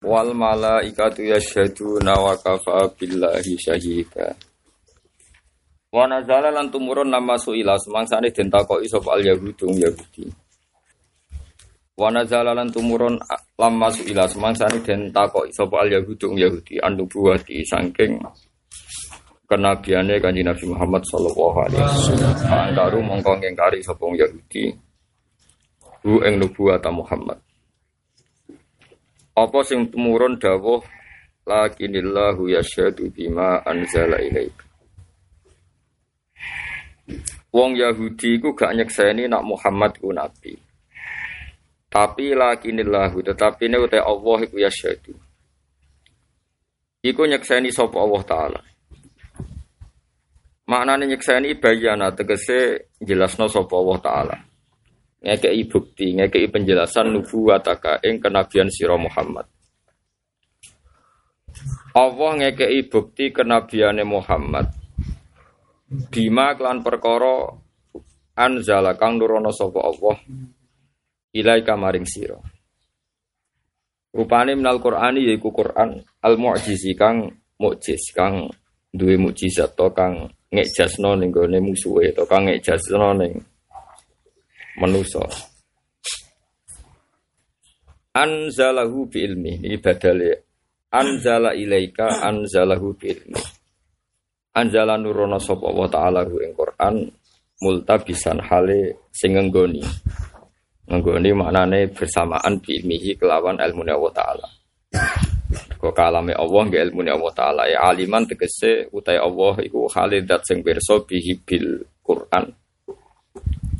wal malaikatu yasyhaduna wa kafa billahi syahida wa nazala lan tumurun nama suila. Semangsane den takoki sapa al yahudi yahudi. Wa nazala lan tumurun lamma suila. Semangsane den takoki sapa al yahudi. Yahudi buati saking kenabiane kanjeng Nabi Muhammad sallallahu alaihi wasallam. Angkaru mongko ngingkari sapa yahudi. Hu ing nubuwata Muhammad apa sing tumurun dawuh lakinillahu yasyhadu bima anzala ilaika. Wong Yahudi iku gak nyekseni nak Muhammad ku nabi. Tapi lakinillahu tetapi ne uta Allah iku yasyhadu. Iku nyekseni sapa Allah taala. Maknane nyekseni bayana tegese jelasno sapa Allah taala ngekei bukti, ngekei penjelasan nubuwataka ing kenabian sira Muhammad. Allah ngekei bukti kenabiane Muhammad. Bima klan perkara anzala kang nurono sapa Allah ilai kamaring sira. Rupane minal Qur'ani yaiku Qur'an al mu'jizi kang mukjiz kang duwe mukjizat to kang ngejasno ning gone musuhe to kang ngejasno ning manusa anzalahu bi ilmi. Ini badale. Anzala ilaika anzalahu bi ilmi. Anzala nurono sapa wa taala hu ing Quran multabisan hale sing nggoni nggoni maknane bersamaan bi ilmihi kelawan ilmu Allah taala. Kok kalame Allah nggih ilmu Allah taala. Ya aliman tegese utai Allah iku halidat sing pirsa bihi bil Quran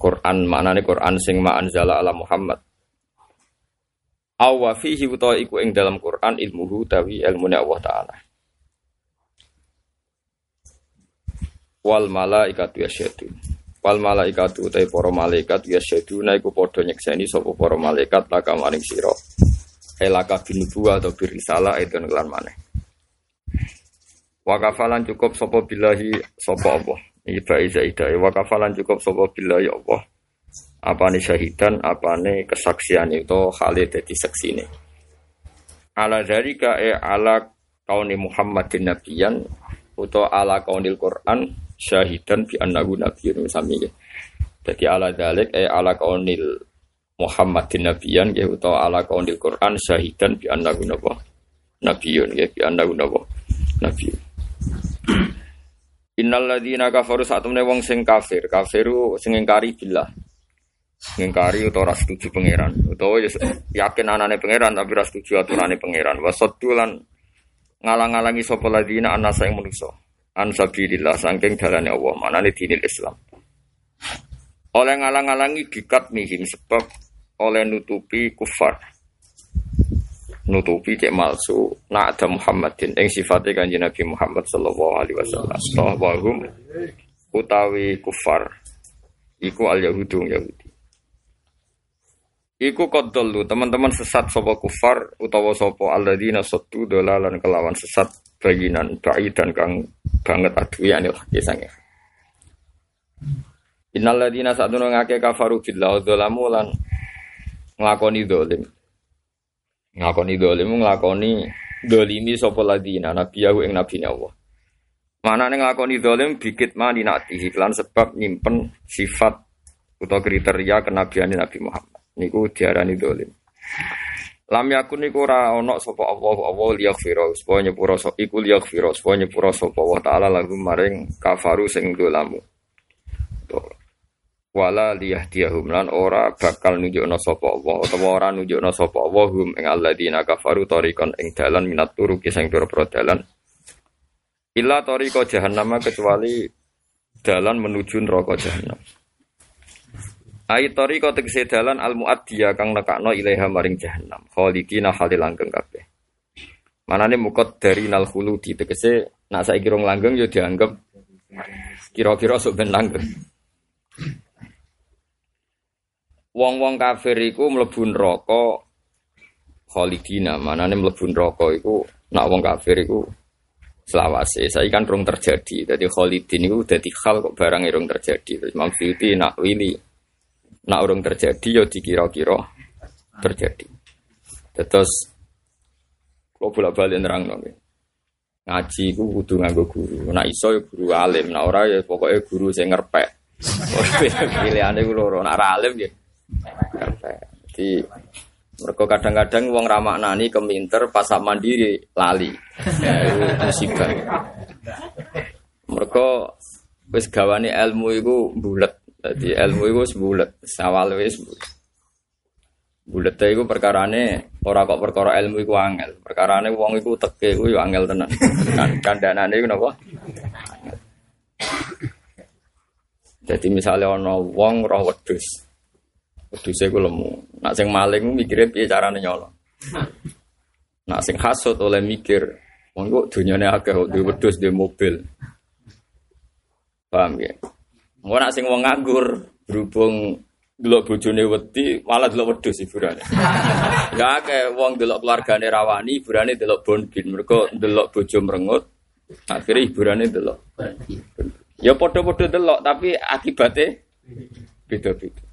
Quran maknane Quran sing ma anzala ala Muhammad. Awa fihi utawa iku ing dalam Quran ilmuhu tawi ilmune Allah taala. Wal malaikatu yasyhadu. Wal malaikatu utawi para malaikat yasyhaduna iku padha nyekseni sapa para malaikat laka maring sira. Elaka binubuwa atau birisalah itu lan maneh. Wa kafalan cukup sapa billahi sapa Allah. Iki bae zaidah wa kafalan cukup sapa bila ya Allah. Apane syahidan, apane kesaksian itu Khalid dadi saksine. Ala dzalika e ala kauni Muhammadin nabiyan utawa ala kaunil Quran syahidan bi annahu nabiyyun sami ya. Dadi ala dzalik e ala kaunil Muhammadin nabiyan ya utawa ala kaunil Quran syahidan bi annahu nabiyyun ya bi annahu nabiyyun. Innal ladzina kafaru saat temne wong sing kafir, kafiru sing ingkari billah. Ngingkari utawa ora setuju pangeran, utawa yakin anane pangeran tapi ora setuju aturane pangeran. Wasaddulan ngalang-alangi sapa ladzina anasa ing manusa. An sabilillah saking dalane Allah, manane dinil Islam. Oleh ngalang-alangi bikat mihim sebab oleh nutupi kufar nutupi cek malsu nak ada Muhammadin yang sifatnya kanji Nabi Muhammad sallallahu alaihi wasallam. Wahum utawi kufar iku al yahudu yahudi. Iku kodolu teman-teman sesat sopo kufar utawa sopo alladzina sotu dolalan kelawan sesat baginan dan kang banget adu ya nih kisahnya Innalladzina sa'dunu ngake kafaru billah dzalamu lan dolim ngakoni dolim nglakoni dolimi sapa ladina nabiyahu ing nabine Allah Mana nih nglakoni dolim bikit mani nanti iklan sebab nyimpen sifat atau kriteria kenabian Nabi Muhammad. Niku diarani dolim. Lam yakun niku ora ana sapa Allah Allah liyaghfira supaya nyepura iku liyaghfira supaya nyepura sapa Allah taala lagu maring kafaru sing dolamu. Wala liyahdiyahum lan ora bakal nunjukna sapa Allah utawa ora nunjukna sapa Allah hum ing alladzina kafaru tariqan ing dalan minat turuki sing pira-pira dalan. Illa tariqa jahannam kecuali dalan menuju neraka jahannam. Ai tariqa tegese dalan al muaddiya kang nekakno ilaiha maring jahannam. Khalidina halil langgeng kabeh. Manane mukot dari nal khuludi. Tegese nak saiki rong langgeng yo dianggap kira-kira sok ben langgeng Wong-wong kafir iku mlebu neraka khalidina, manane mlebu neraka iku nak wong kafir iku selawase. Saya kan rung terjadi. Jadi khalidin iku dadi hal kok barang rung terjadi. Terus Imam nak wili nak urung terjadi ya dikira-kira terjadi. Terus Kalau bolak-balik nerang nggih. Ngaji ku kudu nganggo guru. Nak iso ya guru alim, nak ora ya pokoknya guru sing ngerpek. Pilihane ku loro, nak ora alim ngerpek. Jadi mereka kadang-kadang wong ramaknani keminter pas mandiri lali. Itu musibah. Mereka wis gawane ilmu iku bulet. Jadi ilmu iku wis bulet, awal wis bulet. Bulet iku perkarane ora kok perkara ilmu iku angel. Perkarane wong iku teke iku angel tenan. Kan kandhanane iku napa? Jadi misalnya ana wong roh wedhus. Wedhuse iku lemu. Nak sing maling mikire piye carane nyolong. Nak sing hasud oleh mikir, wong kok dunyane akeh kok duwe wedhus duwe mobil. Paham ya? Mau nak sing wong nganggur berhubung delok bojone wedi malah delok wedhus hiburane. Ya akeh wong delok keluargane rawani hiburane delok bonbin. Mergo delok bojo merengut akhirnya hiburane delok. Ya padha-padha delok tapi akibatnya beda-beda.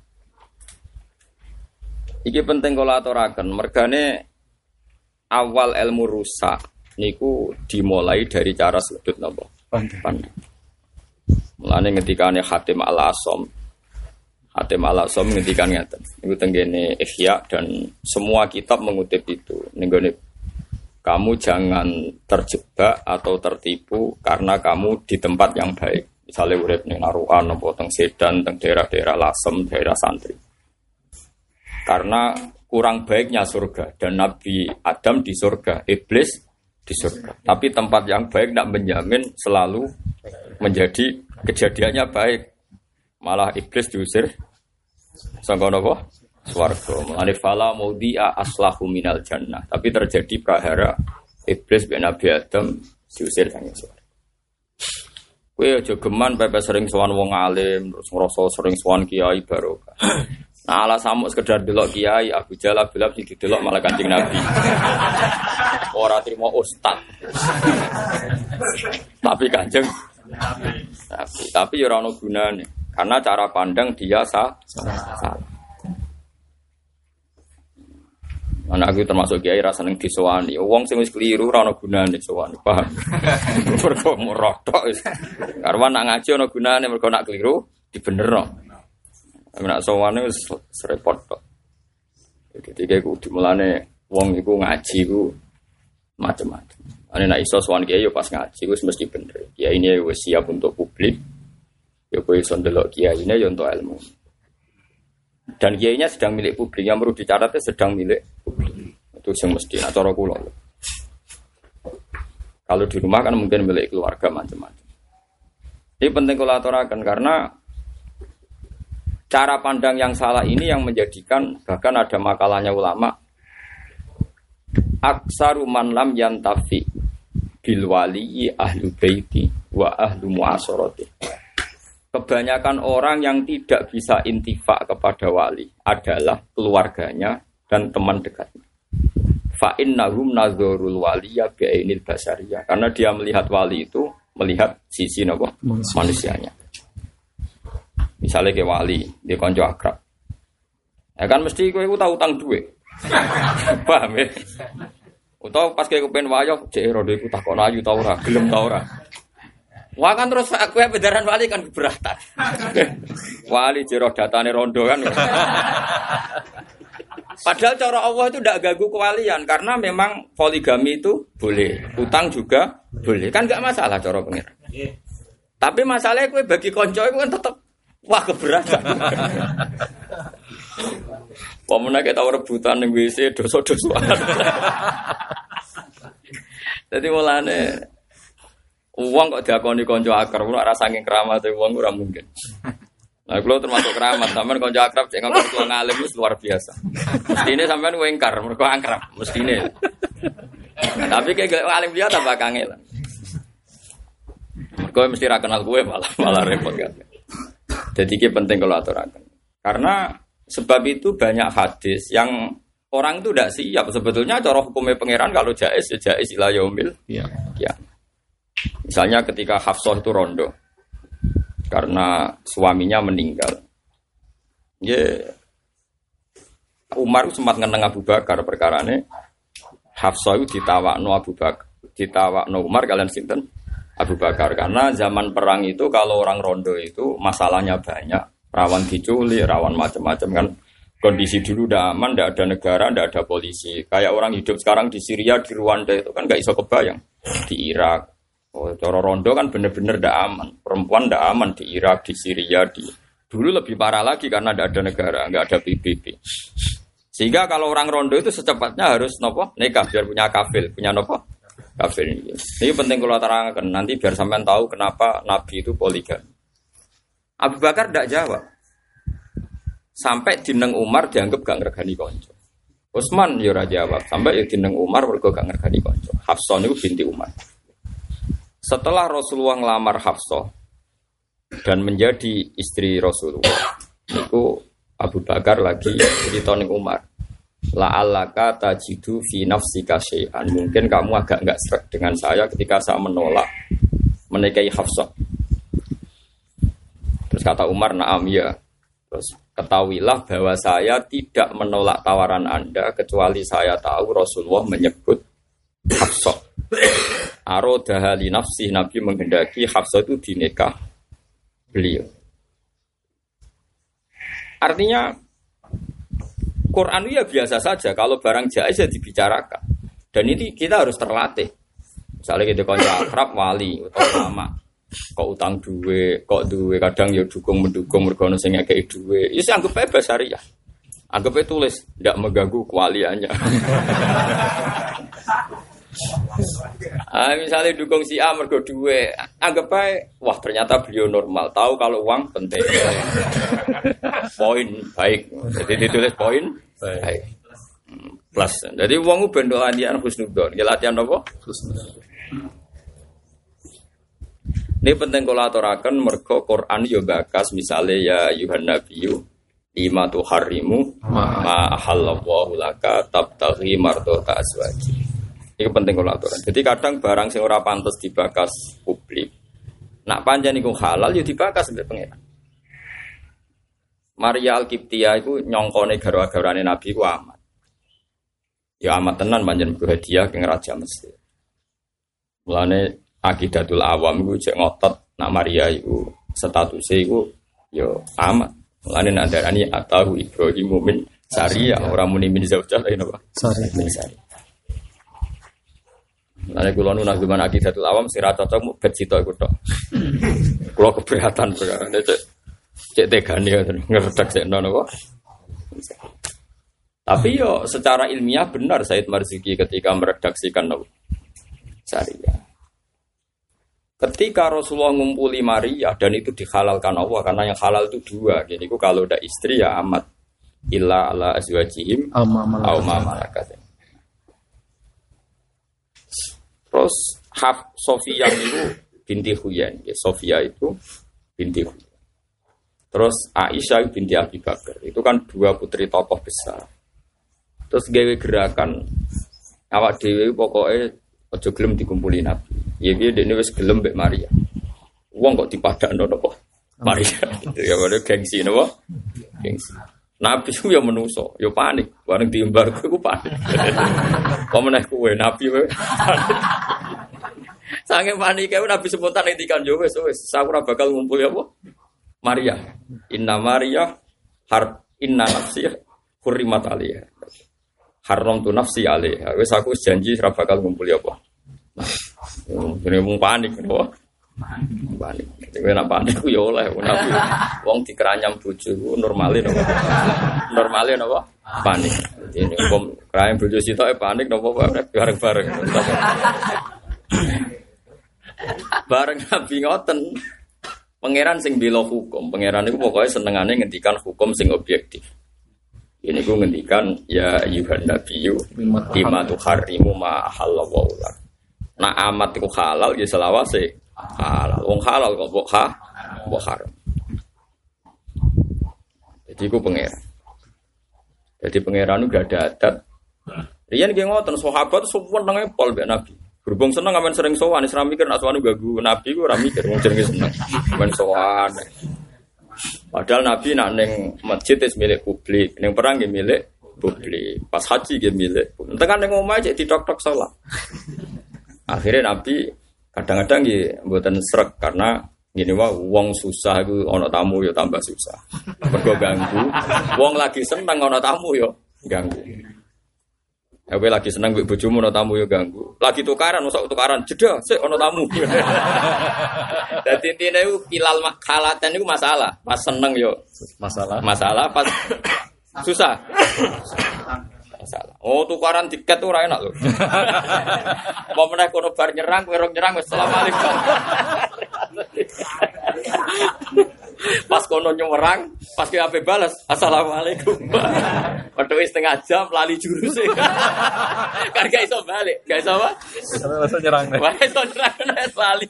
Iki penting kalau aturaken, mergane awal ilmu rusak niku dimulai dari cara sudut napa? Pandang. Mulane ngendikane Hatim Al-Asom Hatim Al-Asom ngendikan ngeten. Niku tenggene Ihya dan semua kitab mengutip itu. Nenggone kamu jangan terjebak atau tertipu karena kamu di tempat yang baik. Misalnya urip ning Naruan atau teng Sedan, teng daerah-daerah Lasem, daerah santri. Karena kurang baiknya surga dan Nabi Adam di surga, iblis di surga. Tapi tempat yang baik tidak menjamin selalu menjadi kejadiannya baik. Malah iblis diusir sangka napa? Swarga. Mulane fala maudhi'a aslahu minal jannah. Tapi terjadi prahara iblis ben Nabi Adam diusir sang surga. Kowe aja geman pepe sering sowan wong alim, terus ngrasa sering sowan kiai barokah. Nah, ala samuk sekedar delok kiai Abu Jalal Bilal sing didelok malah Kanjeng Nabi. Ora trimo ustad. Tapi Kanjeng Nabi. Tapi ya ono gunane karena cara pandang dia sah. salah. Anak aku termasuk kiai rasa neng disowani. Wong sing wis keliru ora ono gunane sowani, paham? Mergo. Karena nak ngaji ono gunane mergo nak keliru dibenerno. Nak sowane wis serepot kok. Jadi kayak kudu mulane wong iku ngaji ku macam-macam. Ane nak iso sowan kiai yo pas ngaji wis mesti bener. Kiai ini wis siap untuk publik. Ya kowe iso ndelok kiai ini yo untuk ilmu. Dan kiainya sedang milik publik yang perlu dicatatnya sedang milik publik. Itu yang mesti nah cara kula. Kalau di rumah kan mungkin milik keluarga macam-macam. Ini penting aturakan karena cara pandang yang salah ini yang menjadikan bahkan ada makalahnya ulama. Aksaru man lam yantafi bil wali ahlu baiti wa ahlu muasarati kebanyakan orang yang tidak bisa intifak kepada wali adalah keluarganya dan teman dekatnya. Fa innahum nazarul waliya bi'ainil basariyah. Karena dia melihat wali itu melihat sisi nopo manusianya misalnya ke wali dia konco akrab ya kan mesti kowe tahu utang duit paham ya Utawa pas kayak kepen wayo, cek rodo iku takon ayu tau ora, gelem tau ora. Wah kan terus aku ya bedaran wali kan keberatan. wali jero datane rondo kan. Padahal cara Allah itu tidak gagu kewalian karena memang poligami itu boleh, utang juga boleh. Kan nggak masalah cara pengiran. Tapi masalahnya kue bagi konco itu kan tetap wah keberatan. Pemenang kita rebutan yang WC dosa-dosa. Jadi mulane uang kok diakoni konco akar, ora saking keramat uang ora mungkin. Nah, kalau termasuk keramat, sampean konco akrab cek ngomong tua ngalim itu luar biasa. Ini sampean wengkar, mereka akrab, mesti ini. Tapi kayak ngalim dia tambah kangen. Mereka mesti rakenal gue malah malah repot kan. Jadi ini penting kalau aturakan. Karena sebab itu banyak hadis yang orang itu tidak siap. Sebetulnya cara hukumnya pangeran kalau jais ya jais ilah yaumil. Ya. ya. Misalnya ketika Hafsah itu rondo karena suaminya meninggal. Ya Umar sempat ngeneng Abu Bakar perkara ini. Hafsah itu ditawakno Abu Bakar, ditawakno Umar kalian sinten? Abu Bakar karena zaman perang itu kalau orang rondo itu masalahnya banyak, rawan diculik, rawan macam-macam kan. Kondisi dulu udah aman, tidak ada negara, tidak ada polisi. Kayak orang hidup sekarang di Syria, di Rwanda itu kan gak iso kebayang. Di Irak, oh, coro rondo kan bener-bener tidak aman. Perempuan tidak aman di Irak, di Syria, di dulu lebih parah lagi karena tidak ada negara, nggak ada PBB. Sehingga kalau orang rondo itu secepatnya harus nopo nikah biar punya kafil, punya nopo kafir ini. Ini penting kalau terangkan nanti biar sampean tahu kenapa Nabi itu poligami. Abu Bakar tidak jawab. Sampai dineng Umar dianggap gak ngergani konco. Utsman ya ora jawab. Sampai ya dineng Umar mergo gak ngergani konco. Hafsah itu binti Umar. Setelah Rasulullah ngelamar Hafsah dan menjadi istri Rasulullah, itu Abu Bakar lagi cerita ning Umar. La alaka tajidu fi nafsika syai'an. Mungkin kamu agak nggak serak dengan saya ketika saya menolak menikahi Hafsah. Terus kata Umar, "Na'am ya." Terus ketahuilah bahwa saya tidak menolak tawaran Anda kecuali saya tahu Rasulullah menyebut Hafsah. Aro dahali nafsi Nabi menghendaki Hafsah itu dinikah beliau. Artinya Quran ya biasa saja. Kalau barang jais ya dibicarakan. Dan ini kita harus terlatih. Misalnya kita konco akrab wali atau lama. Kok utang duwe, kok duwe kadang ya dukung mendukung mergono sing ngekei duwe. Ya sih anggap bebas syariah. Anggap tulis, tidak mengganggu kewaliannya. ah, misalnya dukung si A mergo duwe, anggap aja, wah ternyata beliau normal, tahu kalau uang penting. poin baik, jadi ditulis poin baik. Plus, jadi uang ben latihan husnudon, ya latihan apa? Ini penting kalau aturakan mergo Quran yo bakas. Misalnya ya Yuhan Nabiyu lima tu harimu ma ahallallahu laka tabtaghi mardota azwaji. Ini penting kalau aturan. Jadi kadang barang sing ora pantas dibakas publik. Nak panjang iku halal yo dibakas sampai pengiran. Maria Al-Qibtiyah itu nyongkone garwa-garwane Nabi ku amat. Ya amat tenan panjen hadiah ke Raja Mesir. Mulane akidatul awam iku cek ngotot nak Maria iku statusnya iku yo amat. Mulane nak darani atahu Ibrahim min Saria orang muni min zaujah lain apa? Sorry. Mulane kula nu gimana akidatul awam sira cocok mu bet cita iku tok. Kula keberatan perkara cek cek tegane ngeredak sik nono kok. Tapi yo secara ilmiah benar Said Marzuki ketika meredaksikan Nabi Syariah. Ketika Rasulullah ngumpuli Maria dan itu dihalalkan Allah karena yang halal itu dua. Jadi kalau udah istri ya amat illa ala azwajihim au ma malakat. Terus Haf Sofia itu binti Huyan. Ya, Sofia itu binti Huyan. Terus Aisyah binti Abi Bakar. Itu kan dua putri tokoh besar. Terus gawe gerakan awak dewi pokoknya ojo gelem dikumpuli Nabi. Ya dia dene wis gelem mbek Maria. Wong kok dipadakno napa? Maria. ya padha gengsi napa? Gengsi. Nabi ku ya menuso, ya panik. Bareng diembar kowe ku panik. Kok meneh kowe Nabi kowe. Sange panik kowe Nabi spontan ngendikan yo wis wis ora bakal ngumpul apa? Maria. Inna Maria har inna nafsi hurrimat alaiha. Haram tu nafsi alaiha. Wis aku janji ora bakal ngumpul apa? Ini mau panik? Panik. Kowe nak panik ku ya oleh nabi. Wong dikeranyam bojo normalin apa? Normalin apa? Panik. Ini hukum keranyam bojo sitoke panik napa bareng-bareng. Bareng nabi ngoten. Pangeran sing bela hukum, pangeran itu pokoknya senengane ngendikan hukum sing objektif. Ini gue ngendikan ya Yuhan Nabiyu lima tu harimu ma halallahu lak. Nah amat itu halal ya selawase halal. Wong halal kok mbok ha mbok haram. Jadi gue pangeran. Jadi pangeran itu gak ada adat. Rian gue ngotot sahabat semua nengnya pol be Nabi. Berhubung seneng aman sering sowan, Isra mikir nak sowan gagu Nabi gue rami mikir wong jenenge seneng. Aman sowan. Padahal Nabi nak neng masjid itu milik publik, neng perang ya milik publik. Pas haji dia milik. Tengah neng omah aja di tok sholat. Akhirnya Nabi kadang-kadang ya buatan serak karena gini wah wong susah itu ono tamu ya tambah susah. Mergo ganggu. Wong lagi seneng ono tamu ya ganggu. Aku lagi seneng mbek bojomu ono tamu yo ganggu. Lagi tukaran, usah tukaran, jeda, sik ono tamu. Dadi intine iku kilal khalatan iku masalah. Pas seneng yo Masalah. masalah, pas susah. Masalah. Oh, tukaran tiket tuh ora enak lho. Mau meneh kono bar nyerang, kowe rong nyerang wis asalamualaikum. Pas kono nyerang, pas ke ape balas, assalamualaikum. Waduh setengah jam lali jurus kan gak iso balik, gak iso apa? Sampai langsung nyerang deh. Wah iso nyerang lali.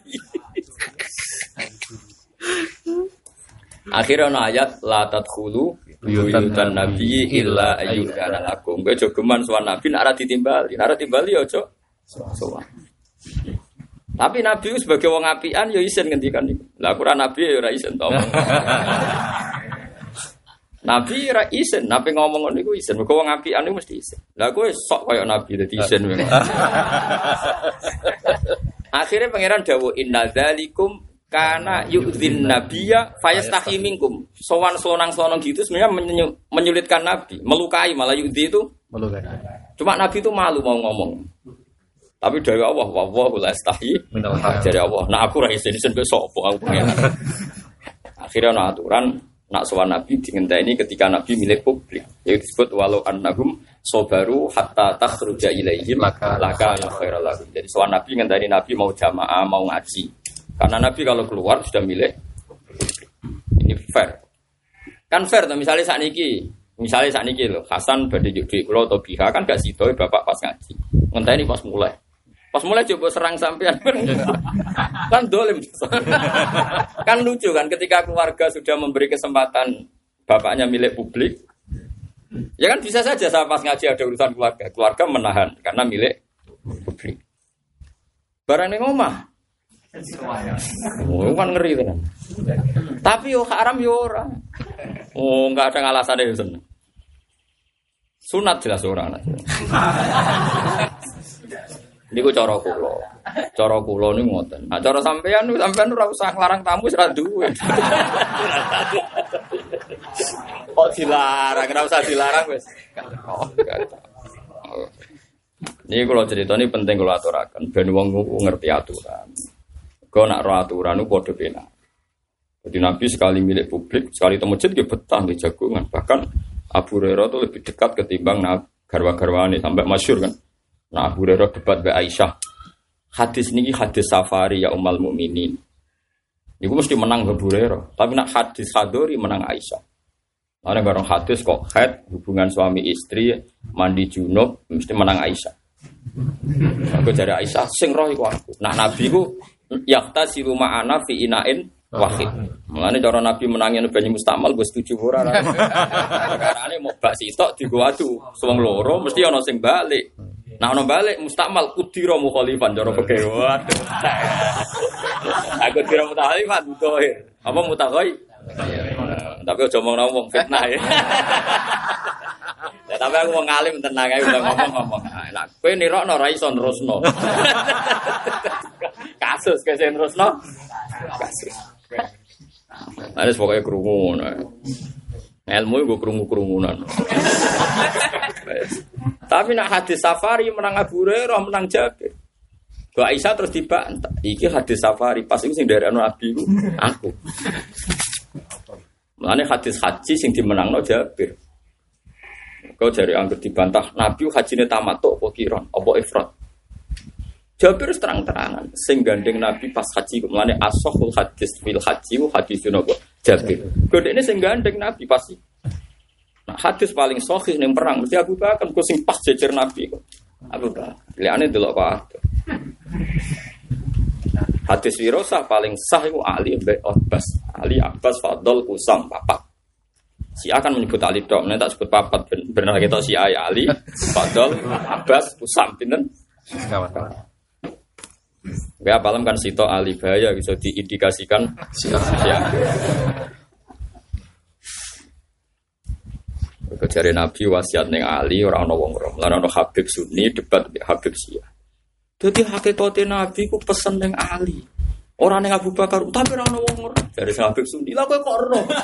Akhirnya ayat la tadkhulu buyutan nabi illa ayyukana lakum. Kowe aja geman sowan nabi nek ora ditimbali, nek ora timbali ya aja sowan. Tapi Nabi sebagai wong apian ya isin ngendikan niku. Lah aku ora nabi ya ora isin to. Nabi ora isin, nabi ngomong ngono niku isin. Mergo wong apian niku mesti isin. Lah kowe sok kaya nabi dadi isin. Akhirnya pangeran dawuh inna dzalikum karena yu'dzin nabiyya fayastahi minkum. Sowan selonang-selonang gitu sebenarnya menyu- menyulitkan nabi, melukai malah yu'dzi itu Malu kan? cuma nabi itu malu mau ngomong. Tapi dari Allah, wallahu la yastahi maaf. dari Allah. Nah aku ra isin isin sapa aku pengen. Akhirnya ana aturan nak sowan nabi ini ketika nabi milik publik. Yaitu disebut walau annahum sobaru hatta takhruja ilaihim Laka- laka khairal lahum. Jadi sowan nabi ngenteni nabi mau jamaah, mau ngaji. Karena nabi kalau keluar sudah milik ini fair. Kan fair tuh misalnya saat niki, misalnya saat niki loh, Hasan badhe juk duit kula atau Biha kan gak sido bapak pas ngaji. Ngenteni pas mulai. Pas mulai coba serang sampean kan dolim. kan lucu kan ketika keluarga sudah memberi kesempatan bapaknya milik publik. Ya kan bisa saja saya pas ngaji ada urusan keluarga, keluarga menahan karena milik publik. Barang yang omah. Oh, kan ngeri kan. Tapi yo haram yo ora. Oh, enggak ada alasan itu seneng. Sunat jelas ora anak. Niku cara kula. Cara kula niku ngoten. Nah, cara sampean sampean ora usah nglarang tamu ora duwe. Kok dilarang, ora usah dilarang. Oh, Ini kalau cerita ini penting kalau aturakan. Ben wong ngerti aturan. Kau nak roh aturan itu pena. Jadi Nabi sekali milik publik, sekali temu masjid dia betah di jagungan. Bahkan Abu Hurairah itu lebih dekat ketimbang nah, garwa-garwane sampai masyur kan. Nah Abu Hurairah debat be Aisyah. Hadis ini hadis safari ya umal mukminin. Iku mesti menang Abu Hurairah. Tapi nak hadis hadori menang Aisyah. Ada barang hadis kok head hubungan suami istri mandi junub mesti menang Aisyah. Aku jadi Aisyah sing roh iku aku. Nah Nabi ku yakta si rumah ana fi inain wahid. Mulane cara Nabi menangin banyu mustamal gue setuju ora. Karena mau bak sitok digo adu, suwung loro mesti ana sing balik. Nah ono balik mustakmal kudira mukhalifan cara peke. Waduh. Aku kira mukhalifan mutohir. Apa mutaghoi? Tapi aja ngomong ngomong fitnah ya. Ya tapi aku mau ngalim tenang aja udah ngomong-ngomong. Nah, kowe nirokno ra iso nerusno. Kasus kese nerusno. Kasus. Ada pokoknya kerungu. Ilmu gue kerungu kerungunan. Tapi nak hadis safari menang Abu Hurairah menang Jabir. Ke Aisyah terus dibantah. Iki hadis safari pas itu sing dari anu Abi ku, aku. Mulane hadis haji sing dimenangno Jabir. Kau dari anggur dibantah Nabi hajine tamattu apa kiron apa ifrat. Jabir terang-terangan sing gandeng Nabi pas haji mulane asohul hadis fil haji hadis napa Jabir. Godene sing gandeng Nabi pasti. Nah, hadis paling sahih ning perang mesti Abu Bakar kok sing pas jejer Nabi kok. Abu Bakar. Liane delok kok. Hadis wirosah paling sah itu Ali bin Abbas. Ali Abbas Fadl Kusam papat. Si akan menyebut Ali dok, nanti tak sebut papat. Ben- Benar kita si Ali Ali Fadl Abbas Kusam pinten. Kawan. Ya apalem kan Sito Ali Bahaya bisa diindikasikan Siap. ya. Kok Jari Nabi wasiat neng Ali orang ono wong rom. Lan ono Habib Sunni debat Habib Syiah. Jadi hakikatnya Nabi ku pesen neng Ali. Orang neng Abu Bakar, tapi orang ono wong rom. Sing Habib Sunni, lah kowe kok ero.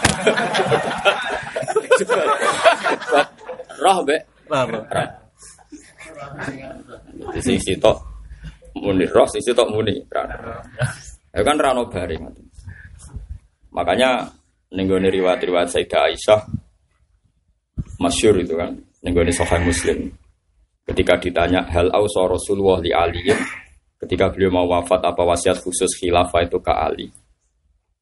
Roh be. Apa? Di sing sitok muni roh, sing sitok muni. Ya kan rano bareng. Makanya nenggone riwayat-riwayat Sayyidah Aisyah masyur itu kan nenggone Sahih Muslim. Ketika ditanya hal ausa Rasulullah li Ali ketika beliau mau wafat apa wasiat khusus khilafah itu ke Ali.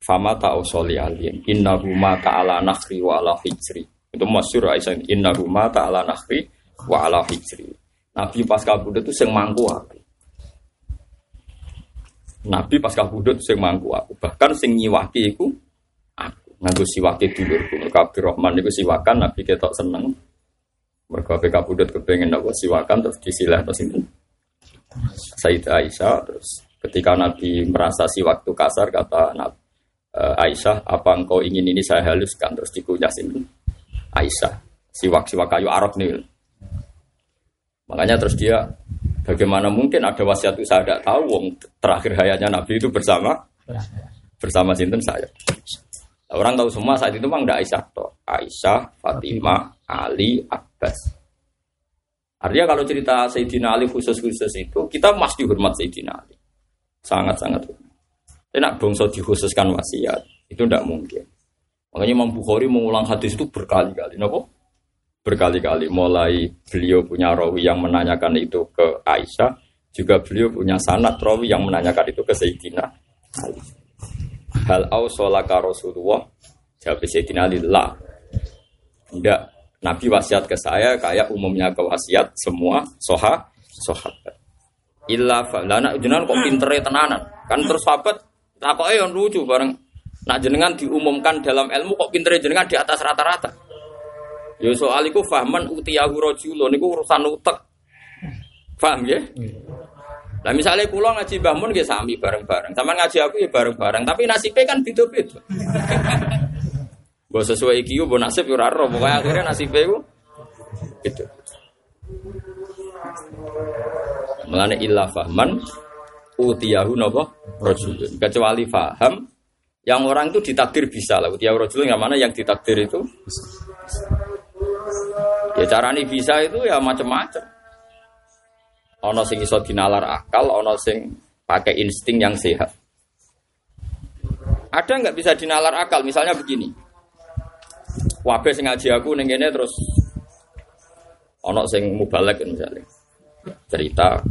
Fama ta'ausa li Ali innahu ma ta'ala nakhri wa ala hijri. Itu masyur Aisyah innahu ma ta'ala nakhri wa ala hijri. Nabi pas kabudut itu sing mangku. Nabi pas kabudut sing mangku aku. Bahkan sing nyiwaki iku aku. Nganggo siwake dulurku. Mergo Abdurrahman iku siwakan Nabi ketok seneng. Mergo ape kabudut kepengen apa siwakan terus disilah terus sinten. Sayyidah Aisyah terus ketika Nabi merasa siwak itu kasar kata Nabi Aisyah, apa engkau ingin ini saya haluskan terus dikunyah sini Aisyah, siwak-siwak kayu arok nih. Makanya terus dia bagaimana mungkin ada wasiat itu saya tidak tahu wong terakhir hayatnya Nabi itu bersama bersama sinten saya. Orang tahu semua saat itu memang tidak Aisyah toh. Aisyah, Fatimah, Ali, Abbas. Artinya kalau cerita Sayyidina Ali khusus-khusus itu kita mesti hormat Sayyidina Ali. Sangat-sangat hormat. Enak bangsa dikhususkan wasiat itu tidak mungkin. Makanya Imam Bukhari mengulang hadis itu berkali-kali. Kenapa? Berkali-kali mulai beliau punya rawi yang menanyakan itu ke Aisyah juga beliau punya sanat rawi yang menanyakan itu ke Sayyidina Ali. Hal ausolaka Rasulullah? Jawab Sayyidina Ali lah tidak. Nabi wasiat ke saya kayak umumnya ke wasiat semua soha sahabat illa lana jenengan kok pintere tenanan? Kan terus sahabat takoknya yang lucu bareng. Nak jenengan diumumkan dalam ilmu kok pintere jenengan di atas rata-rata Ya soal iku fahman utiyahu rajulun niku urusan utek. Paham ya? Nah misalnya pulau ngaji Mbah Mun nggih sami bareng-bareng. Sama ngaji aku ya bareng-bareng, tapi nasibnya kan beda-beda. Mbok sesuai iki yo mbok nasib yo ora ero, pokoke akhirnya nasibnya iku gitu. Melane illa fahman utiyahu napa rajulun. Kecuali faham yang orang itu ditakdir bisa lah. Utiyahu rajulun yang mana yang ditakdir itu Ya cara ini bisa itu ya macam-macam. Ono sing iso dinalar akal, ono sing pakai insting yang sehat. Ada nggak bisa dinalar akal? Misalnya begini. Wabe sing ngaji aku kene terus ono sing mubalek misalnya. Cerita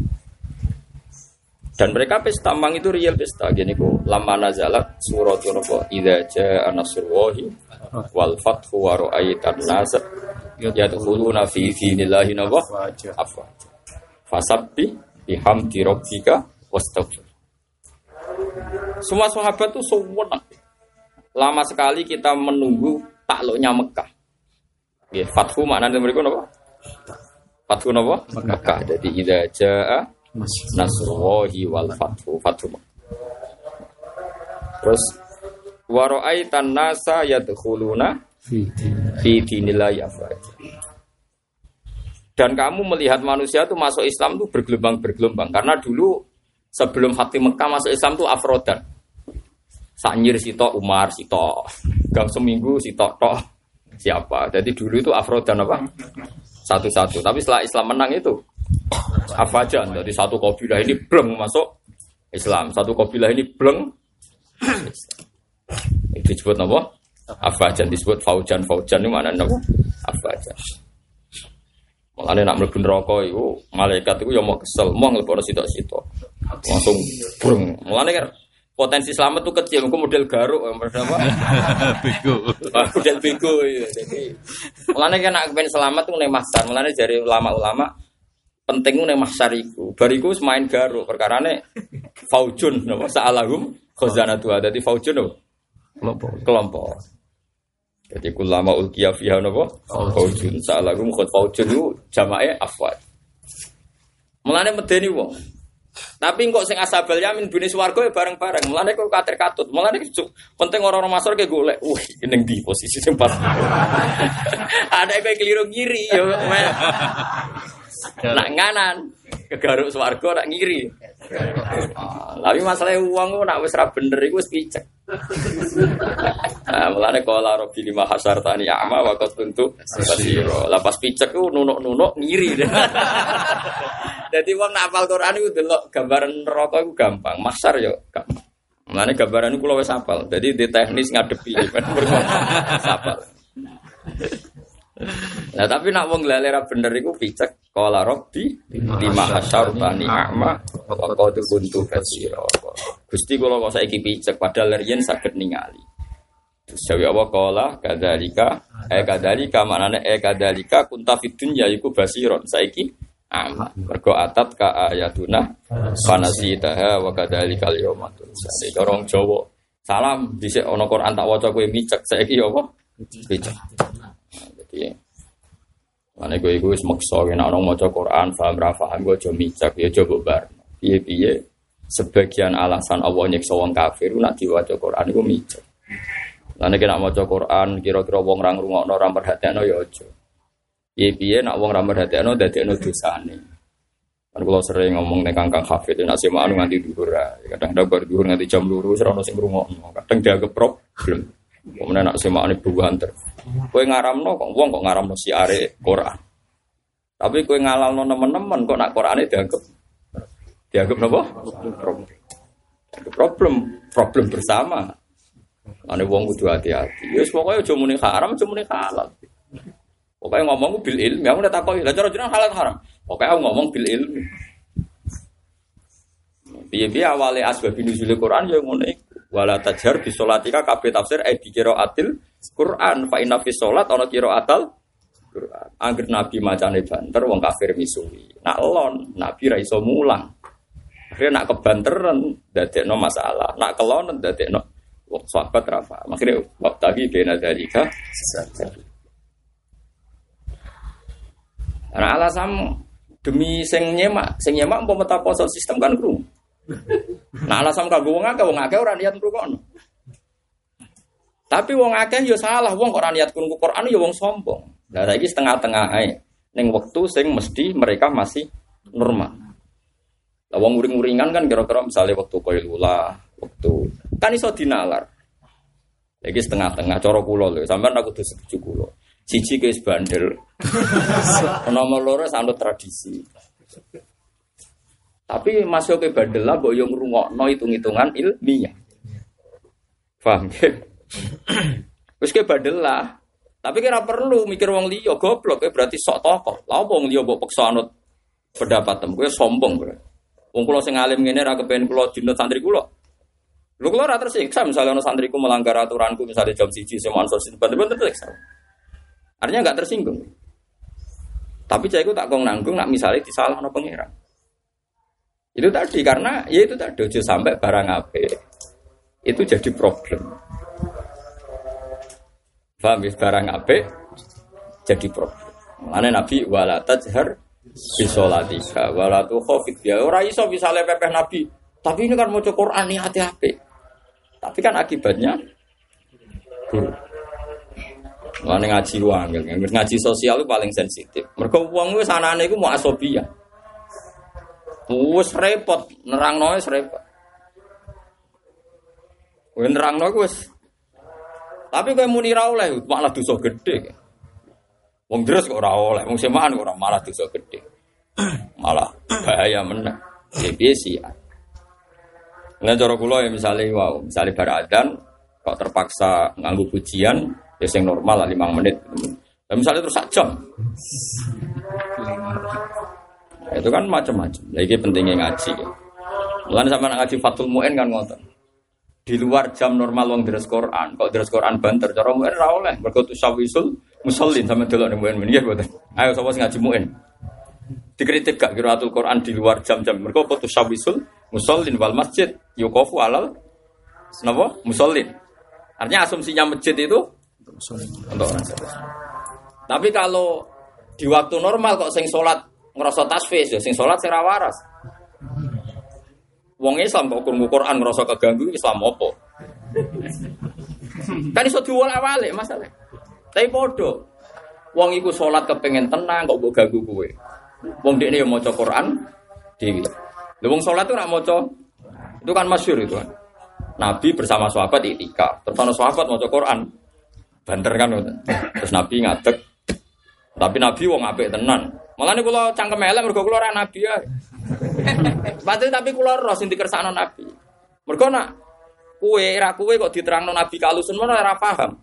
dan mereka pesta mang itu real pesta gini kok lama nazalat suratun apa idza jaa nasrullahi wal fathu wa ra'aitan yadkhuluna fi dinillahi nawa afwa fasabbi bihamdi rabbika wastaghfir. Semua sahabat tuh sewenang. Lama sekali kita menunggu takluknya Mekah. Ya fathu maknanya mereka apa fathu apa Mekah. Jadi idza jaa nasrullahi wal fathu. Fathu terus waraitan nasa yadkhuluna fi dinillahi afwaja. Dan kamu melihat manusia itu masuk Islam itu bergelombang-bergelombang karena dulu sebelum hati Mekah masuk Islam itu afrodan. Sanyir sito Umar sito, gang seminggu sito tok siapa. Jadi dulu itu afrodan apa? Satu-satu. Tapi setelah Islam menang itu afajan. Jadi satu kabilah ini bleng masuk Islam, satu kabilah ini bleng. Itu disebut apa? Afajan disebut faujan faujan itu mana nopo? Afajan. Mulane nak mlebu neraka iku malaikat iku ya mau kesel, mau nglebokno sitok-sitok. Langsung brung. Mulane kan potensi selamat tuh kecil, aku model garuk, model apa? Bego. Model bego ya. Jadi mulane kan nak pengen selamat tuh ning mahsar. Mulane dari ulama-ulama penting ning mahsar iku. Bariku semain garuk perkarane faujun napa sa'alahum khazanatu. Dadi faujun napa? Kelompok. Kelompok. Jadi kulama ulkiya fiha napa? Faujun sa'alahum khad faujun itu jamae afwad. Mulane medeni wong. Tapi kok sing asabal yamin bune swarga ya bareng-bareng. Mulane kok katir katut. Mulane penting orang-orang masuk ke golek. Wih, ini di posisi pas. Ada kayak keliru ngiri ya. Nak nganan kegaruk swarga nak ngiri. Ah, Tapi masalah uang nak wis ra bener iku wis picek. Nah, mulane kala rabbi lima hasartani a'ma wa qad kuntu basira. Lah pas picek nunuk-nunuk ngiri. Jadi wong nak hafal Quran iku delok gambaran neraka iku gampang, masar yo gampang. Mulane gambaran iku wis hafal. Jadi di teknis ngadepi hafal. Nah tapi nak wong lali ra bener iku picek kala rabbi lima hasartani a'ma wa qad kuntu basira. Gusti kula kok saiki picek padahal riyen saged ningali. Terus jawi apa kala kadzalika eh kadzalika maknane eh kadzalika kunta fid dunya iku basiron saiki ama mergo atat ka ayatuna fanasitaha wa kadzalika al-yawma tunsa. Orang Jawa salam dhisik ana Quran tak waca kowe micek saiki apa? Picek. Jadi Mana gue gue wis maksa nek ana maca Quran paham ra paham gue aja micek ya coba bar. Piye-piye sebagian alasan Allah nyiksa wong kafir nak diwaca Quran iku micek. Lan nek nak maca Quran kira-kira wong ra ngrungokno ra perhatekno ya aja. Piye-piye nak wong ra perhatekno dadekno dosane. Kan kula sering ngomong nek Kangkang Hafid nek semaan nganti dhuwur Kadang-kadang bar dhuwur nganti jam 2 ora ono sing ngrungokno. Kadang dianggap problem. Kemudian nak semaan buanter. Kowe ngaramno kok wong kok ngaramno siare Quran. Tapi kowe ngalalno nemen-nemen kok nak Qurane dianggap dianggap napa? Problem. Problem, problem bersama. Ane wong kudu hati-hati. Wis pokoke aja muni haram, aja muni halal. Pokoknya ngomong bil ilmi, aku udah takoki, lah cara jenengan halal haram. Pokoknya aku ngomong bil ilmi. Piye-piye awale asbab nuzul Quran ya iku. Wala tajhar bi sholatika kabeh tafsir eh dikira atil Quran fa inna fi sholat ana kira atal Quran. Angger nabi macane banter wong kafir misui. Nak lon nabi ra iso mulang. Akhirnya nak kebanteran dadekno masalah. Nak kelon dadekno wong sahabat rafa. Waktu lagi bena dalika. Nah alasan demi sing nyemak, sing nyemak umpama poso sistem kan kru. Nah alasan kanggo wong akeh wong akeh ora niat ngrungokno. Tapi wong akeh yo salah, wong kok ora niat krungu Quran yo wong sombong. Lah saiki setengah-tengah ae. Ning wektu sing mesti mereka masih normal. Lah wong uring-uringan kan kira-kira misalnya waktu koilula, waktu kan iso dinalar. Lagi setengah-tengah cara kula lho, sampean aku kudu setuju kula. Siji guys bandel. Nomor loro sanut tradisi. Tapi masuk ke bandel lah, mbok yo ngrungokno hitung-hitungan ilmiah. Paham ya? Wis ke bandel lah. Tapi kira perlu mikir wong liya goblok, ya berarti sok tokoh. Lah wong liya mbok peksa anut pendapat tem, kowe sombong berarti. Wong kula sing alim ngene ra kepen kula santri kula. Lho kula ora tersiksa misalnya ana santriku melanggar aturanku misalnya jam 1 semuanya sosial bener-bener tersiksa. Artinya nggak tersinggung. Tapi saya itu tak kong nanggung, nak misalnya disalah no pengiran. Itu tadi karena ya itu tadi ojo sampai barang apa itu jadi problem. Faham ya barang apa jadi problem. Mana Nabi wala tajhar bisolatika wala tu khofit ya ora iso misalnya pepeh Nabi. Tapi ini kan mau Quran nih hati-hati. Tapi kan akibatnya. Mana ngaji uang, ngaji sosial itu paling sensitif. Mereka uang itu sana itu mau asobia. Wes repot, nerang noy repot. Wes nerang noy wes. Tapi kayak muni oleh, malah dosa gede. Wong terus kok ora oleh, wong semaan kok ora malah dosa gede. Malah bahaya meneh. Ya sih. Nah cara kula ya misalnya wow, misalnya baradan kok terpaksa nganggu pujian, ya yang normal lah lima menit. Nah, misalnya terus jam. Itu kan macam-macam. Lagi pentingnya ngaji. Ya. Sama ngaji Fatul Muin kan ngotot. Di luar jam normal wong deres Quran, kok deres Quran banter cara muin ra oleh. Mergo tusawisul musallin sama delok ning muin nggih boten. Ayo sing ngaji muin. Dikritik gak kiraatul Quran di luar jam-jam. Mergo apa tusawisul musallin wal masjid yukofu alal napa musallin. Artinya asumsinya masjid itu untuk orang. Tapi kalau di waktu normal kok sing sholat ngerasa tasfis ya sing sholat sing waras. Wong Islam kok kurung Quran ngerasa keganggu Islam apa? kan iso diwal-awale masalah. Tapi podo. Wong iku sholat kepengen tenang kok mbok ganggu kowe. Wong dekne yo maca Quran dhewe. Lha wong sholat tuh nak maca itu kan masyhur itu kan. Nabi bersama sahabat itikaf. Terus sahabat maca Quran. Banter kan. Terus Nabi ngadeg. Tapi Nabi wong apik tenan. Malah nih kalau cangkem elek ora nabi ya. Pasti tapi kula roh sing dikersakno nabi. Mergo nak kue ra kue kok diterangno nabi kalusun mana ora paham.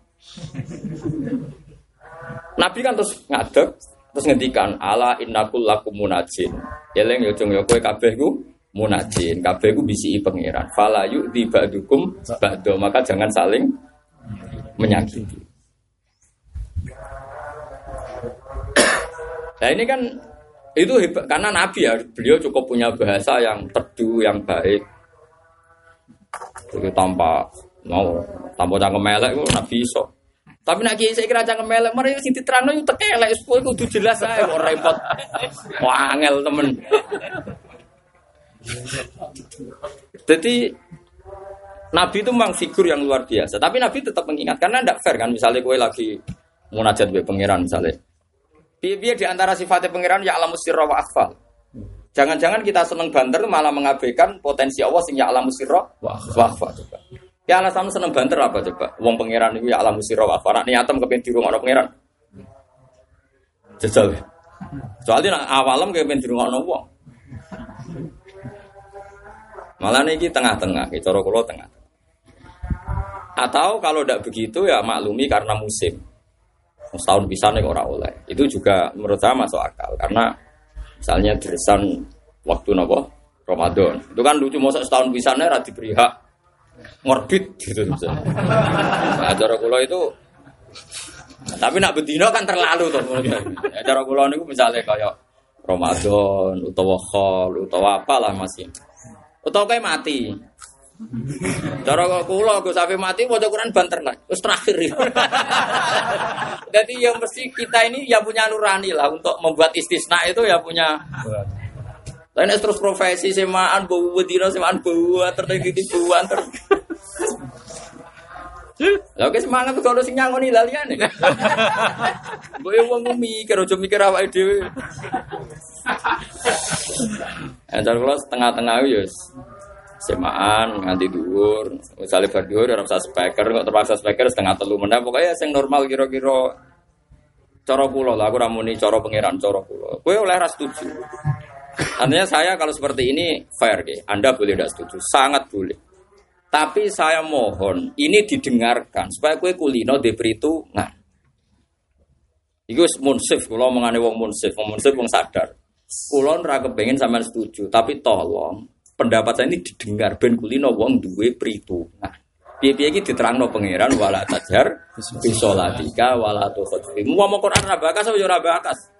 Nabi kan terus ngadeg terus ngendikan ala innakul lakum munajin. Eleng yo cung yo kowe kabeh ku munajin, kabeh ku bisi pangeran. Fala yu di ba'dukum ba'do, maka jangan saling menyakiti. Nah ini kan itu hebat karena Nabi ya beliau cukup punya bahasa yang teduh yang baik. Itu tanpa mau tanpa cangkem melek itu Nabi iso. Tapi nak kiai saya kira cangkem melek, mari sing diterangno itu tekelek, itu kudu jelas ae kok repot. Wah angel temen. Jadi Nabi itu memang figur yang luar biasa, tapi Nabi tetap mengingat karena tidak fair kan, misalnya gue lagi munajat be pangeran misalnya, Biar di antara sifatnya pangeran ya alam sirra wa akhfal. Jangan-jangan kita seneng banter malah mengabaikan potensi Allah sing ya alam sirra wa akhfal coba. Ya alasan seneng banter apa coba? Wong pangeran itu ya alam sirra wa akhfal. Nek niatem kepen di rumah pangeran. Jajal. Soalnya awalem kepen di rumah wong. Malah ini tengah-tengah, cara kula tengah. Atau kalau tidak begitu ya maklumi karena musim. Setahun bisa nih orang oleh. Itu juga menurut saya masuk akal karena misalnya dresan waktu nopo Ramadan. Itu kan lucu masa setahun bisa nih rati beri hak ngorbit gitu. Nah, cara kula itu tapi nak bedino kan terlalu tuh. Ya, cara niku misalnya kayak Ramadan utawa khol utawa apalah masih Utawa kayak mati. Cara kula Gus Safi mati maca Quran banter lah. Terus terakhir. Jadi yang mesti kita ini ya punya nurani lah untuk membuat istisna itu ya punya Lain terus profesi semaan bau bedino semaan bau terjadi buan ter. Lah oke semangat tuh kalau sing nyangoni laliane. Mbok yo wong mikir aja mikir awake dhewe. Entar kula setengah-tengah yo semaan nganti dhuwur. Misale bar dhuwur ora usah speaker, kok terpaksa speaker setengah telu mendah pokoknya sing normal kira-kira cara kula lah aku ramuni cara pangeran cara kula. Kowe oleh ras setuju. Artinya saya kalau seperti ini fair ya. Anda boleh tidak setuju, sangat boleh. Tapi saya mohon ini didengarkan supaya kue kulino itu nah. Iku munsif, kalau mengane wong munsif, wong munsif wong sadar. Kulon ra kepengen sampean setuju, tapi tolong pendapat saya ini didengar ben kulino wong duwe pritu. Nah, piye-piye iki diterangno pangeran wala tajar bisolatika wala tukhfi. Mau mau Quran ra bakas yo ra bakas.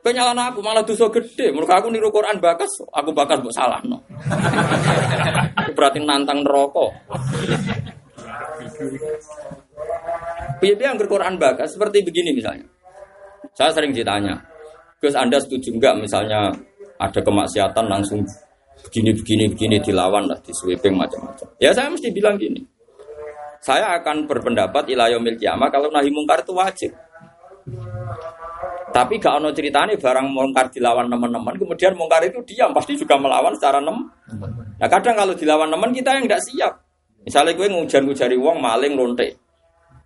Penyalan aku malah dosa gede. Menurut aku niru Quran bakas, aku bakas buat salah no. berarti nantang neraka. Piye yang Quran bakas seperti begini misalnya. Saya sering ditanya, Gus Anda setuju enggak misalnya ada kemaksiatan langsung begini begini begini dilawan lah di sweeping macam-macam. Ya saya mesti bilang gini. Saya akan berpendapat ilayomil kiamah kalau nahi mungkar itu wajib. Tapi gak ono ceritanya barang mungkar dilawan teman-teman, kemudian mungkar itu diam, pasti juga melawan secara nem. Nah kadang kalau dilawan teman kita yang tidak siap. Misalnya gue ngujar ngujari uang maling lonte,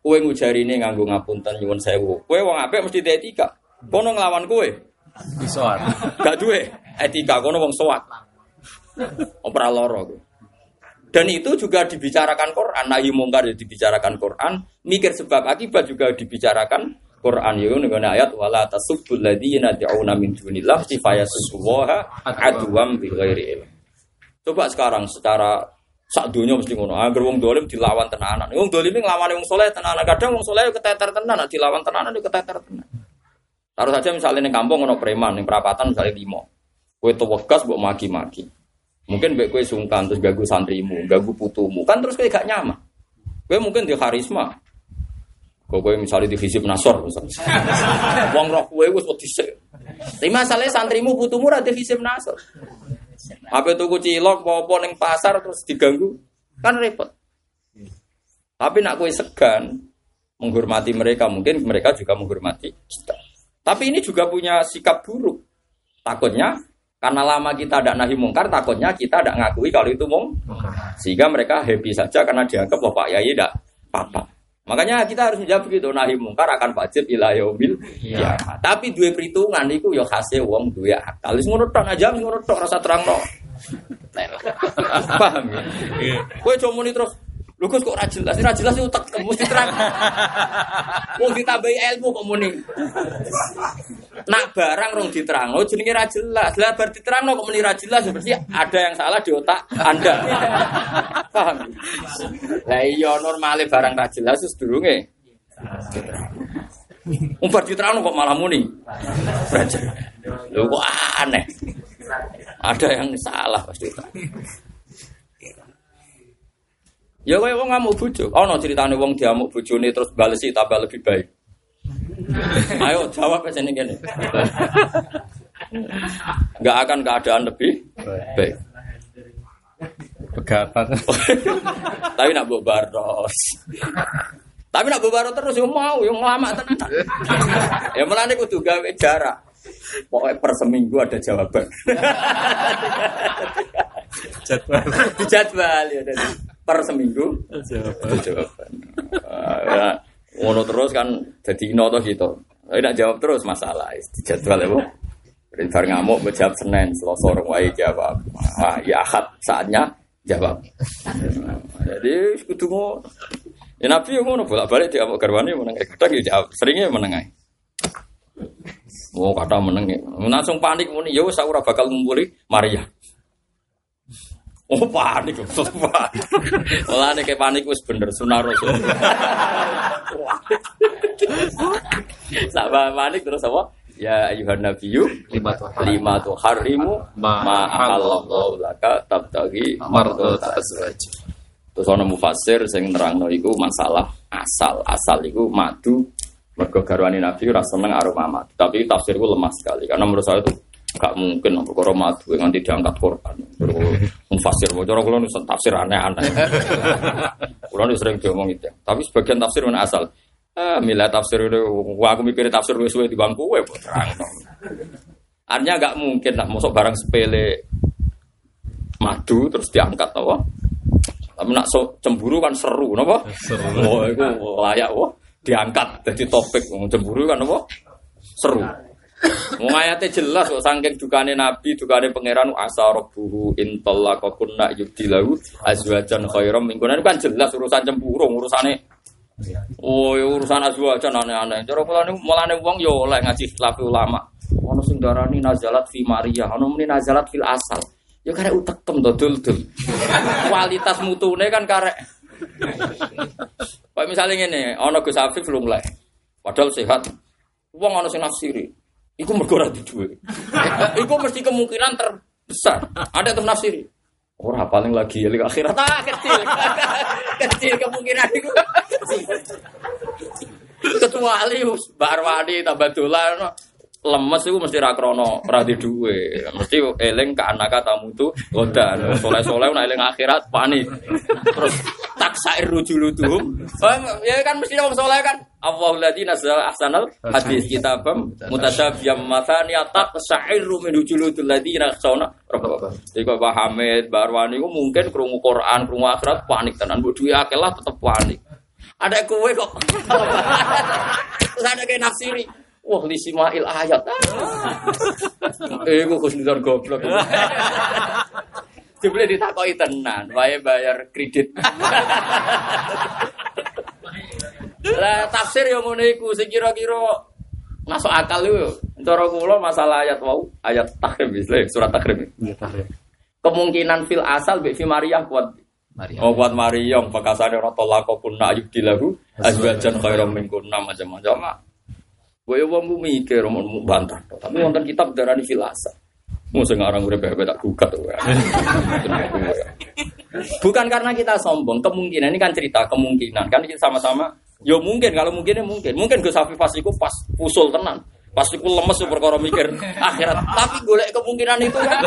gue ngujari ini nganggu ngapunten nyuwun sewu, gue uang apa mesti etika. Kono ngelawan gue, Disoat. gak duwe etika, kono wong soat. Opera loro. Dan itu juga dibicarakan Quran, nahi mungkar dibicarakan Quran, mikir sebab akibat juga dibicarakan Quran itu dengan ayat wala tasubbul ladzina yad'una min dunillah fayasubbuha adwam bi ghairi ilm. Coba sekarang secara sak dunia mesti ngono. Angger wong dolim dilawan tenanan. Wong dolim nglawan wong soleh tenanan. Kadang wong soleh keteter tenan, dilawan tenanan keteter tenan. Taruh saja misalnya ning kampung ono preman, ning perapatan misalnya limo. Kowe tewegas mbok maki-maki. Mungkin mbek kowe sungkan terus gagu santrimu, gagu putumu. Kan terus kowe gak nyaman. Kowe mungkin di karisma, Kok kowe misalnya di fisip nasor misalnya. Wong roh kowe wis wedi sik. Tapi masalahnya santrimu putumu ra di fisip nasor. Apa tuku cilok apa ning pasar terus diganggu kan repot. Tapi nak kue segan menghormati mereka, mungkin mereka juga menghormati kita. Tapi ini juga punya sikap buruk. Takutnya karena lama kita tidak nahi mungkar, takutnya kita tidak ngakui kalau itu mung. Sehingga mereka happy saja karena dianggap bahwa Pak Yai tidak apa-apa. Makanya kita harus menjawab begitu, nahi mungkar akan wajib ila yaumil ya. Tapi dua perhitungan itu ya khasnya wong dua akal. Wis ngono tok aja ngono tok rasa terangno. Paham ya? Kowe cuma terus Lho Gus kok ora jelas, ora jelas itu utek mesti terang. Wong ditambahi ilmu kok muni. Nak barang rong diterangno jenenge ra jelas. Lah bar diterangno kok muni ra jelas berarti ada yang salah di otak Anda. Paham? Lah iya normale barang ra jelas wis durunge. Umbar diterangno kok malah muni. Raja. Lho kok aneh. Ada yang salah pasti. Ya kaya wong ngamuk bojo. Ono ceritane wong diamuk bojone terus balesi tambah lebih baik. Ayo jawab aja nih gini. Gak akan keadaan lebih baik. Pegapan. Tapi nak mbok baros. Tapi nak mbok baros terus yo mau, yo lama tenan. Ya melane kudu gawe jarak. Pokoknya per seminggu ada jawaban. Jadwal. Dijadwal ya jadi per seminggu Jawaban. ada jawaban. Ah, ya, ngono terus kan jadi noto gitu. Tapi nak jawab terus masalah dijadwal ya bu. Jadi bar ngamuk menjawab Senin, Selasa orang wae jawab. Ah, ya akad saatnya jawab. Jadi kudu ngono. Ya Nabi yang ngono bolak-balik dia mau garwani meneng kadang ya jawab, seringnya meneng ae. Mau kata meneng, ya. langsung panik muni, ya aku ora bakal ngumpuli Maria. Oh panik, terus panik. Malah nek kayak panik wis bener sunah rasul. Sama panik terus apa? Ya ayuhan nabiyyu Lima tuh. lima tuh harimu Ma laka tabtagi mardot azwaj. Terus ana mufasir sing nerangno iku masalah asal. Asal iku madu mergo garwane Nabi ora seneng aroma madu. Tapi tafsirku lemah sekali karena menurut saya itu gak mungkin apa perkara madu yang nanti diangkat Quran. Terus mufasir bocor kula nu tafsir aneh-aneh. Kula nu sering diomong itu. Tapi sebagian tafsir mana asal. Ah, milah tafsir itu, wah aku mikir tafsir suwe di bangku, gue terang. Artinya gak mungkin lah, masuk barang sepele madu terus diangkat apa? Tapi nak so, cemburu kan seru, napa? Seru. Oh, itu layak wah diangkat jadi topik cemburu kan apa? Seru. Wong ayatnya jelas kok saking dukane Nabi, dukane pangeran asa rabbuhu in talaqakunna yubdilahu azwajan khairam kunna. kan jelas urusan cemburu, urusane Oh, ya urusan azwajan aneh-aneh. Cara kula niku mulane wong yo oleh ngaji khilaf ulama. Ono sing darani nazalat fi Maria, ono muni nazalat fil asal. Ya karek utekem to dul-dul. Kualitas mutune kan karek Kayak misalnya ngene, ono Gus Afif lumleh. Padahal sehat. Wong ono sing nafsiri. Iku mergo ora duwe. Iku mesti kemungkinan terbesar. Ada tuh nafsiri. Ora paling lagi ya akhirat. Ah, kecil. kecil kemungkinan itu. Kecuali Mbak Arwani tambah dolan lemes itu mesti ra krono ora di duwe. Mesti eling ke anak tamu itu godan. Soleh-soleh nek eling akhirat panik. Terus taksair rujulutuhum. Oh, ya kan mesti wong soleh kan. Allahul ladzi nazzala ahsanal hadis kitabam mutasyabiyam mathani taqsairu min rujulutul ladzina yakhshawna rabbahum. Jadi kok Pak Hamid, Mbak Arwani ku mungkin krungu Quran, krungu akhirat panik tenan. Mbok duwe akeh lah tetep panik. Ada kue kok. Terus ada kayak nafsiri. Wah, li simail ayat. Eh, gue kusnudon goblok. Jebule ditakoki tenan, wae bayar kredit. Lah tafsir yang ngono iku sing kira-kira masuk akal yo. Cara kula masalah ayat wau, ayat tahrim Islam, surat tahrim. Iya tahrim. Kemungkinan fil asal mbek fi Maryam kuat. Mari. Oh kuat Maryam, pakasane ora tolak kunna ayub dilahu azwajan khairam min kunna macam-macam. Gue ya wong mikir mau bantah, tapi wonten kitab darani fil asal. Mau aran urip bebek tak gugat. Bukan karena kita sombong, kemungkinan ini kan cerita kemungkinan kan kita sama-sama. Yo mungkin kalau mungkin, mungkin Gus Afif pas iku pas usul tenan. Pasti ku lemes tuh perkara mikir akhirat. Tapi golek kemungkinan itu kan.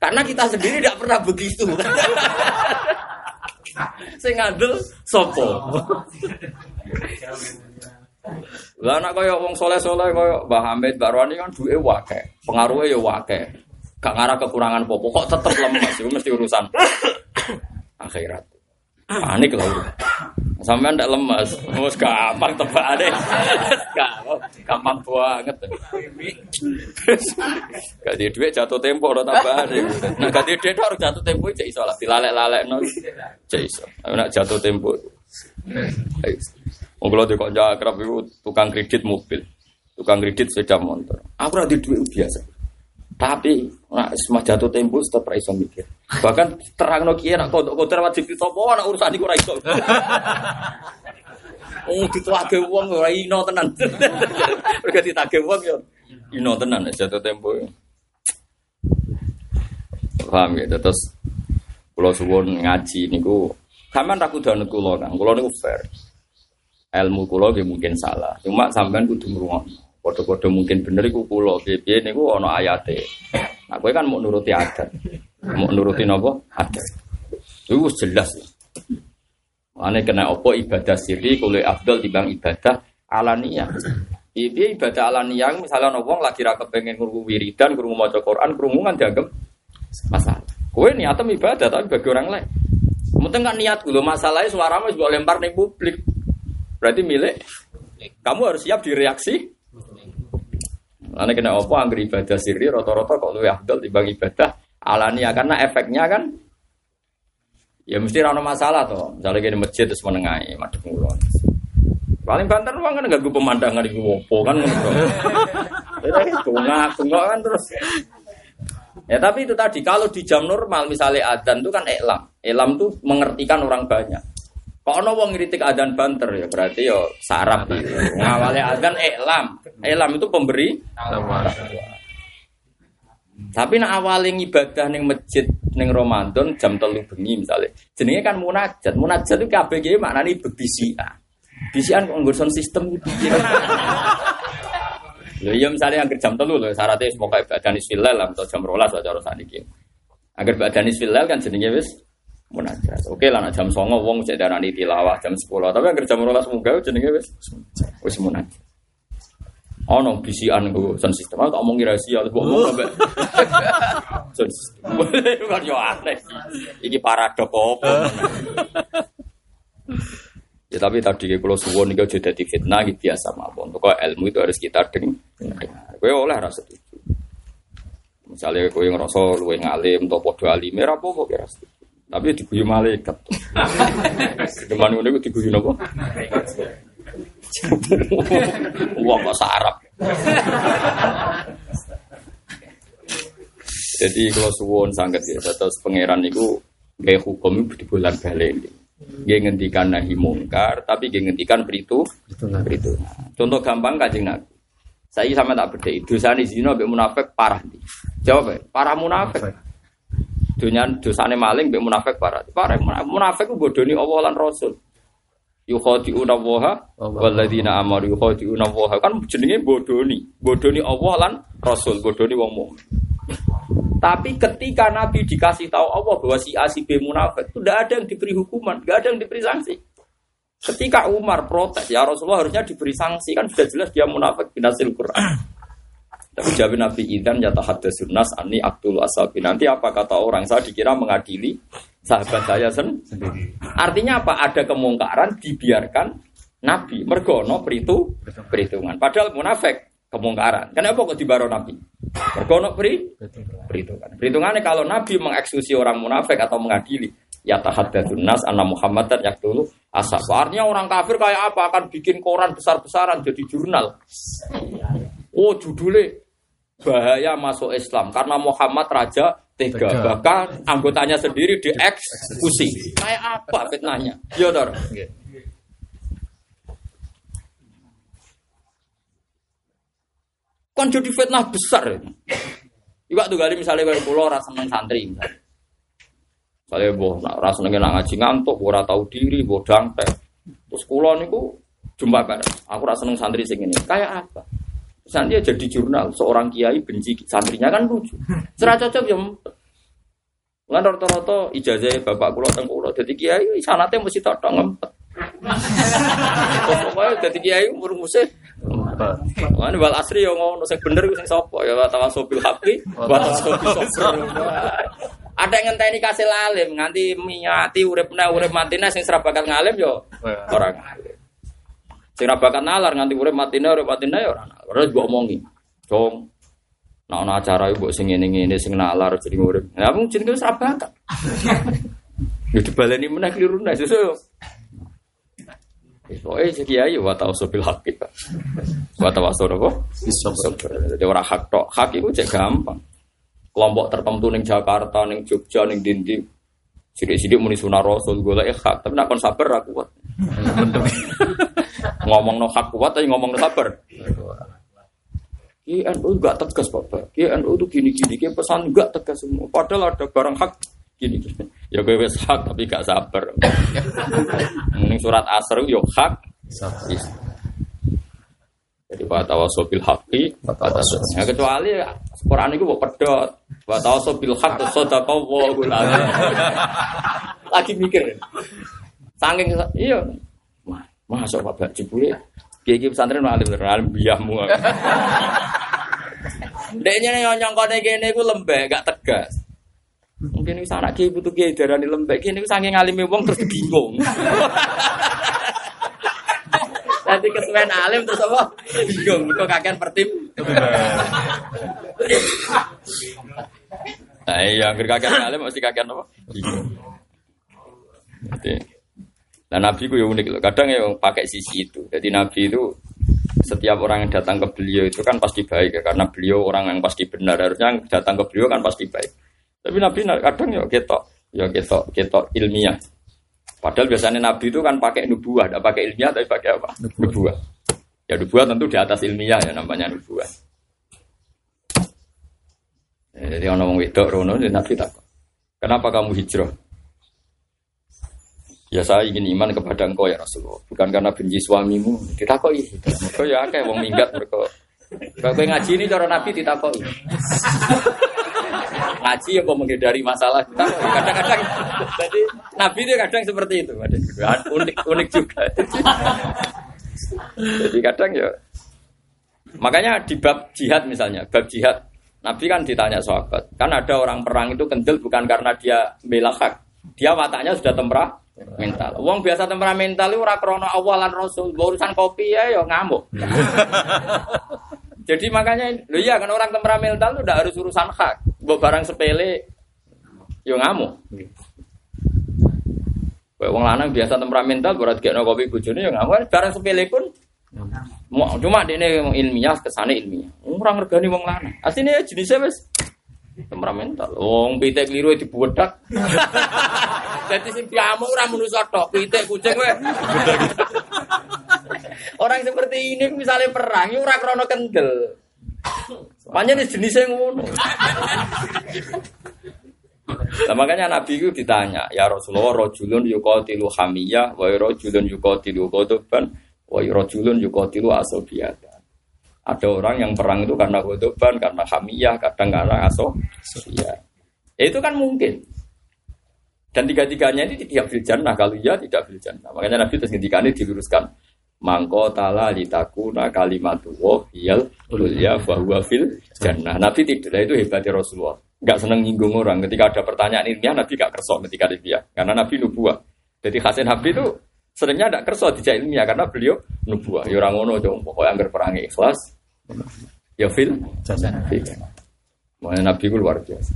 Karena kita sendiri tidak pernah begitu. Sing ngandel sopo. Lah anak kaya wong soleh-soleh kaya Mbah Hamid, Mbak Roni kan duwe wake, pengaruhnya ya wake. Gak ngarah kekurangan popo, kok tetep lemes itu mesti urusan akhirat. Panik lah udah. Sampai ndak lemes, mus gampang tebak deh. Gampang, banget. Gak di duit jatuh tempo udah tambah deh. Nah gak di duit harus jatuh tempo cek iso lah. Dilalek-lalek no, cek iso. Nak jatuh tempo. Wong kula kok jakrab iku tukang kredit mobil. Tukang kredit sepeda motor. Aku ora duit biasa. Tapi nak semua jatuh tempo tetep ra iso mikir. Bahkan terangno kiye nak kodok kotor wajib ditopo nak urusan iku ra iso. Oh dituake wong ora ino tenan. Mergo ditake wong yo ino tenan nek jatuh tempo. Paham ya, terus kula suwun ngaji niku sampean ra kudu kula Kang. Kula niku fair ilmu kulo nggih mungkin salah. Cuma sampean kudu ngrungokno. Padha-padha mungkin bener iku kulo piye niku ana ayate. Nah, kowe kan mau nuruti adat. Mau nuruti napa? Adat. Itu jelas. Ane kena opo ibadah siri kulo abdul dibang ibadah alaniyah. Piye ibadah alaniyah misalnya wong lagi ra kepengin krungu wiridan, krungu maca Quran, krungu kan dianggap masalah. Kowe niatem ibadah tapi bagi orang lain. Mungkin kan niat gue masalahnya suaramu juga lempar nih publik. Berarti milik kamu harus siap direaksi. Karena kena apa angger ibadah sirri rata-rata kok lebih afdal dibang ibadah alania karena efeknya kan ya mesti rano masalah toh. Misalnya gini masjid terus menengahi madhep ngulon. Paling banter uang kan gak pemandangan di wopo kan ngono. Tungak kan terus. Ya tapi itu tadi kalau di jam normal misalnya adzan itu kan elam. Elam tuh mengertikan orang banyak. Kok ono wong ngritik adzan banter ya berarti yo sarap gitu. Ngawale adzan elam. Elam itu pemberi Tapi nak awale ibadah ning masjid ning Ramadan jam telu bengi misalnya. Jenenge kan munajat. Munajat itu kabeh ge maknane bebisian. Bisian kok nggon sistem gitu. Lho iya misalnya yang jam telu lho syaratnya semoga ibadah nisfilal atau jam rolas cara saniki. Agar ibadah nisfilal kan jenenge wis munajat. Oke lah nak jam songo wong cek darani tilawah jam 10. Tapi agar jam 12 munggah jenenge wis wis munajat. Ono bisian go sound system. Aku tak omong rahasia terus ngomong sampe. Sound system. Kan yo aneh. Iki paradok opo. Ya tapi tadi kalau suwon ini jadi dadi fitnah gitu biasa mawon. Pokok ilmu itu harus kita dengar. Kowe oleh rasa setuju. Misalnya kowe ngerasa luwe ngalim atau padha alim, ora apa-apa kira setuju. Tapi diguyu malaikat. Cuman ngono iku diguyu napa? Wong bahasa Arab. Jadi kalau suwon sangat ya, terus pangeran itu gaya hukum di bulan balik. Dia ngendikan nahi mungkar, tapi dia ngendikan beritu, beritu. Contoh gampang kajing nabi. Saya sama tak beda. Dosa di sini nabi munafik parah nih. Jawab ya, parah munafik. Dunia dosane maling be munafik parah. Parah munafik ku bodoni Allah lan Rasul. Yukhadi'una waha walladzina amaru yukhadi'una waha kan jenenge bodoni. Bodoni Allah lan Rasul, bodoni wong mukmin. Tapi ketika Nabi dikasih tahu Allah bahwa si A si B munafik, itu tidak ada yang diberi hukuman, tidak ada yang diberi sanksi. Ketika Umar protes, ya Rasulullah harusnya diberi sanksi kan sudah jelas dia munafik binasil Quran. Tapi jawab Nabi Idan yata hadasun nas ani aktul asabi. Nanti apa kata orang? Saya dikira mengadili sahabat saya sendiri. Artinya apa? Ada kemungkaran dibiarkan Nabi mergono peritu perhitungan. Padahal munafik kemungkaran. Kenapa kok dibaro Nabi? Mergono peri perhitungan. Perhitungannya kalau Nabi mengeksekusi orang munafik atau mengadili ya tahaddatsun nas anna Muhammadan yaqtulu asab. Artinya orang kafir kayak apa akan bikin koran besar-besaran jadi jurnal. Oh judulnya bahaya masuk Islam karena Muhammad raja tega bahkan anggotanya sendiri dieksekusi. Kayak apa fitnahnya? Ya, Dor. Kan jadi fitnah besar. Iwak tuh kali misalnya kalau pulau rasa seneng santri misalnya. Misalnya boh, nah, rasa seneng ngaji ngantuk, ora tahu diri, boh dangtek. Terus kulo niku Jumpa kan, aku rasa seneng santri sing ini. Kayak apa? Nanti dia jadi jurnal, seorang kiai benci santrinya kan lucu. Serah cocok ya. Lan rata-rata ijazah bapak kula teng kula dadi kiai sanate mesti tok ngempet. Pokoke dadi kiai umur musih. Lan wal asri yo ngono sing bener sing sapa ya wa tawasobil haqqi wa. Ada yang ngenteni kasil alim nganti miati uripna urip matine sing serabakat ngalim yo ora ngalim. Sing ra bakat nalar nganti urip matine urip matine ya ora nalar. Terus mbok omongi. Dong. Nah ana acara ibu sing ngene-ngene sing nalar jadi urip. Ya mung jenenge wis ra bakat. Ya dibaleni meneh kliru nek sesuk. Pokoknya si kiai wa tawasau bil haqq. Wa tawasau apa? Bisa. Jadi orang hak tok. Hak itu cek gampang. Kelompok tertentu ning Jakarta, ning Jogja, ning Dindi. Sidik-sidik muni sunah Rasul golek hak, tapi nak kon sabar ra kuat. Ngomong no hak kuat tapi ngomong no sabar. INU enggak tegas Bapak. INU itu gini-gini, kayak pesan enggak tegas semua. Padahal ada barang hak gini. Ya gue wes hak tapi gak sabar. Ini surat asr yo hak. Is. Jadi wa tawasobil haqqi wa tawasobil. Ya kecuali Quran itu mau pedot. Wa tawasobil haqq sadaqallahu alazim. Lagi mikir. Saking iya. Wah, Masuk Bapak jebule Kiai pesantren alim alim biahmu. Deknya yang nyongkone kene iku lembek, gak tegas. Mungkin wis anak kiai butuh kiai darani lembek, kene iku saking alime wong terus bingung. Nanti kesuwen alim terus apa? Bingung, kok kakean pertim. Nah, iya, kakean alim mesti kakean apa? Bingung. Jadi, Nah Nabi itu ya unik loh. Kadang ya pakai sisi itu. Jadi Nabi itu setiap orang yang datang ke beliau itu kan pasti baik ya. Karena beliau orang yang pasti benar. Harusnya yang datang ke beliau kan pasti baik. Tapi Nabi kadang ya ketok, ya ketok, ketok ilmiah. Padahal biasanya Nabi itu kan pakai nubuah, tidak pakai ilmiah tapi pakai apa? Nubuah. Ya nubuah tentu di atas ilmiah ya namanya nubuah. Ya, jadi orang ngomong wedok rono Nabi tak. Kenapa kamu hijrah? Ya saya ingin iman kepada engkau ya Rasulullah. Bukan karena benci suamimu. Ditakoi. Mereka ya kayak wong minggat mereka. Kalau ngaji ini cara Nabi ditakoi. ngaji ya kok menghindari masalah. Kadang-kadang. Jadi Nabi itu kadang seperti itu. Unik unik juga. Jadi kadang ya. Makanya di bab jihad misalnya, bab jihad Nabi kan ditanya sahabat, kan ada orang perang itu kendel bukan karena dia bela hak, dia matanya sudah temperah mental. Wong biasa temperamental itu ora krana awalan rasul, urusan kopi ya ya ngamuk. Jadi makanya lo iya kan orang temperamental itu udah harus urusan hak. Mbok barang sepele yo ngamuk. Kayak wong lanang biasa temperamental berat gekno kopi bojone yo ngamuk. Barang sepele pun cuma dene ilmiah kesane ilmiah. Ora ngergani wong lanang. Asline jenisnya wis temperamental. Wong pitik keliru dibuwedak. Jadi sing piamu ora manusa tok, pitik kucing kowe. Orang seperti ini misalnya perang, ya ora krono kendel. Makanya jenisnya ngono. Nah, makanya Nabi itu ditanya, ya Rasulullah, rojulun yukotilu hamiyah, wa rojulun yukotilu kodoban, wa rojulun yukotilu asobiyata. Ada orang yang perang itu karena kodoban, karena hamiyah, kadang karena asobiyah. Ya, itu kan mungkin. Dan tiga-tiganya ini tidak fil. Kalau iya tidak fil. Makanya Nabi terus ketika ini diluruskan. Mangko tala litakuna kalimatu wa hiyal ulya bahwa fil jannah. Nabi tidak itu hebatnya Rasulullah. Gak seneng nyinggung orang. Ketika ada pertanyaan ilmiah Nabi gak kersok ketika dia. Karena Nabi nubuah. Jadi khasin Nabi itu seringnya tidak kersok tidak ilmiah karena beliau nubuah. Ya orang ngono dong. Pokoknya anggar perang ikhlas. Ya fil. Makanya Nabi itu luar biasa.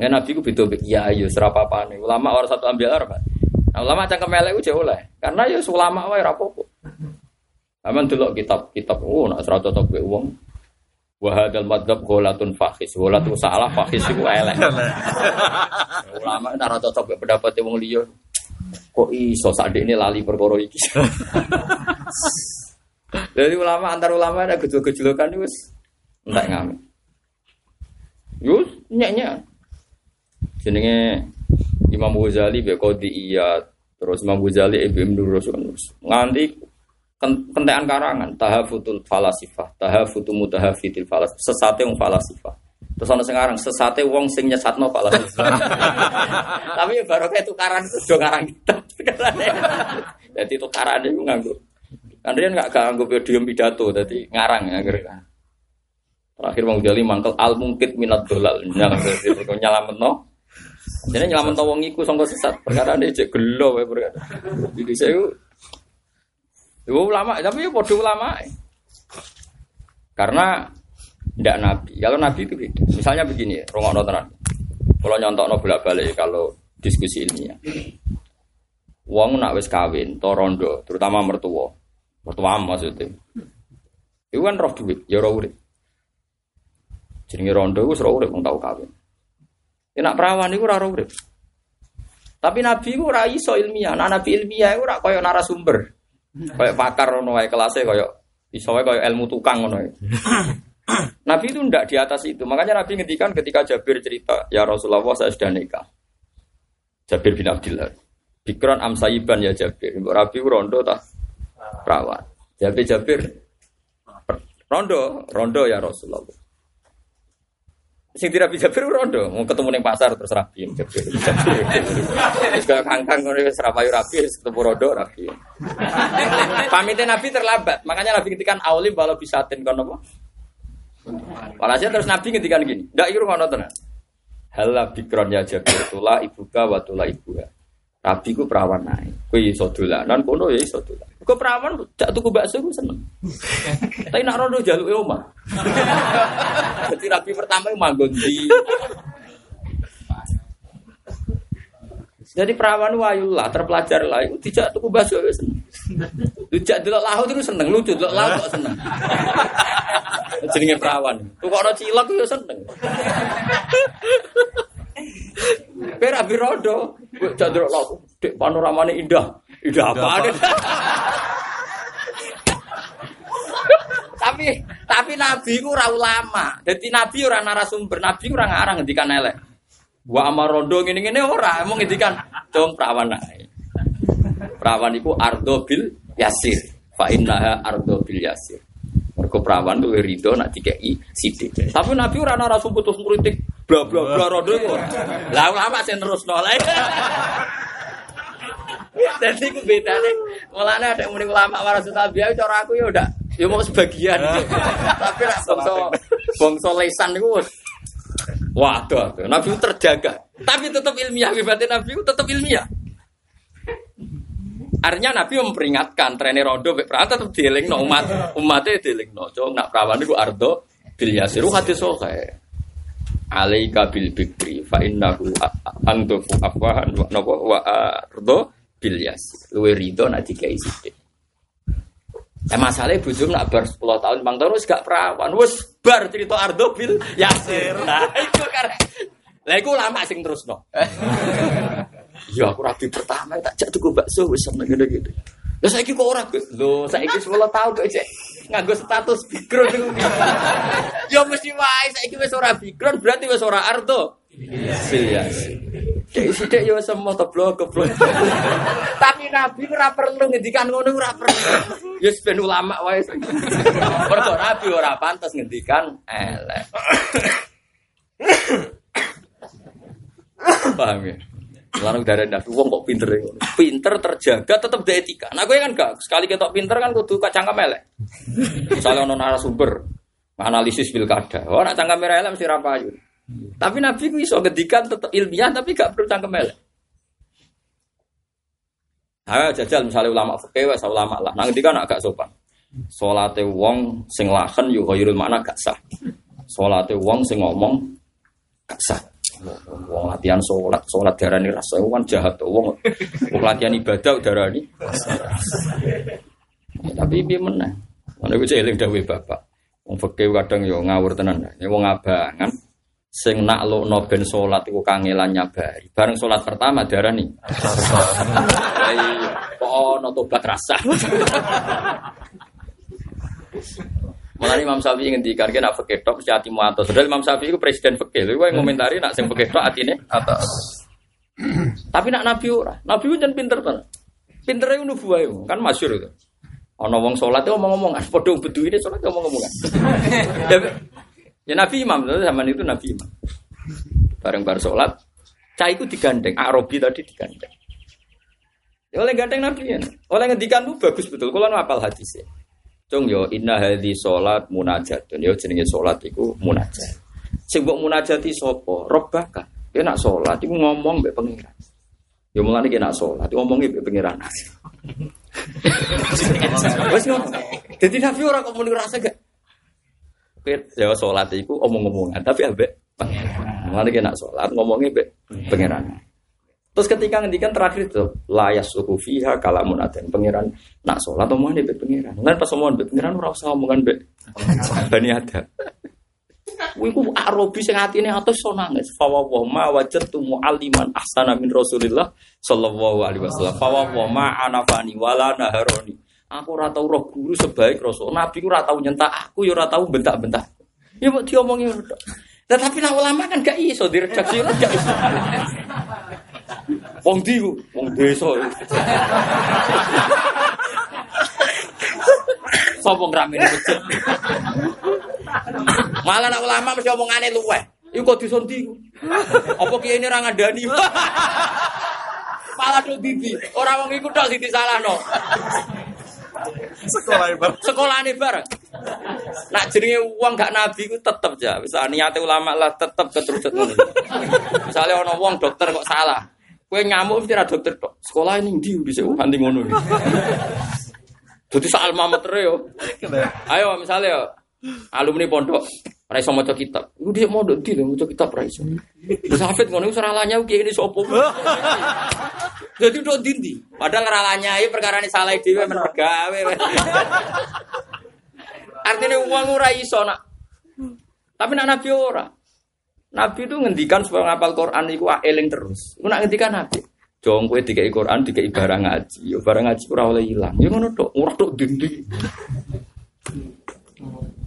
Ya Nabi ku beda ya ayo serapa apa nih. Ulama orang satu ambil apa? Nah, ulama cangkem elek ku jauh lah. Karena ya ulama wae ra apa-apa. Aman delok kitab-kitab oh nak serata cocok gue wong. Wa hadzal madzhab gholatun fakhis. Gholatun salah fakhis iku elek. ulama ora cocok pendapat wong liya. Kok iso ini lali perkara iki. Jadi ulama antar ulama ada gejol-gejolokan wis entek ngamen. Yus nyek-nyek jenenge Imam Ghazali kodi iya terus Imam Ghazali Ibnu Nurus nganti Ken- Kentekan karangan, tahafutul falasifah, tahafutu mutahafitil falas, sesate wong falasifah. Terus ana sekarang sesate wong sing nyesatno falasifah. Tapi ya baru kayak tukaran itu do ngarang kita. Jadi tukaran itu nganggo. Dia nggak nganggo podium pidato, jadi ngarang ya kira Terakhir wong jali mangkel al mungkit minat dolal nyala nyalamet no. Jadi nyelamat wong iku sangka sesat. Perkara ini cek gelo wae perkara. Jadi saya itu Ibu ulama, tapi ya bodoh ulama. Karena tidak nabi. Kalau nabi itu beda. Misalnya begini, rongok tenan. Kalau nyontok no bolak balik kalau diskusi ilmiah. Wong nak wis kawin, to rondo, terutama mertua. Mertua maksudnya. Itu kan roh duit, ya roh urip. Jenenge rondo wis roh urip wong tau kawin. Ya nak perawan iku ora roh urip. Tapi nabi ku ora iso ilmiah. Nah, nabi ilmiah iku ora koyo narasumber. Kayak pakar ngono wae kelasnya kayak iso wae kayak ilmu tukang ngono. Nabi itu ndak di atas itu. Makanya Nabi ngendikan ketika Jabir cerita, "Ya Rasulullah, saya sudah nikah." Jabir bin Abdullah. Bikron amsayiban ya Jabir. Mbok Rabi rondo ta perawan. Jabir Jabir rondo, rondo ya Rasulullah. Sing tidak bisa Jabir rondo, mau ketemu ning pasar terus rapi Jabir. Jabir. Terus kangkang ngono wis rapayu ketemu rondo rapi. Pamitnya Nabi terlambat, makanya Nabi ngendikan aulim walau bisatin kono apa? Walhasil terus Nabi ngendikan gini, ndak iru ngono tenan. Hala bikron ya Jabir tula ibuka wa tula ibuha. Rabi ku perawan naik. Kuwi iso dolanan kono ya iso dolan. Kok perawan jak tuku bakso ku seneng. Tapi nak rondo jaluke omah. Jadi Rabi pertama manggon di Jadi perawan wayullah terpelajar lah itu tidak tuku bakso ya seneng. Dijak delok laut terus seneng, lucu delok laut kok seneng. Jenenge perawan. Tukokno cilok ya seneng. Kowe kowe jak delok laut, dek panoramane indah. Indah apa? tapi tapi nabi ku ora ulama. Dadi nabi ora narasumber, nabi ora ngarang ngendikan elek. Wa amarondo ngene-ngene ora, emang ngendikan dong perawan ae. Perawan iku ardo bil yasir. Fa innaha ardo bil yasir. Mergo perawan luwih rido nak dikeki sithik. Tapi nabi ora narasumber terus ngritik bla bla bla rondo iku. Lah ulama sing terusno lha. Jadi ku bedane mulane ada muni ulama warasul tabiah cara aku ya udah ya mau sebagian. Tapi nak bangsa bangsa lesan wis Waduh. Nabi terjaga. Tapi tetap ilmiah. Wibatin Nabi tetap ilmiah. Artinya Nabi memperingatkan trennya rondo perawan tetap dieling no umat umatnya dieling no. Cuma nak perawan itu ardo bil yasiru hati sohe. Alaika bil bikri fa innahu antufu afwahan wa ardo bil yasir. Luwe rido nak dikai sithik. Eh masalahnya bujum nak bar 10 tahun, bang wis gak perawan, wis bar cerita Ardo bil Yasir. Nah, itu karena lah iku lama sing terus no. Ya aku rapi pertama tak jak tuku bakso wis seneng ngene gitu. Lah saiki kok ora Gus? Lho, saiki 10 tahun kok cek nganggo status background niku. Ya mesti wae saiki wis ora background berarti wis ora Ardo. Bil Yasir. Dek sithik ya semua teblok keblok. Tapi Nabi ora perlu ngendikan ngono ora perlu. Ya ben ulama wae. Mergo Nabi ora pantas ngendikan elek. Paham ya? Lalu darah Nabi wong kok pinter ya? Pinter terjaga tetap ada etika. Nah gue kan gak sekali ketok pinter kan kudu kacang elek. Misalnya ono narasumber analisis pilkada. Oh nak cangkem elek mesti rapayu. Tapi Nabi ku iso ngedikan tetap ilmiah tapi gak perlu cangkem. Ayo jajal misalnya ulama fikih wes ulama lah. Nang ngendikan agak sopan. Salate wong sing lahen yo khairul makna gak sah. Salate wong sing ngomong gak sah. Wong latihan sholat, sholat darani rasa kan jahat tuh. Wong wong latihan ibadah darani. Tapi piye meneh? Ana iku eling dawuh bapak. Wong fikih kadang yo ngawur tenan. Ya wong abangan sing naklukno ben salat iku kangelan nyabari. Bareng salat pertama darani. Lah iya, kok ono tobat rasa. Mulane Imam Syafi'i ngendikan nek fikih tok mesti atimu atos. Padahal Imam Syafi'i iku presiden fikih. Lha kowe ngomentari nak sing fikih tok atine atas. Tapi nak Nabi ora. Nabi ku jan pinter tenan. Pintere nubuwah kan masyhur itu. Ana wong salat itu omong-omongan, padha bedu ini salat omong-omongan. ya, ya Nabi Imam, zaman itu Nabi Imam. Bareng bar salat, cah itu digandeng, Arabi tadi digandeng. Ya oleh gandeng Nabi ya. Oleh ngendikan itu bagus betul. Kalau apal hadisnya. Cung yo inna hadhi salat munajatun. Yo jenenge salat iku munajat. Sing mbok munajati sapa? Rabbaka. Ya nak salat iku ngomong mbek pengiran. Ya mulane ki nak salat ngomongi mbek pengiran. Wes ngono. Dadi Nabi ora kok muni rasa gak. Ya salat iku omong-omongan tapi ambek pangeran. Mulane ki nak salat ngomongi mbek pangeran. Terus ketika ngendikan terakhir itu layas suku fiha kalamun aden pangeran nak sholat omongan mbek pangeran. Kan pas omongan mbek pangeran ora usah omongan mbek bani ada. Kuwi ku arobi sing atine atus so nangis. Fa wa ma wajadtu mualliman ahsana min Rasulillah sallallahu alaihi wasallam. Fa wa ma anafani wala naharoni. Aku ora tau roh guru sebaik Rasul. Nabi ku ora tau nyentak aku ya ora tau bentak-bentak. Ya mau diomongi. Tetapi nak ulama kan gak iso diredaksi gak iso. Wong di wong desa. Sopo ngrame masjid. Malah nak ulama mesti omongane luweh. Iku kok disonti iku. Apa kiye ini ora ngandani? Malah do bibi. Ora wong iku tok sing disalahno. Sekolah ibar. Sekolahane bareng. Nak jenenge wong gak nabi ku tetep ya. Wis niate ulama lah tetep keterucut ngono. Misale ana wong dokter kok salah. Kue ngamuk mesti ra dokter tok. Sekolah ini ndi dhisik nganti ngono. Dadi sak alma mater yo. Ayo misalnya alumni pondok ora iso maca kitab. Iku dhisik mondok ndi lho maca kitab ora iso. Terus hafid ngono ini sapa. Jadi udah dindi. Padahal ralanya ini perkara ini salah dhewe men pegawe. Artinya uang ora iso nak. Tapi nak nabi ora. Nabi itu ngendikan supaya ngapal Quran itu eling terus. Iku nak ngendikan Nabi. Jong kowe dikai Quran dikai barang ngaji. Yo barang ngaji oleh ilang. Yo ngono tok, ora tok dindi.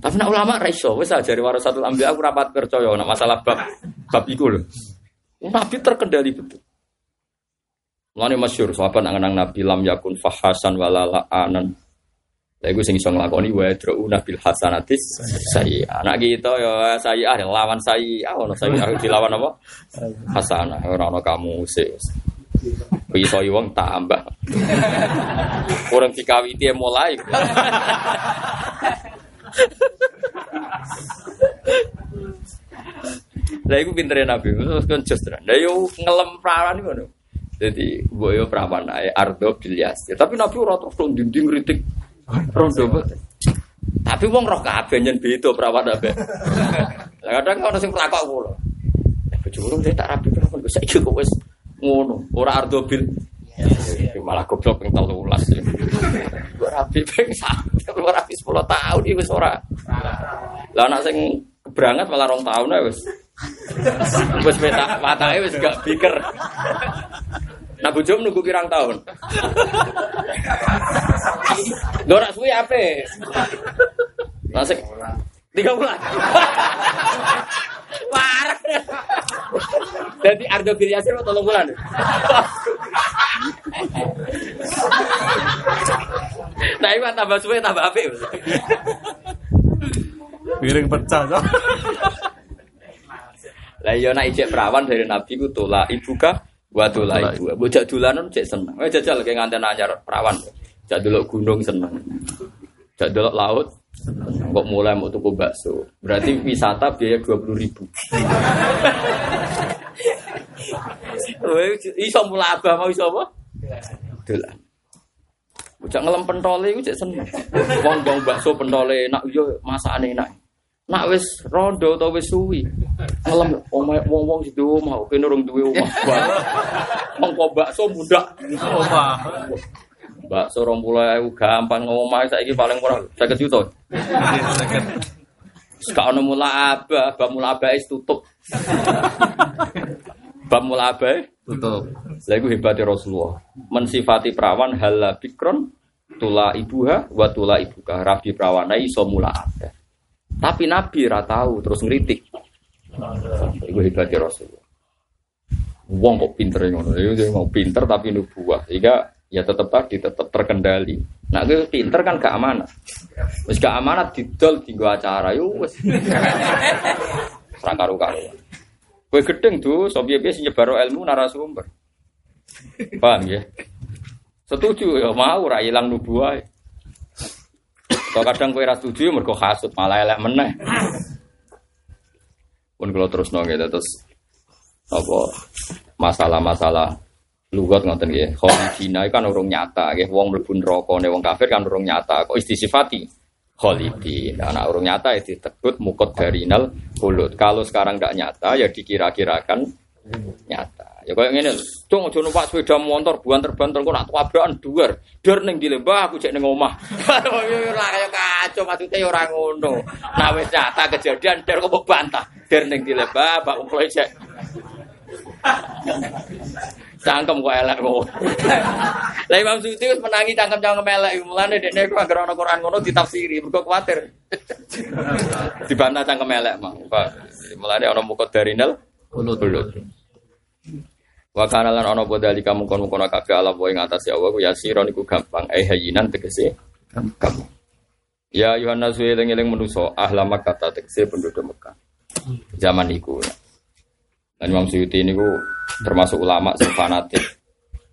Tapi nak ulama ra iso, wis ajari warasatul anbiya aku rapat percaya nak masalah bab bab iku lho. Nabi terkendali betul. Mulane masyhur sahabat nang nang Nabi lam yakun fahasan walala anan. Lha iku sing iso nglakoni wa drauna bil hasanatis sayyi. Anak kita ya sayyi'ah lawan sayyi'ah ono sayyi'ah dilawan apa? Hasanah ora ono kamu sih. Iso wong tambah. Kurang dikawiti mulai. Lah iku pintere Nabi, terus kan just Lah yo ngelem perawan ngono. Jadi boyo perawan ae ardo bilyas. Tapi Nabi ora terus dinding kritik rondo. Tapi wong roh kabeh nyen beda perawan ape. Lah kadang ono sing pelakok kula. Bojomu dia tak rapi perawan kok saiki kok wis ngono, ora ardo bil malah goblok ping 13. Ora rapi ping 1, ora rapi 10 tahun iki wis ora. Lah anak sing keberangat malah rong tahun ae wis. Wis mata matake wis gak biker. Nah bojomu nunggu pirang tahun. Ora suwi? Masih tiga bulan. Parah. Jadi Ardo Giryasir mau tolong bulan. nah ini tambah suwe tambah ape. Piring pecah. Lah iya nek ijek perawan dari Nabi ku tola ibuka wa tola ibu. Bocah dolanan cek seneng. Eh jajal kayak nganten anyar perawan. Jak delok gunung seneng. Jak delok laut kok mulai mau tuku bakso. Berarti wisata biaya dua puluh ribu. iso mulai abah mau iso apa? Dolan. Bocah ngelem pentole iku cek seneng. Wong wong bakso pentole enak yo masakane enak. Nak wis rondo atau wis suwi. Ngelem omah wong-wong situ omah kene urung duwe omah. Mengko bakso mudak. Omah. Bakso 20.000 gampang ngomah saiki paling murah 50 juta. Sekarang ono mula abah, bab mula is tutup. Bab mula Tutup. Lha iku hebate Rasulullah. Mensifati perawan hala bikron tula ibuha wa tula ibuka. Rabi perawana iso mula. Tapi Nabi ra tahu terus ngritik. Iku hebate Rasulullah. Wong kok pinter ngono. Dia mau pinter tapi nubuah. Sehingga ya tetap tadi tetap terkendali. Nah, gue pinter kan gak amanah. Wis gak amanah didol tinggo acara yo wis. Karu-karuan. Kowe gedeng tuh, piye sing nyebar ilmu narasumber. Paham ya? Setuju ya mau ra ilang nubuah. Kalau kadang kowe ra setuju mergo malah elek meneh. Pun kalau terus nong gitu terus apa masalah-masalah lugat ngoten nggih. Khalidina kan urung nyata nggih. Wong mlebu neraka ne wong kafir kan urung nyata. Kok istisifati khalidin. Nah, urung nyata ya disebut mukot darinal hulut. Kalau sekarang tidak nyata ya dikira-kirakan nyata. Ya kayak ngene, cung aja numpak sepeda motor buanter-banter kok nak tabrakan duar. Dur ning di lembah aku cek ning omah. Ora kaya kacau maksudnya ya ora ngono. Nah wis nyata kejadian der kok bantah. Der ning di lembah bak umpul cek. Cangkem kok elek kok. Lah Imam Suyuti wis menangi cangkem-cangkem elek mulane dekne ku anggere ana Quran ngono ditafsiri mergo kuwatir. Dibantah cangkem elek mah. Mulane ana mukot darinal ulut. Wa kana lan ana bodali kamu kon kono kabeh ala wa ing atas ya Allah ya sira niku gampang eh hayinan tegese gampang. Ya Yohanes eling-eling manusa ahla Makkah tegese penduduk Mekah. Zaman iku. Dan Imam Suyuti ini ku termasuk ulama sing fanatik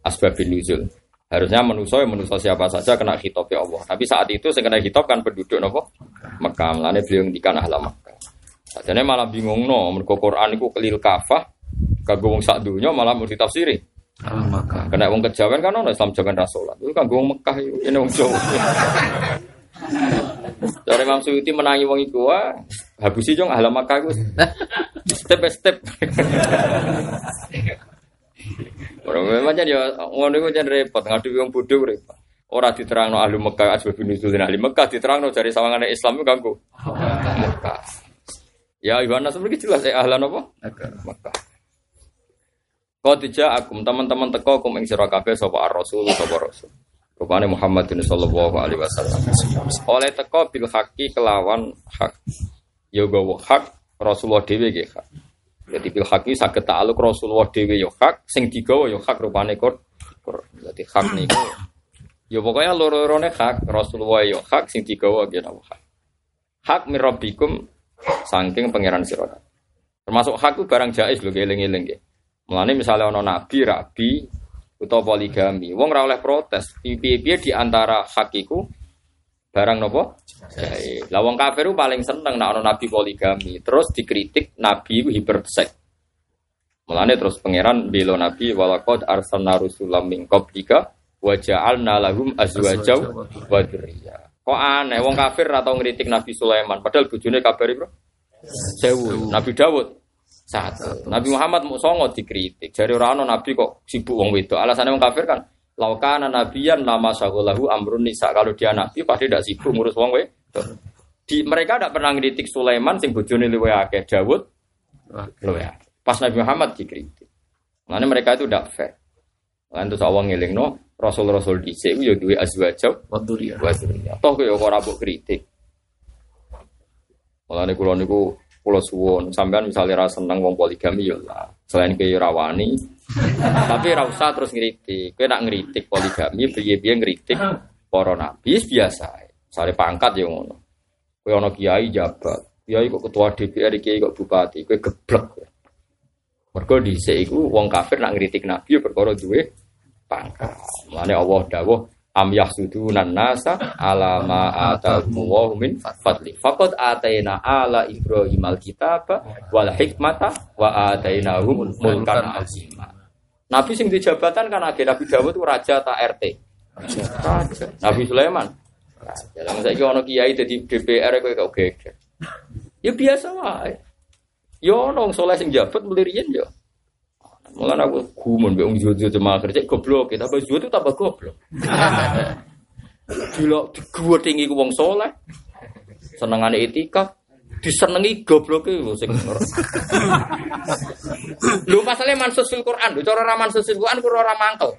asbabun nuzul. Harusnya manusia yang manusia siapa saja kena hitop ya Allah. Tapi saat itu saya kena hitop kan penduduk nopo Mekah. Mulane beliau ngendikan ahla Mekah. Sajane malah bingung no, mergo Quran iku kelil kafah kanggo wong sak dunya malah mau ditafsiri. Ahla Makkah. Kena wong kejawen kan ono Islam jaman rasulat. Itu kanggo wong Mekah itu ini wong Jawa. Dari Imam Suyuti menangi wong iku wah habusi jong ahla Makkah iku step by step. Orang memang jadi ngono iku jan repot ngadu wong bodho repot. Ora diterangno ahli Mekah asbabun nuzul ahli Mekah diterangno dari sawangane Islam itu ganggu. Mekah. Ya Yohanes seperti jelas ya ahlan apa? Mekah. Kau tidak akum teman-teman teko kum ing sira kabeh sapa ar-rasul sapa rasul. Rupane Muhammadin sallallahu alaihi wasallam. Oleh teko bil haqi kelawan hak. Ya gawa hak Rasulullah dhewe nggih hak. Jadi bil haqi saged ta'aluk Rasulullah dhewe ya hak, sing digawa ya hak rupane kor. Jadi hak niku Ya pokoknya loro-lorone hak Rasulullah ya hak sing digawa nggih napa hak. Hak mirabbikum saking pangeran sira. Termasuk hak itu barang jais lho eling-eling nggih. Mulane misalnya ana nabi, rabi utawa poligami, wong ora oleh protes. Piye-piye di antara hak barang nopo? Jais. Lah wong kafir ku paling seneng nek ana nabi poligami, terus dikritik nabi iku hipersek. Mulane terus pangeran bela nabi walaqad arsalna rusulam min qablika wa ja'alna lahum azwaja wa dzurriyyah. Kok aneh wong kafir atau ngritik Nabi Sulaiman padahal bojone kabari, Bro. Sewu. Nabi Dawud satu. Nabi Muhammad mau songo dikritik. Jadi orang nabi kok sibuk wong wedok. Alasannya wong kafir kan laukana nabiyan nama sagolahu amrun nisa. Kalau dia nabi pasti tidak sibuk ngurus wong wedok. Di mereka tidak pernah ngritik Sulaiman sing bojone luwe akeh Dawud luwe. Pas Nabi Muhammad dikritik. Makanya mereka itu tidak fair. Lan terus awang ngelingno rasul-rasul dhisik yo duwe azwaja wa dzurriyyah. Toh kowe ora mbok kritik. Mulane kula niku kula suwun sampean misalnya ra seneng wong poligami ya lah. Selain kowe rawani tapi ra usah terus ngritik. Kowe nak ngritik poligami piye-piye ngritik para nabi biasa. Sare pangkat ya ngono. Kowe ana kiai jabat, kiai kok ketua DPR, kiai kok bupati, kowe geblek. Mergo dhisik iku wong kafir nak ngritik nabi ya perkara pangkat. Mulane Allah dawuh am yahsudunan nasa ala ma atahumullahu min fadli. Faqad ataina ala Ibrahim alkitaba wal hikmata wa atainahum mulkan azima. Nabi sing di jabatan kan agak Nabi Dawud itu raja tak RT. Raja. Nabi Sulaiman. Raja. Lah saiki ono kiai dadi DPR kowe kok geger. Ya biasa wae. Yo ono wong saleh sing jabat melirian yo. Mulane aku gumun mbek wong jojo jemaah kerja goblok, tapi jojo itu tambah goblok. Gila gua tinggi ku wong soleh. Senengane etika, disenengi gobloke lho sing Lho pasale mansus fil Quran, lho cara mansus fil Quran kura ora mangkel.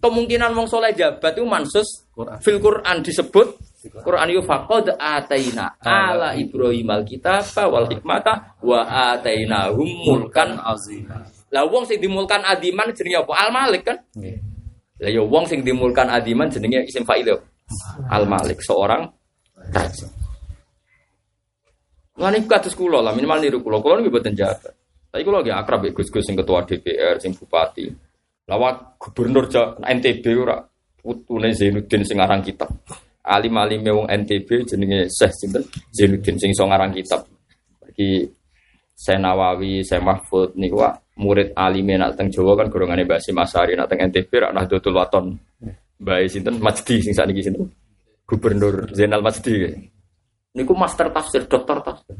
Kemungkinan wong soleh jabat itu mansus fil Quran disebut Quran yu faqad ataina ala Ibrahim alkitaba wal hikmata wa atainahum mulkan azim. lah wong sing dimulkan adiman jenenge apa? Al Malik kan? Lah ya wong sing dimulkan adiman jenenge isim fa'il yo. Al Malik, seorang raja. Ngene kados kula lah minimal niru kula. Kula niku mboten jabat. Tapi kula nggih akrab ya Gus-gus sing ketua DPR, sing bupati. Lawak gubernur NTB ora putune Zainuddin sing aran kitab. Alim-alim wong NTB jenenge Syekh sinten? Zainuddin sing iso ngarang kitab. Iki saya Nawawi, saya Mahfud niku murid alime nak teng Jawa kan golongane Mbak Hasyim Asy'ari nak teng NTB rak Nahdlatul Wathon. Mbak sinten Majdi sing sakniki sinten? Gubernur Zainal Majdi. Niku master tafsir, dokter tafsir.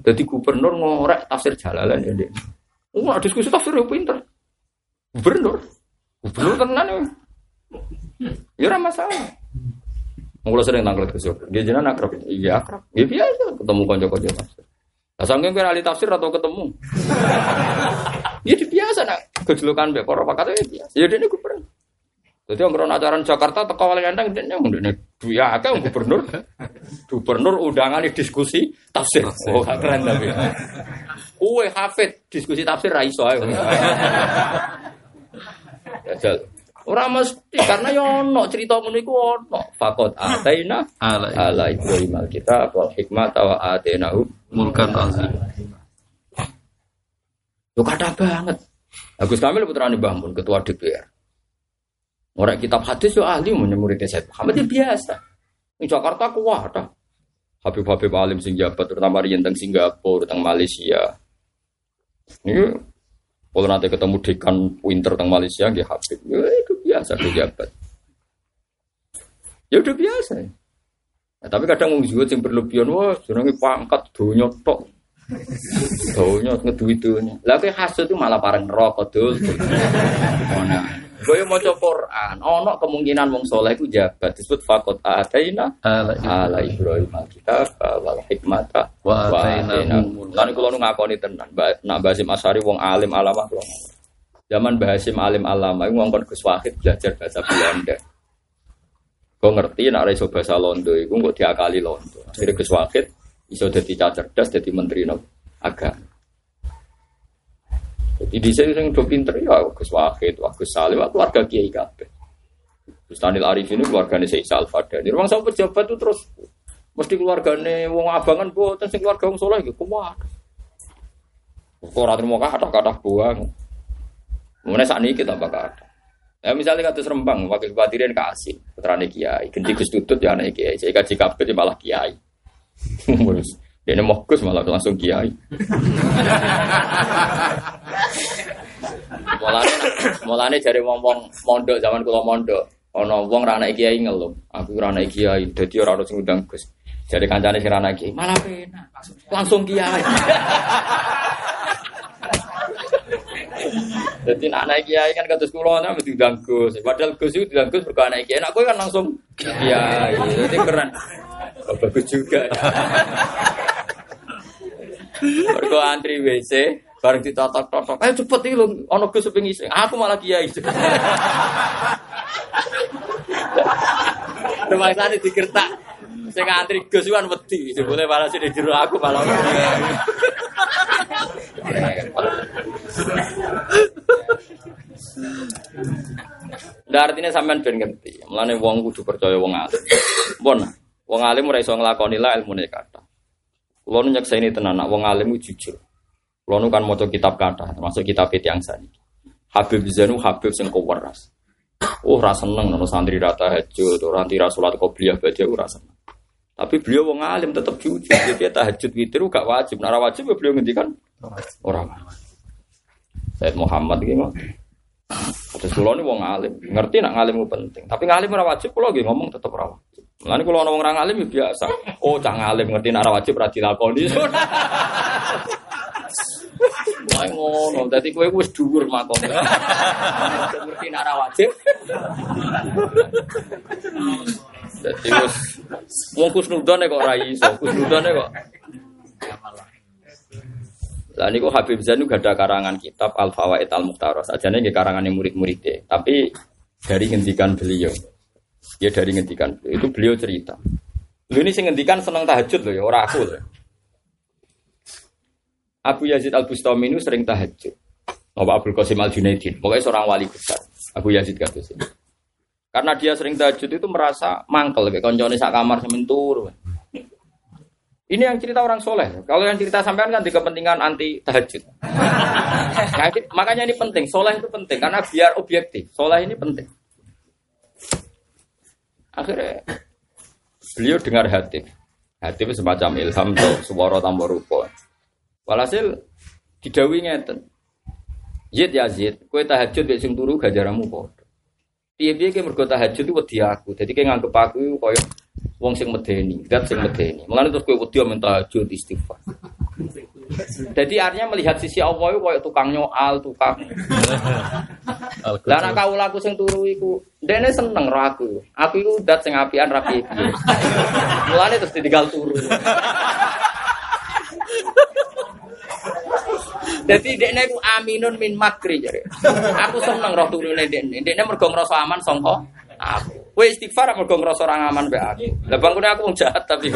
Jadi gubernur ngorek tafsir Jalalan ya Dek. Oh, diskusi tafsir ya pinter. Gubernur. Gubernur tenan ya. Ya ora masalah. Mula sering tanggal ke Sur. Dia jenengan akrab. Iya akrab. Ya biasa ketemu kanca-kanca tafsir. Sangking kowe ahli tafsir atau ketemu. ya biasa nak kejulukan mbek para pakar ya biasa. Ya dene gubernur. Jadi orang ajaran Jakarta teko wali endang dene ndene duya akeh wong gubernur. Gubernur undangan di diskusi tafsir. Oh, keren tapi. Kue hafid diskusi tafsir ra iso ae. Jajal. Ora mesti karena yo ono cerita ngono iku ono. Fakot ataina Ala Ibrahim alkitab wal hikmah wa atainahu mulkan azim. Lu kata banget. Agus Kamil putrane Mbah Mun ketua DPR. Orang kitab hadis yo ahli mau muridnya Said Muhammad itu biasa. Di Jakarta kuat dah. Habib-habib alim sing jabat terutama riyen teng Singapura, teng Malaysia. Ini kalau nanti ketemu dekan winter teng Malaysia nggih Habib. Ya itu biasa dia jabat. Ya udah biasa. Ya, tapi kadang wong zuhud sing berlebihan wah jenenge pangkat donya tok. Donya ngeduwi donya. Lah kowe hasud itu malah pareng neraka dul. Ngono. Kowe maca Quran, ana kemungkinan wong saleh iku jabat disebut faqat ataina Ala Ibrahim alkitab wal hikmata Wa atainahu. Lan kula nu ngakoni tenan, Nak Basim Asari wong alim alamah kula. Zaman Mbah Hasim alim alama iku ngongkon Gus Wahid belajar bahasa Belanda. Kau ngerti nak iso bahasa Londo iku kok diakali Londo. Akhirnya Gus Wahid iso dadi cah cerdas dadi menteri no agama. Jadi di sini yang do pinter ya Gus Wahid, Wah Gus Salim, keluarga Kiai kabeh. Gus Tanil Arif ini keluarganya Syekh Salfadani. Ruang sama pejabat itu terus mesti keluargane wong abangan boten sing keluarga wong saleh iku kuat. Kok ora terima kata-kata buang. Mulai saat ini kita bakal ada. Ya misalnya kata Rembang, wakil bupati kasih putrane kiai, ganti Gus Tutut ya anak kiai, saya kaji kabeh dia malah kiai. Mau Gus malah langsung kiai. Mulane mulane jare wong-wong mondok zaman kula mondok, ana wong ra anak kiai ngeluh, aku ora anak kiai, dadi ora ono sing ngundang Gus. Jadi kancane sing ra anak kiai, malah penak. Langsung kiai. Jadi naik kiai kan kados kula ana mesti Gus. Padahal Gus itu diundang Gus mergo anak kiai. Nak kowe kan langsung kiai. Jadi keren. Oh, bagus juga. Mergo antri WC bareng ditotok-totok. Ayo cepet iki lho ana Gus seping isi. Aku malah kiai. Rumah sana dikertak. Sing antri Gus kan wedi. Jebule malah sing jero aku malah. Nah, artinya sampean ben ngerti. Mulane wong kudu percaya wong alim. Pun, wong alim ora iso nglakoni la ilmune kata. Kulo nu nyekseni tenan wong alim jujur. Kulo nu kan maca kitab kata, termasuk kitab yang sani. Habib Zainu Habib sing keweras. Oh, ora seneng nono santri rata tahajud, ora anti salat qobliyah baca ora. Tapi beliau wong alim tetap jujur. Dia tahajud witir gak wajib. Nara wajib ya beliau ngendikan orang. Said Muhammad gitu. Terus kulo ini wong alim, ngerti nak ngalim penting. Tapi ngalim ora wajib kulo lagi ngomong tetap ora wajib. Mulane kulo ana wong ora ngalim ya biasa. Oh, cak ngalim ngerti nak ora wajib ora dilakoni. Wah ngono, dadi kowe wis dhuwur makom. Ngerti nak ora wajib. Dadi wis wong kusnudone kok ora iso, kusnudone kok Lah niku Habib Zainu gak ada karangan kitab Al Fawaid Al Mukhtaros. Ajane nggih karangane murid-muridnya, tapi dari ngendikan beliau. Ya dari ngendikan. Itu beliau cerita. Lu ini sing ngendikan seneng tahajud loh ya, ora aku loh. Abu Yazid Al Bustami ini sering tahajud. Bapak Abdul Qasim Al Junaidin, pokoknya seorang wali besar. Abu Yazid kata sini. Karena dia sering tahajud itu merasa mangkel kayak koncone sak kamar semen turu. Ini yang cerita orang soleh. Kalau yang cerita sampean kan di kepentingan anti tahajud. Nah, makanya ini penting. Soleh itu penting karena biar objektif. Soleh ini penting. Akhirnya beliau dengar hati. Hati itu semacam ilham tuh suara tambah rupa. Walhasil didawi ngeten. Zid ya Zid, kue tahajud besok sing turu gajaramu kok. Piye-piye ki mergo tahajud itu wedi aku. Jadi kayak nganggep aku koyo wong sing medeni, dat sing medeni. Mulane terus kowe wedi men tahajud istighfar. Jadi artinya melihat sisi Allah itu koyo tukang nyoal, tukang. Lah nek kawula aku sing turu iku, ndekne seneng ro aku. Aku iku dat sing apian rapi piye. Mulane terus ditinggal turu. Jadi dekne ku aminun min makri jare. Aku seneng roh turune dekne. Dekne mergo ngrasa aman sangka aku. Kowe istighfar mergo ngrasa ora aman mbek aku. Lah aku wong jahat tapi.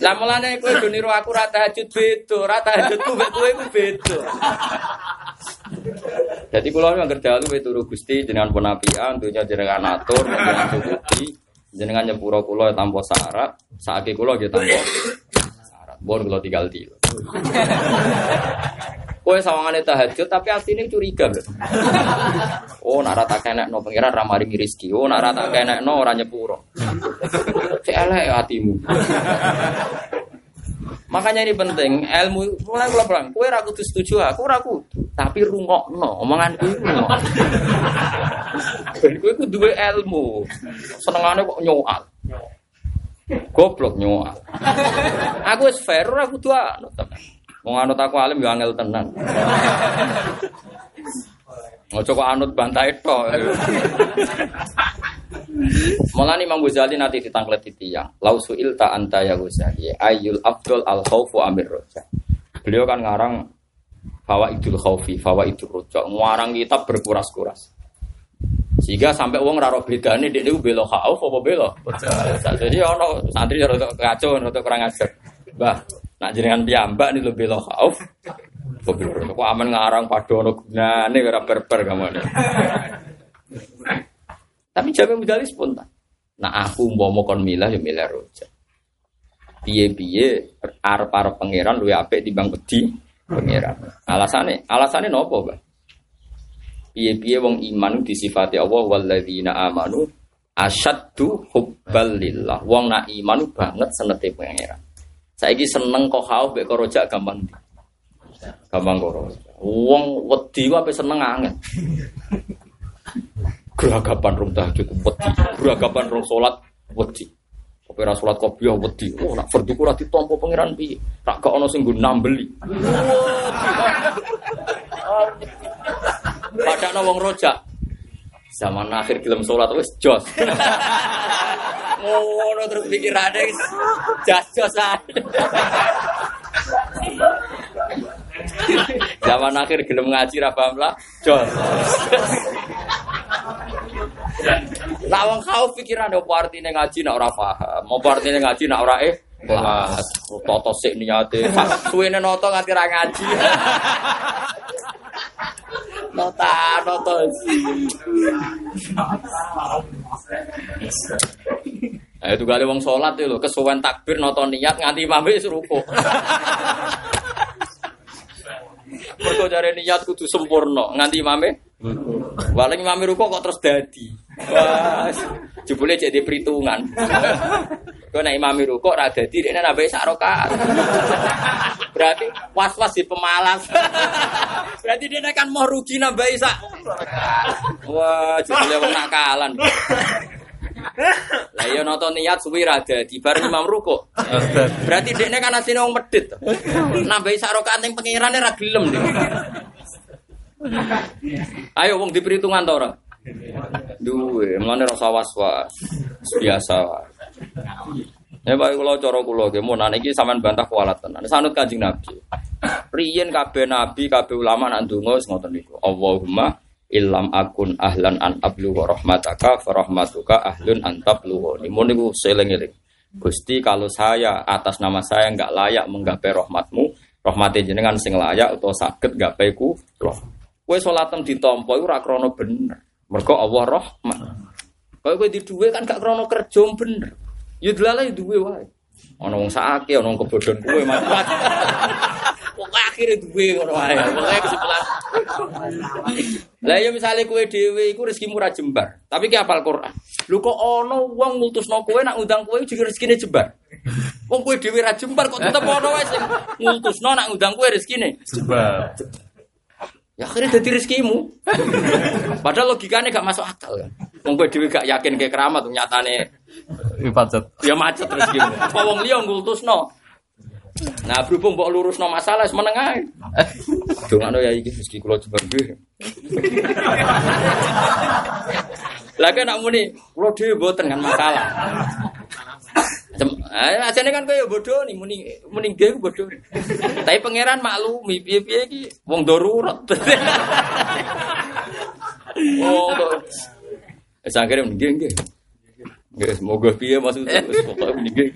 Lah mulane kowe do aku ra tahajud beda, ra tahajudku kowe iku beda. Jadi kula yang kerja lu turu Gusti jenengan pun apian, dunya jenengan atur, jenengan cukupi, jenengan nyepuro kula tanpa syarat, saiki kula nggih tanpa syarat. Bon kula tinggal di. Kowe sawangane tahajud tapi asline curiga. Oh, nak rata kenek no pengiran ra maringi rezeki. Oh, nak rata kenek no ora nyepuro. Cek elek hatimu. Makanya ini penting, ilmu mulai kula bilang, kowe ra kudu setuju aku ora kudu, tapi rungokno omongan rungok. Ben kowe kudu duwe ilmu. Senengane kok nyoal. Goblok nyoal. Aku wis fair ora kudu anut anut aku alim yo angel tenan. Ojo kok anut bantai tok. Mulane Imam Ghazali nanti ditangklet tiyang. Lau suil ta anta ya Ghazali. Ayul afdol al khaufu amir roja. Beliau kan ngarang fawa idul khaufi, fawa idul roja. Ngarang kitab berkuras-kuras. Sehingga sampai uang raro bedane dia itu belo khauf apa belo. Jadi ono santri rada kacau, rada kurang ajar. Bah, nak jenengan piyambak nih lo belo khauf. Kok aman ngarang padono gunane ora berber kamane. Tapi jawaban Mujali spontan. Nah aku mau mau kon milah ya milah roja. Piye piye arep arep pangeran lu apik timbang wedi pangeran. Alasane alasane nopo bang? Piye piye wong iman disifati Allah walladzina amanu asyaddu hubbal lillah. Wong nak iman banget senete pangeran. Saiki seneng kok haus mek roja gampang. Gampang kok Wong wedi ape seneng angin geragapan rong tahajud wedi, geragapan rong salat wedi. Kowe ora salat kopiah wedi. Oh, nak fardu ora ditampa pangeran piye? Tak gak ono sing nggo nambeli. Padahal wong rojak. Zaman akhir gelem salat wis jos. Ngono terus pikirane jas-josan. Zaman akhir gelem ngaji ra paham lah, jos. Lah wong kau pikiran opo artine ngaji nak ora paham, opo artine ngaji nak ora eh kelas. Toto sik niate. Suwene noto nganti ngaji. Nota, noto Eh itu kali wong sholat itu kesuwen takbir noto niat nganti wis rukuk. Mergo jare niat kudu sempurna nganti imame. Waling imame rukuk kok terus dadi. Wah, jebule jadi perhitungan. Kau nek imami rukuk ra dadi dekne nambahi sak. Berarti was-was di pemalas. Berarti dia kan mau rugi nambahi sak. Wah, jebule wong nakalan. Lah iya nonton niat suwi ra dadi bareng imam rukuk. Berarti dekne kan asine wong medhit. Nambahi sak rakaat ning pengirane ra gelem. Ayo wong diperhitungan to ora? Duwe, mlane rasa was-was. Biasa wae. Ya baik kula cara kula nggih mun niki sampean bantah kualat tenan. Sanut Kanjeng Nabi. Riyen kabeh nabi, kabeh ulama nak ndonga wis ngoten niku. Allahumma illam akun ahlan an ablugha rahmataka fa rahmatuka ahlun an tablugha. Mun niku seling-eling. Gusti kalau saya atas nama saya enggak layak menggapai rahmatmu, rahmati jenengan sing layak atau sakit gapai ku Kowe salatem ditampa iku ora krana bener. Mergo Allah rahmat. Kowe kowe di duwe kan gak krana kerja bener. Ya delalah duwe wae. Ana wong sakake, ana wong kebodhon kowe akhire duwe ngono wae. Pokoke kesimpulan. Lah ya misale kowe dhewe iku rezekimu ora jembar, tapi ki hafal Quran. Lho kok ana wong ngutusno kowe nak ngundang kowe juga rezekine jembar. Wong kowe dhewe ra jembar kok tetep ana wae sing ngutusno nak ngundang kowe rezekine. Coba. Ya akhirnya jadi rezekimu. Padahal logikanya gak masuk akal kan. Wong kowe dhewe gak yakin kayak keramat nyatane Ini pacet. ya macet rezekimu. Kok wong liya ngultusno. Nah, berhubung mbok lurusno masalah wis meneng ae. Dongakno ya iki rezeki kula jembar nggih. Lah kan nak muni kula dhewe mboten kan masalah. Ah, ajane kan kowe ya bodoh nih muni muni ku bodoh. Tapi pangeran maklumi piye-piye iki wong darurat. Wong darurat. Wis akhire nggih nggih. Nggih, semoga piye maksudnya wis pokoke nggih.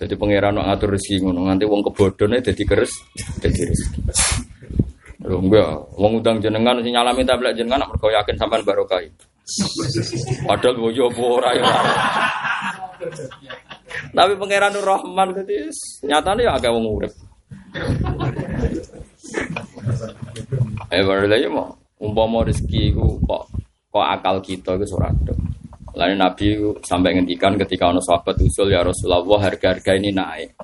Jadi pangeran ngatur rezeki ngono nganti wong kebodhone dadi keres dadi rezeki. Lho enggak, wong udang jenengan sing nyalami tablet jenengan mergo yakin sampean barokah. Padahal wo yo apa ora ya. Tapi pangeran Nur Rahman dadi nyatane ya agak wong urip. Eh baru lagi mau umpama rezeki iku kok kok akal kita iku ora. Lalu Nabi sampai ngendikan ketika ono sahabat usul ya Rasulullah harga-harga ini naik.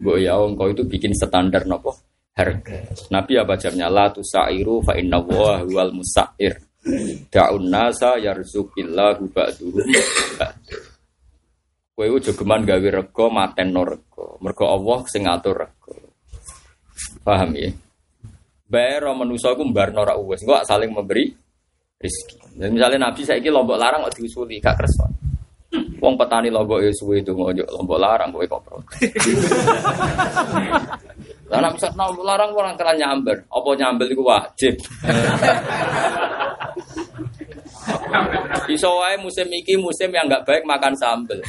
Bu ya engkau itu bikin standar nopo harga. Nabi apa jamnya la tusairu fa inna wa huwal musair. Da'un nasa yarzuqillahu ba'duhum ba'du. Kowe iku jogeman gawe rego matenno rego. Mergo Allah sing ngatur rego. Paham ya? Bayar manusa iku mbarno ra uwes. Engko saling memberi rezeki. Dan misalnya Nabi saiki lombok larang kok diusuli gak kersa. Wong petani lombok ya suwe itu ngojo lombok larang kowe kok pro. Lah nek misal lombok larang orang kena nyamber, apa nyamber iku wajib. Iso wae musim iki musim yang nggak baik makan sambel.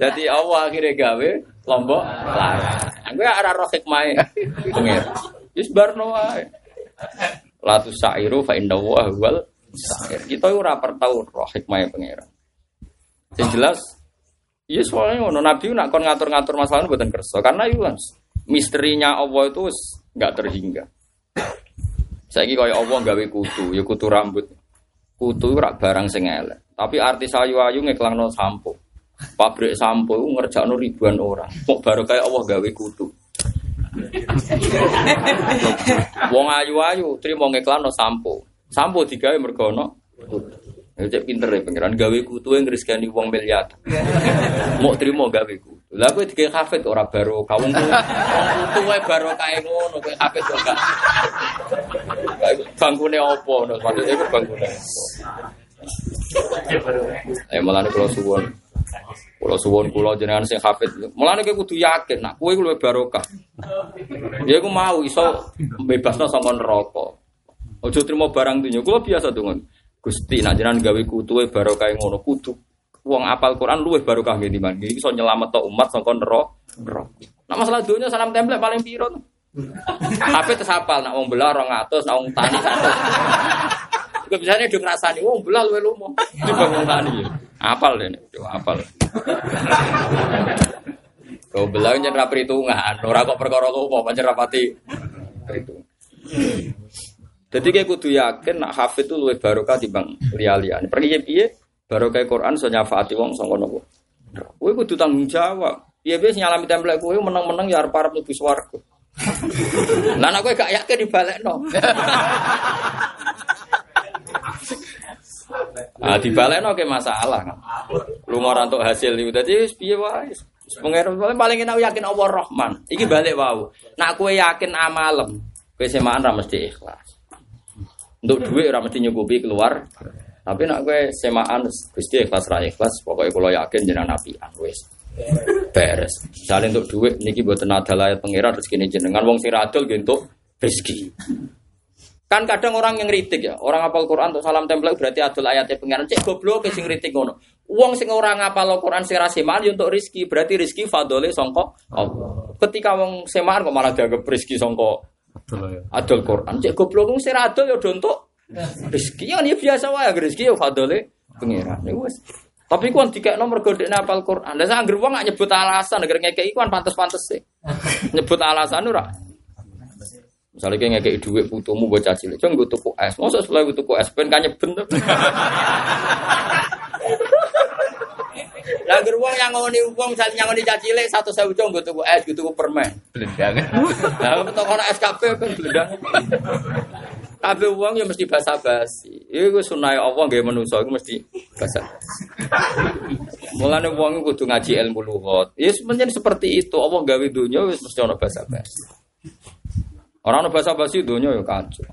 Jadi Allah akhirnya gawe lombok larang. Gue arah roh hikmah pengen. Barno wae. Latu sa'iru fa inna wa huwal sa'ir. Kita ora tau roh hikmah pengiran. Yang jelas Iya soalnya ngono Nabi nak kon ngatur-ngatur masalah itu buatan karena itu kan misterinya Allah itu nggak terhingga. Saya kaya Allah gawe kutu, ya kutu rambut. Kutu rak barang sing elek. Tapi artis ayu-ayu ngeklangno sampo. Pabrik sampo ngerjakno ribuan orang. Kok baru kayak Allah gawe kutu. Wong ayu-ayu trimo ngeklanno sampo. Sampo digawe mergo ono. Ya cek pinter ya pengiran gawe kutu yang ngriskani wong miliar. Mau trimo gawe kutu. Lah kowe digawe hafid ora baro kawung kutu. Wae baro kae ngono kowe hafid kok gak. Bangkune opo no maksudnya iku bangkune. Eh malah suwun. Kula suwun kula jenengan sing hafid. Mulane kowe kudu yakin nak kowe luwih barokah. Ya iku mau iso bebasno saka neraka. Ojo trimo barang dunya. Kula biasa dongon. Gusti nak jenengan gawe kutuwe barokah ngono kudu. Wong apal Quran luwih barokah nggih timbang iki iso nyelametno umat saka neraka. Nak masalah dunya salam template paling piro? Tapi tesapal nak wong belah 200, nak wong tani 100. Juga biasanya udah ngerasani, wong belah luwe lumo. Ini bangun tani ya. Apal deh, coba apal. Kau belah nyen perhitungan, ora kok perkara lumo, pancen rapati perhitungan. Jadi kayak kudu yakin nak hafid itu luwih barokah timbang liya-liyane. Pergi piye barokah Quran so nyafaati wong sanga nopo. Kowe kudu tanggung jawab. Piye-piye nyalami template kowe menang-menang ya mlebu swarga. Lah nek kowe gak yakin dibalekno. Ah dibalekno ke masalah kan. Lu mau rantuk hasil itu dadi wis piye wae. Pengen paling enak yakin Allah Rahman. Iki balik wau. Nak kowe yakin amalem, kowe semaan ra mesti ikhlas. Untuk duit ora mesti nyukupi keluar. Tapi nak kowe semaan Gusti ikhlas ra ikhlas, pokoknya kalau yakin jenengan apian wis. Beres. Misalnya untuk duit niki mboten adalah pangeran rezeki jenengan wong sing radol entuk rezeki. Kan kadang orang yang ngeritik ya, orang hafal Quran untuk salam tempel berarti adol ayatnya pengiran. Cek goblok sing ngritik ngono. Wong sing ora ngapal Quran sing ra semaan ya untuk rezeki, berarti rezeki fadole sangka Allah. Ketika wong semaan kok malah dianggap rezeki sangka Betul ya. Adol Quran, cek goblok wong sing adol ya do entuk rezeki ya ini biasa wae rezeki ya fadole pangeran. Ya wis. Tapi kuwi dikekno mergo dekne apal Quran. Lah sak anggere wong nyebut alasan agar ngekeki kuwi pantes-pantes sih. Nyebut alasan ora. Misalnya kayak ngekei duit putumu buat caci cilik, gue tuku es, masa setelah gue tuku es, pengen kanya bener. Lah geruang yang ngoni uang misalnya yang ngoni caci cilik satu saya ucong gue tuku es, gue tuku permen. Belendang. Lah untuk orang SKP kan belendang. Kabeh uang ya mesti basa basi. Iku sunai Allah gak manusa iku mesti basa. Mulane uang kudu ngaji ilmu lugat. Ya sebenarnya seperti itu. Allah gawe dunia wis mesti ana basa basi. Orang ana basa basi dunia ya kacau.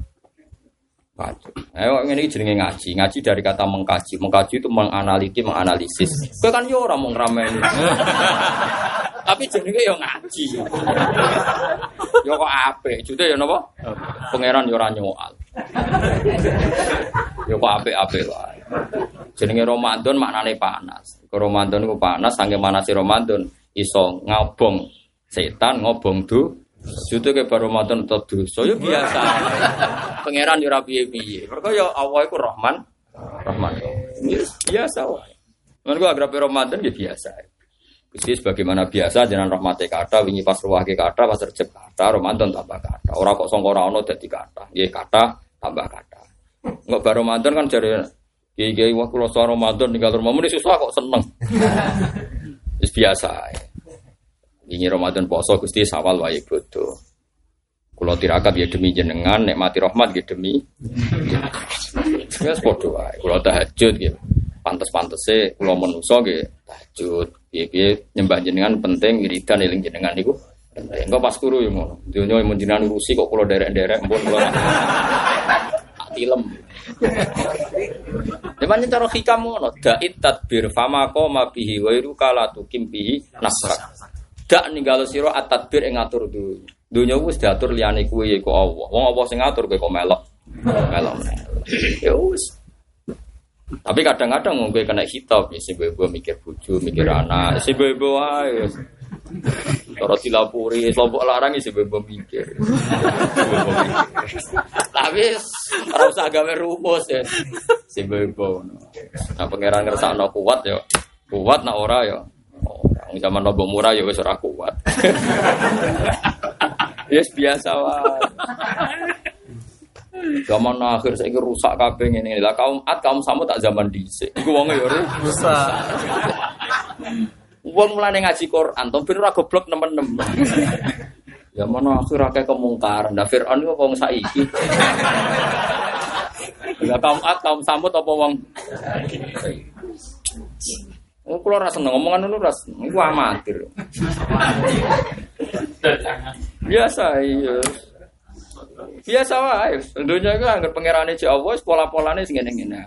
Kacau. Ayo ini jenenge ngaji. Ngaji dari kata mengkaji. Mengkaji itu menganaliti, menganalisis. Kowe kan yo ora mau ngrameni. Tapi jenenge yo ngaji. Yo kok apik. Jute yo napa? Pangeran yo ora nyoal. Yo kok apik-apik wae. Jenenge Ramadan maknane panas. Ke Ramadan iku panas sange manase Ramadan iso ngobong setan ngobong du Jute ke baru Ramadan tetep dosa yo biasa. Pangeran yo ora piye-piye. Mergo yo Allah iku Rahman Rahman. Yes, biasa wae. Mergo agrape Ramadan ya biasa. Gusti sebagaimana biasa jenengan rahmate kata wingi pas ruwahke kata pas recep kata Ramadan tambah kata. Ora kok sangka ora ono kata. Nggih kata tambah kata. Enggak baru Ramadan kan jare kiai-kiai wah kula Ramadan tinggal rumah muni susah kok seneng. Biasa. Ya. Ini Ramadan poso Gusti sawal wae bodoh. Kulo tirakat ya demi jenengan, nek mati rahmat ya demi. Ya padha wae. Kulo tahajud gitu. Pantes-pantese kulo menungso nggih tahajud. Piye-piye nyembah jenengan penting wiridan eling jenengan niku. Enggak pas turu ya ngono. Dunya mun jenengan urusi kok kulo derek-derek mpun kulo. Tilem. Cuman cara hikam ngono, da'it tadbir fama qoma bihi wa kala tukim bihi nasrak. Dak ninggalo sira at-tadbir ing ngatur dunya. Dunya wis diatur liyane kuwi iku Allah. Wong Allah sing ngatur kowe kok melok. Melok. Ya wis. Tapi kadang-kadang gue kena hitop, ya si bebo mikir buju, mikir anak, si bebo ayo. Kalau dilapuri, kelompok larang si bebo mikir. Tapi harus usah rumus ya. Si bebo. Nah pangeran ngerasa no kuat ya, kuat nak ora ya. Orang zaman nobo murah ya wis ora kuat. Yes biasa wae. Zaman akhir saya rusak kabeh ngene lah kaum at kaum samu tak zaman dhisik. Iku wong ya rusak. Wong mulane ngaji Quran, to ben ora goblok nemen-nemen. Ya mana akhir akeh kemungkaran. Nah Firaun iku wong saiki. Lah kaum at kaum samut apa wong Oh, kalau rasa ngomongan itu ras, itu amatir. Biasa, iya. Biasa wae. Tentunya itu anggar pangeran itu Allah, pola-polanya sing ngene-ngene.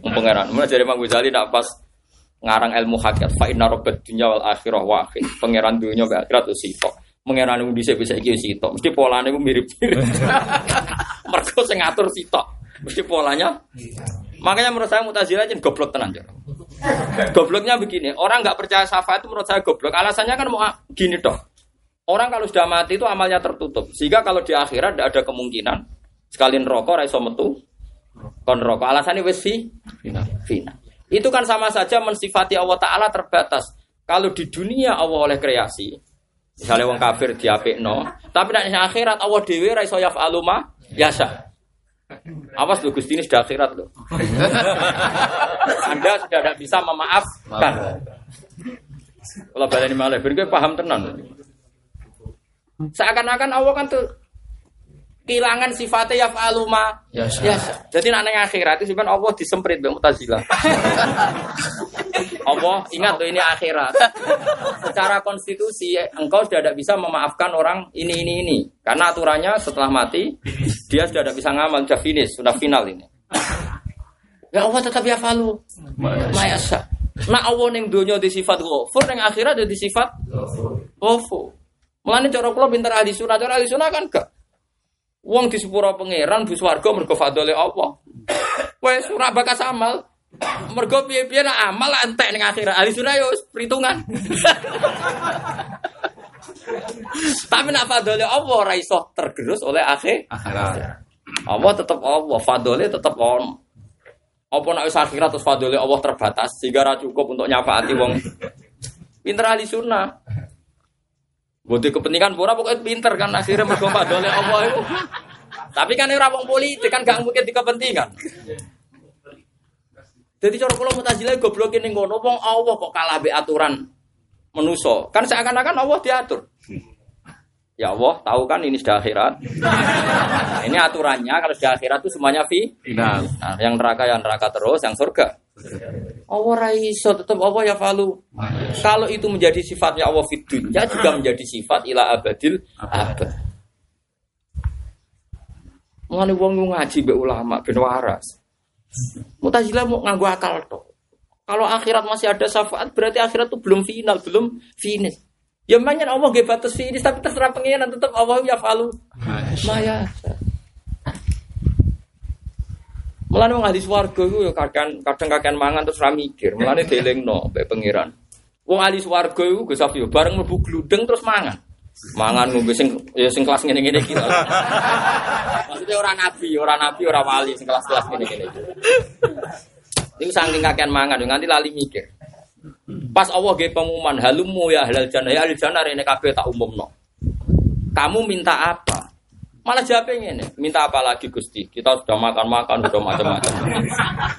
Pangeran, mulai dari Mang Ghazali nak pas ngarang ilmu hakikat fa inna rabbad dunya wal akhirah wahid. Pangeran dunya wal akhirat itu sitok. Pangeran itu bisa bisa iki sitok. Mesti polanya itu mirip-mirip. Mergo sing ngatur sitok. Mesti polanya. Makanya menurut saya Mutazilah jadi goblok tenan, Gobloknya begini, orang nggak percaya syafaat itu menurut saya goblok. Alasannya kan mau gini toh. Orang kalau sudah mati itu amalnya tertutup. Sehingga kalau di akhirat tidak ada kemungkinan sekalian rokok raiso metu kon rokok. Alasannya wes fina. fina. Itu kan sama saja mensifati Allah Taala terbatas. Kalau di dunia Allah oleh kreasi, misalnya wong kafir no, tapi di akhirat Allah dewi raiso yaf aluma biasa. Awas lu Gusti ini sudah akhirat loh. Anda sudah tidak bisa memaafkan. Kalau baleni malah, gue paham tenan. Seakan-akan Allah kan tuh kehilangan sifatnya ya faluma ya, ya jadi nanti akhirat itu sebenarnya Allah disemprit bang mutazila Allah ingat tuh ini akhirat. Secara konstitusi engkau sudah tidak bisa memaafkan orang ini ini ini. Karena aturannya setelah mati dia sudah tidak bisa ngamal sudah finish sudah final ini. Ya Allah tetap ya falu mayasa nah Allah neng dunia di sifat ghafur neng akhirat di sifat ghafur. Mulane cara kula pinter ahli sunah, cara ahli sunah kan gak? Wong di sepuro pangeran bu swarga mergo fadole Allah. Wes ora bakas amal. Mergo piye-piye nak amal entek ning akhirat. Ahli sunah yo perhitungan. Tapi nak fadole Allah ora iso tergerus oleh akhir. Akhirat. Allah tetap Allah, fadole tetap on. Apa nak wis akhirat terus fadole Allah terbatas sehingga ra cukup untuk nyafaati wong. Pinter ahli sunnah. Bodi kepentingan pura pokoknya pinter kan akhirnya mergo fadole Allah itu. Tapi kan ora wong politik kan gak mungkin di kepentingan. Jadi cara kula mutazilah goblok ning ngono wong Allah kok kalah be aturan menuso. Kan seakan-akan Allah diatur. Ya Allah, tahu kan ini sudah akhirat. Nah, ini aturannya kalau sudah akhirat itu semuanya fi. Nah, yang neraka yang neraka terus, yang surga. Allah raiso tetap Allah ya falu. Kalau itu menjadi sifatnya Allah fid dunya juga menjadi sifat ila abadil abad. Mulane wong ngaji mbek ulama ben waras. Mutazilah mau nganggo akal tok. Kalau akhirat masih ada syafaat berarti akhirat itu belum final, belum finish. Ya makanya Allah gak batas finish tapi terserah pengiran tetap Allah ya falu. Maya. Mulane wong ahli swarga iku ya kadang kadang kakean mangan terus ra mikir. Mulane dielingno mbek pangeran. Wong ahli swarga iku Gus Safi bareng mlebu gludeng terus mangan. Mangan ngombe sing ya sing kelas ngene-ngene iki. Maksudnya ora nabi, ora nabi, ora wali sing kelas-kelas ngene-ngene iki. Iku saking kakean mangan nganti lali mikir. Pas Allah ge pengumuman halumu ya halal jannah ya ahli jannah rene kabeh tak umumno. Kamu minta apa? Malah jawabnya ini, minta apa lagi Gusti? Kita sudah makan-makan, sudah macam-macam.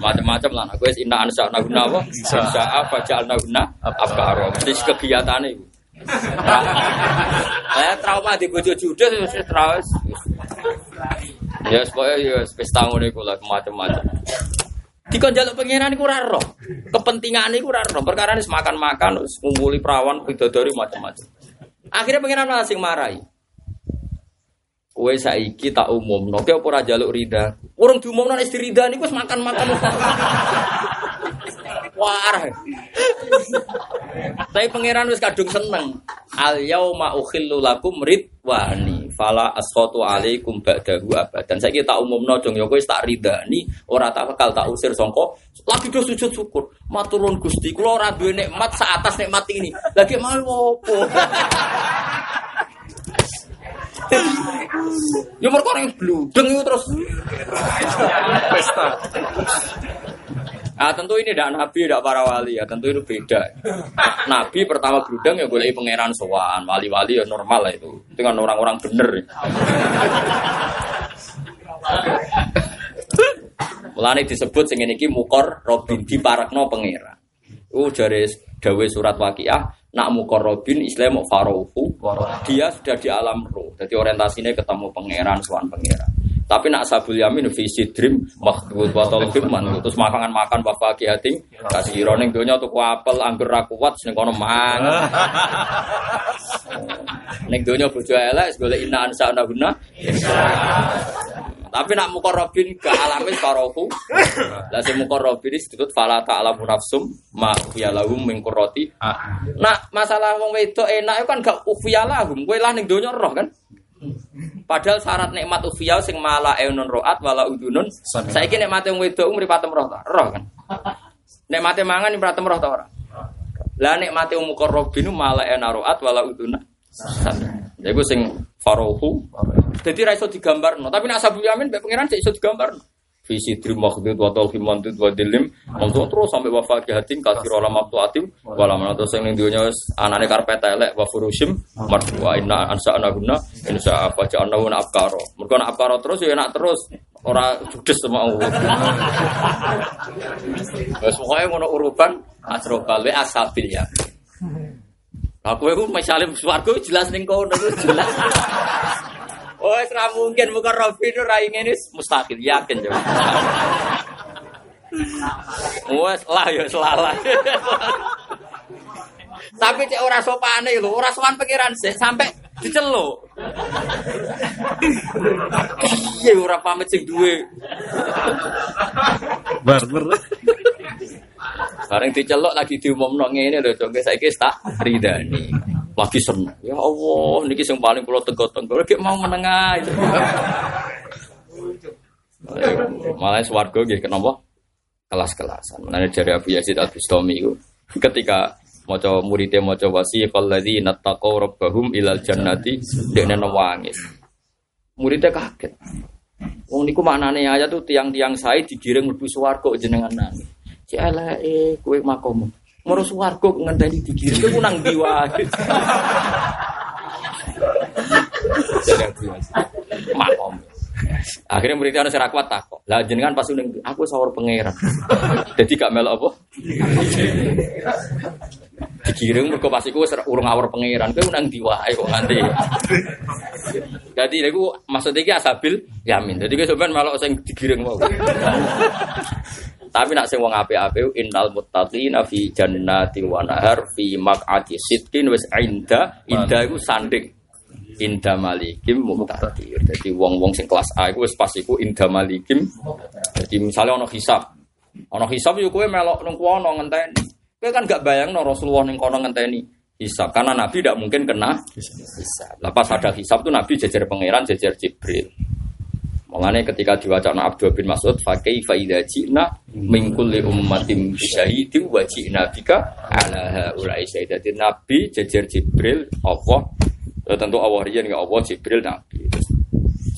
Macam-macam lah. Aku inna ansa naguna apa? Insa apa jal naguna apa. Mesti kegiatan itu. Saya trauma di bojo judes wis terus. Ya pokoknya ya pesta ngono iku lah macam-macam. Dikon jaluk pengiran iku ora roh. Kepentingan iku ora roh. Perkara wis makan-makan, wis ngumpuli perawan, bidadari macam-macam. Akhirnya pengiran malah sing marahi. Kowe saiki tak umum, nopo ora jaluk rida? Urung diumumno nek rida niku wis makan-makan. Wah. Tapi pangeran wis kadung seneng. Al yauma ukhillu lakum ridwani fala asqatu alaikum ba'dahu abadan. Saiki tak umumno dong ya wis tak ridani, ora tak bakal tak usir sangka lagi do sujud syukur. Maturun Gusti, kula ora duwe nikmat sak atas nikmat ini. Lagi mau opo? Ya mereka orang bludeng terus. Pesta. Ah tentu ini tidak nabi, tidak para wali ya, tentu itu beda. Nabi pertama bludeng ya boleh pangeran sowan, wali-wali ya normal lah itu. Itu kan orang-orang bener. Mulane disebut sing iki mukor robin di parakno pangeran. Uh jare dawe surat waqiah nak mukorobin Islam mau farohu dia sudah di alam roh jadi orientasinya ketemu pangeran suan pangeran tapi nak sabul yamin visi dream makhdud wa man terus makan makan bapak hati kasih ironing tuh apel anggur ra kuat sing kono mangan. Ning dunia bojo elek golek inna ansa guna. Tapi nak mukorobin ke alamin farohu lah si mukorobin disebut fala ta'lamu nafsum ma lahum min qurrati. Nah, masalah wong wedok enak itu kan gak ufiya lahum. Kowe lah ning donya roh kan. Padahal syarat nikmat ufiya sing mala eunun roat wala udunun. Saiki nikmate wong wedok mripatem roh ta? Roh kan. Nikmate mangan mripatem roh ta ora? Lah nikmate wong mukarrabin mala eunun roat wala udunun. Ya iku sing farohu. Jadi ra iso digambarno, tapi nak sabu yamin mbek pangeran sik iso digambarno. Visi drim makhdud wa tauhim mandud wa dilim. Langsung terus sampai wa fakihatin kasir olam aktuatim Walam terus yang dunia anane karpet elek wa furushim. Marfu'a inna ansa anaguna Insya apa ja'anna huna abkaro Mereka nak abkaro terus ya enak terus. Orang judes sama Allah. Wes pokoknya ngono uruban Asrobal asabil ya. Aku itu misalnya suarga jelas ning kono jelas Oh, ora mungkin muka Robi itu ini mustahil yakin coba. Wes lah ya selalah. Tapi cek ora sopane lho, ora sowan pangeran sih sampai diceluk. Iya ora pamit sing duwe. Barber. Bareng diceluk lagi diumumno ngene lho, dong saiki tak ridani. Lagi seneng. Ya Allah, niki sing paling kula tego-tego iki mau menengah. Malah swarga nggih kenapa? Kelas-kelasan. Menane dari Abu Yazid Al-Bustami itu ketika maca muridé maca wasiqal ladzina taqaw rabbahum ilal jannati dekne nangis. Muridnya kaget. Wong niku maknane ayat tuh tiang-tiang saya digiring mlebu swarga jenengan nangis. Cek eleke kowe makom. Moro swarga ngenteni digiring kowe nang ndi wae. Makom. Akhirnya muridnya ana serak kuat takok. Lah jenengan pas ning aku sawur pangeran. Jadi gak melok apa? Digiring mergo pas iku urung awur pangeran. Kowe nang ndi wae kok nganti. Jadi niku maksud iki asabil yamin. Jadi kowe sampean melok sing digiring mau. Tapi nak sing wong apik-apik innal muttaqina fi jannati wa nahar fi maq'ati sidqin wis inda inda iku sanding inda malikim muqtadir. Jadi wong-wong sing kelas A iku wis pas iku inda malikim. Jadi misalnya ono hisab. Ono hisab yo kowe melok nang kono ngenteni. Kowe kan gak bayangno Rasulullah ning kono ngenteni hisab karena Nabi tidak mungkin kena hisab. Lepas ada hisab tuh Nabi jajar pangeran, jajar Jibril. Mengenai ketika diwacana Abdul bin Mas'ud, fakai faida jina mingkuli ummatim syahidi wa jina bika ala ulai syahidatin. Nabi jajar Jibril Allah. Ya, tentu Allah rian ya Allah Jibril Nabi.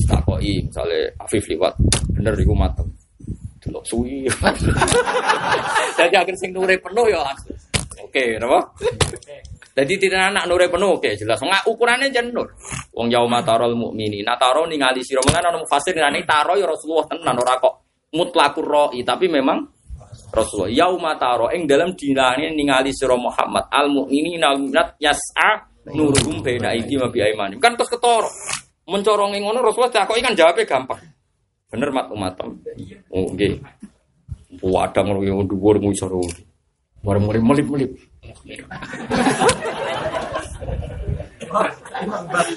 Takoi misalnya Afif liwat bener iku matem. Delok suwi. Jadi akhir sing nure penuh ya oke napa jadi tidak anak nure penuh. Oke jelas. Nggak ukurannya jenur wong yauma tarol mukmini nah taro ningali sira. Mengan ana mufasir ngene taro ya Rasulullah tenan ora kok mutlakur roi. Tapi memang Rasulullah. Yauma taro ing dalam dinane ningali sira Muhammad. Al mukminina al mu'minat yas'a nuruhum baina aidi wa bi aimanim kan terus ketoro. Mencorongi ngono Rasulullah takoki kan jawabnya gampang. Bener mat umatem oh nggih wadang ngono yo dhuwur ngisor Bareng-bareng melip-melip.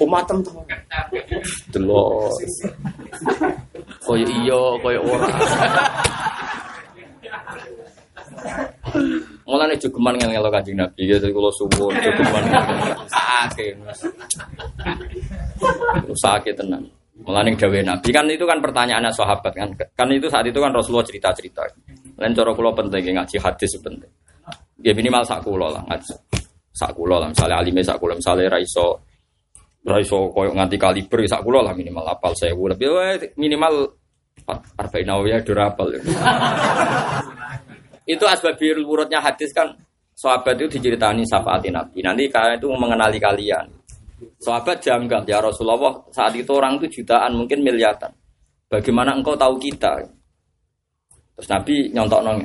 Umatem tuh. Delok. Koyo iya, koyo ora. Mulane jogeman ngel-ngelo Kanjeng Nabi ya kula suwun jogeman. Sakake. Sakake tenan. Mulane dawe Nabi kan itu kan pertanyaannya sahabat kan. Kan itu saat itu kan Rasulullah cerita-cerita. Lain cara kula penting ngaji hadis penting. Ya minimal sak kula lah ngaji. Sak kula lah misalnya alime sak kula misalnya ra iso ra nganti kaliber sak kula lah minimal apal 1000 lebih wae minimal arba'in nawawiyah durapal. itu asbabul wurudnya hadis kan sahabat itu diceritani syafaat Nabi. Nanti kalian itu mengenali kalian. Sahabat janggal ya Rasulullah saat itu orang itu jutaan mungkin miliaran. Bagaimana engkau tahu kita? Terus Nabi nyontok nong.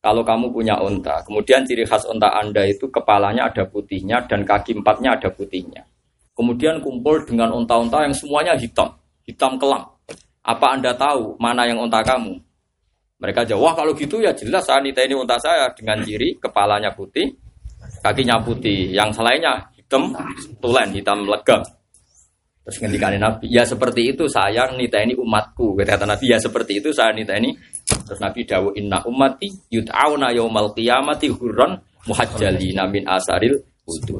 Kalau kamu punya unta, kemudian ciri khas unta anda itu kepalanya ada putihnya dan kaki empatnya ada putihnya. Kemudian kumpul dengan unta-unta yang semuanya hitam, hitam kelam. Apa anda tahu mana yang unta kamu? Mereka jawab, wah kalau gitu ya jelas Anita ini unta saya dengan ciri kepalanya putih, kakinya putih, yang selainnya hitam, tulen, hitam legam. Terus ngendikane Nabi, ya seperti itu saya nita ini umatku. Kata Nabi, ya seperti itu saya nita ini. Terus Nabi dawu inna ummati yut'auna yaumal qiyamati hurran muhajjalina min asaril wudu.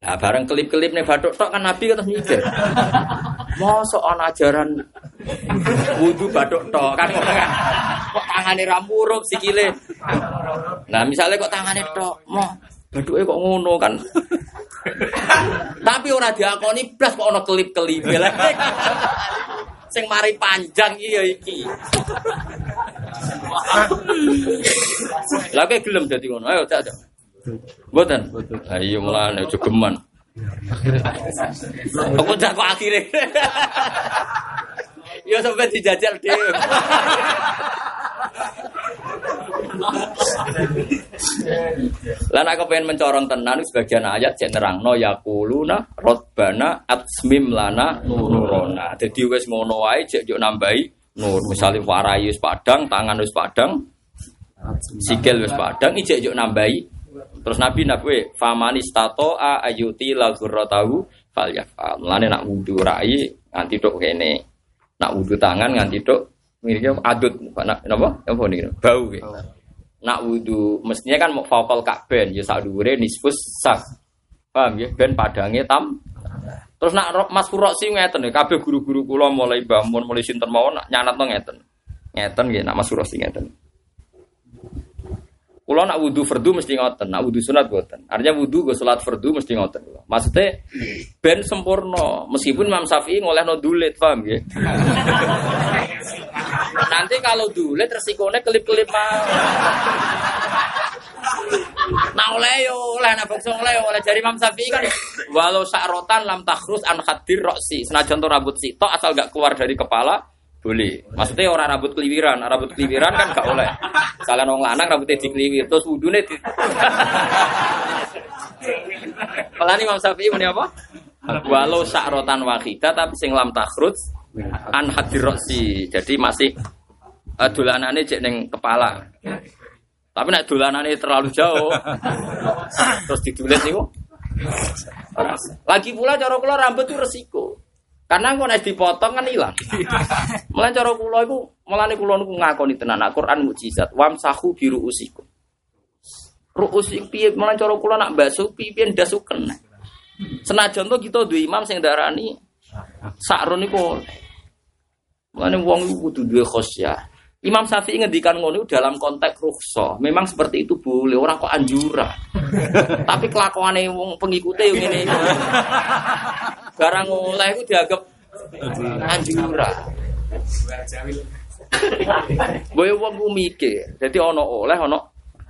Nah, bareng kelip-kelip nih batuk tok kan Nabi kata mikir. Mosok ana ajaran wudu batuk tok kan kan. Kok tangane ra muruk sikile. Nah, misalnya kok tangane tok, mau baduke kok ngono kan. Tapi ora diakoni blas kok ana kelip-kelip. Sing mari panjang iya iki. Lah kok gelem dadi ngono. Ayo tak tak. Mboten. Ayo mulane jogeman. Aku jak kok akhire. Ya sampai dijajal dhewe. Lah nek pengen mencorong tenan sebagian ayat cek nerangno yaquluna rabbana atsmim lana nurona. Dadi wis ngono wae cek yo nambahi nur. Misale warai wis padang, tangan wis padang, sikil wis padang, ijek yo nambahi. Terus Nabi nabi famanis tato a ayuti lagurrotahu fal yafal. Mulane nak wudu rai nganti tok kene. Nak wudu tangan nganti tok miripnya adut nak napa? Apa nih? Bau gitu. Nak wudu mestinya kan mau fakal kakben ya sak dhuwure nisfus sak. Paham ya? Ben padange tam. Terus nak Mas Furoksi ngeten ya kabeh guru-guru kula mulai bangun mulai sinten mawon nak nyanatno ngeten. Ngeten nggih nak Mas Furoksi ngeten. Kulo nak wudu fardu mesti ngoten, nak wudu sunat boten. Artinya wudu gue salat fardu mesti ngoten. Maksudnya ben sempurna, meskipun Imam Syafi'i ngolehno dulit, paham ya? Nanti kalau dulit resikonya kelip-kelip mah. Nah oleh yo oleh nak bangsa oleh oleh dari Imam Syafi'i kan walau sa'rotan lam takhrus an khadir roksi senajan to rambut sitok asal gak keluar dari kepala boleh. Maksudnya orang rambut keliwiran, rambut keliwiran kan gak oleh. Kalian orang lanang rambutnya dikeliwir terus wudune di Malah Imam Syafi'i muni apa? Walau sa'rotan wahidah tapi sing lam takhrus an hadir roksi. Jadi masih uh, dolanane cek ning kepala. Tapi nak dolanane terlalu jauh, terus ditulis niku. Lagi pula cara kula rambut itu resiko. Karena engko nek dipotong kan hilang. Mulane cara kula iku mulane kula niku ngakoni tenan Al-Qur'an mukjizat. Wamsahu biru usiku. Ruus iku piye mulane cara kula nak basuh piye ndasuken. Senajan to kita duwe imam sing darani sakrun niku. Mulane wong iku kudu duwe khosyah. Imam Syafi'i ngendikan ngono dalam konteks rukhsah. Memang seperti itu boleh, orang kok anjura. Tapi kelakuane wong pengikute yang ini. Barang oleh itu dianggap anjura. Boy wong mikir. Jadi ono oleh ono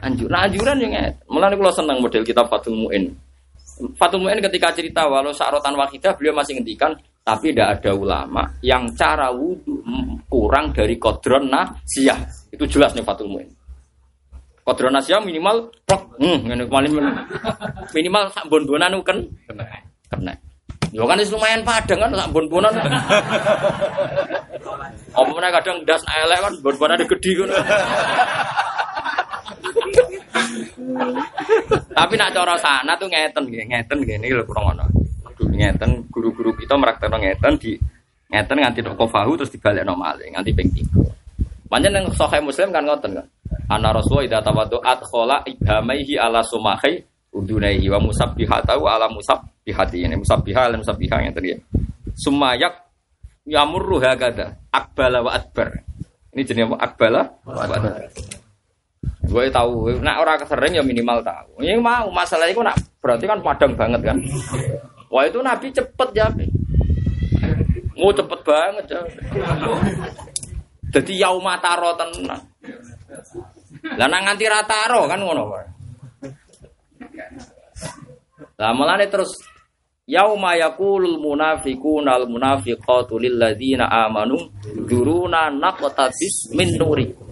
anjur. Nah anjuran yang ngene. Mulane seneng model kita Fatul Muin. Fatul Muin ketika cerita walau sa'rotan wahidah beliau masih ngendikan tapi tidak ada ulama yang cara wudhu kurang dari kodron nasiyah. Itu jelas nih Fatul Muin. Kodron nasiyah minimal plok, hmm, minimal minimal sak bon-bonan kan kena. Yo kan itu lumayan padang kan sak bon-bonan. Mana kadang das elek kan bon-bonan gede kan. Tapi nak cara sana tuh ngeten nggih, ngeten gini lho kurang ono ngeten guru-guru kita meraktekno ngeten di ngeten nganti tok kofahu terus dibalekno malih nganti ping 3. Pancen yang sahih Muslim kan ngoten kan. Ana Rasulullah idza tawaddu'at khala ibhamaihi ala sumahi udunaihi wa musabbihatahu ala musabbihati ini musabbiha ala musabbiha tadi ya. Sumayak yamurru hakada akbala wa adbar. Ini jenis apa? Akbala wa adbar. Gue tahu, nak orang sering ya minimal tahu. Ini mau masalah itu nak berarti kan padang banget kan. Wah itu Nabi cepet ya. Mau cepet banget ya. Jadi yaumataro tenang. Lah nang nganti rataro kan ngono wae. Lah mulane terus yauma yaqulul munafiquna al munafiqatu lil ladzina amanu duruna naqtabis min nuri.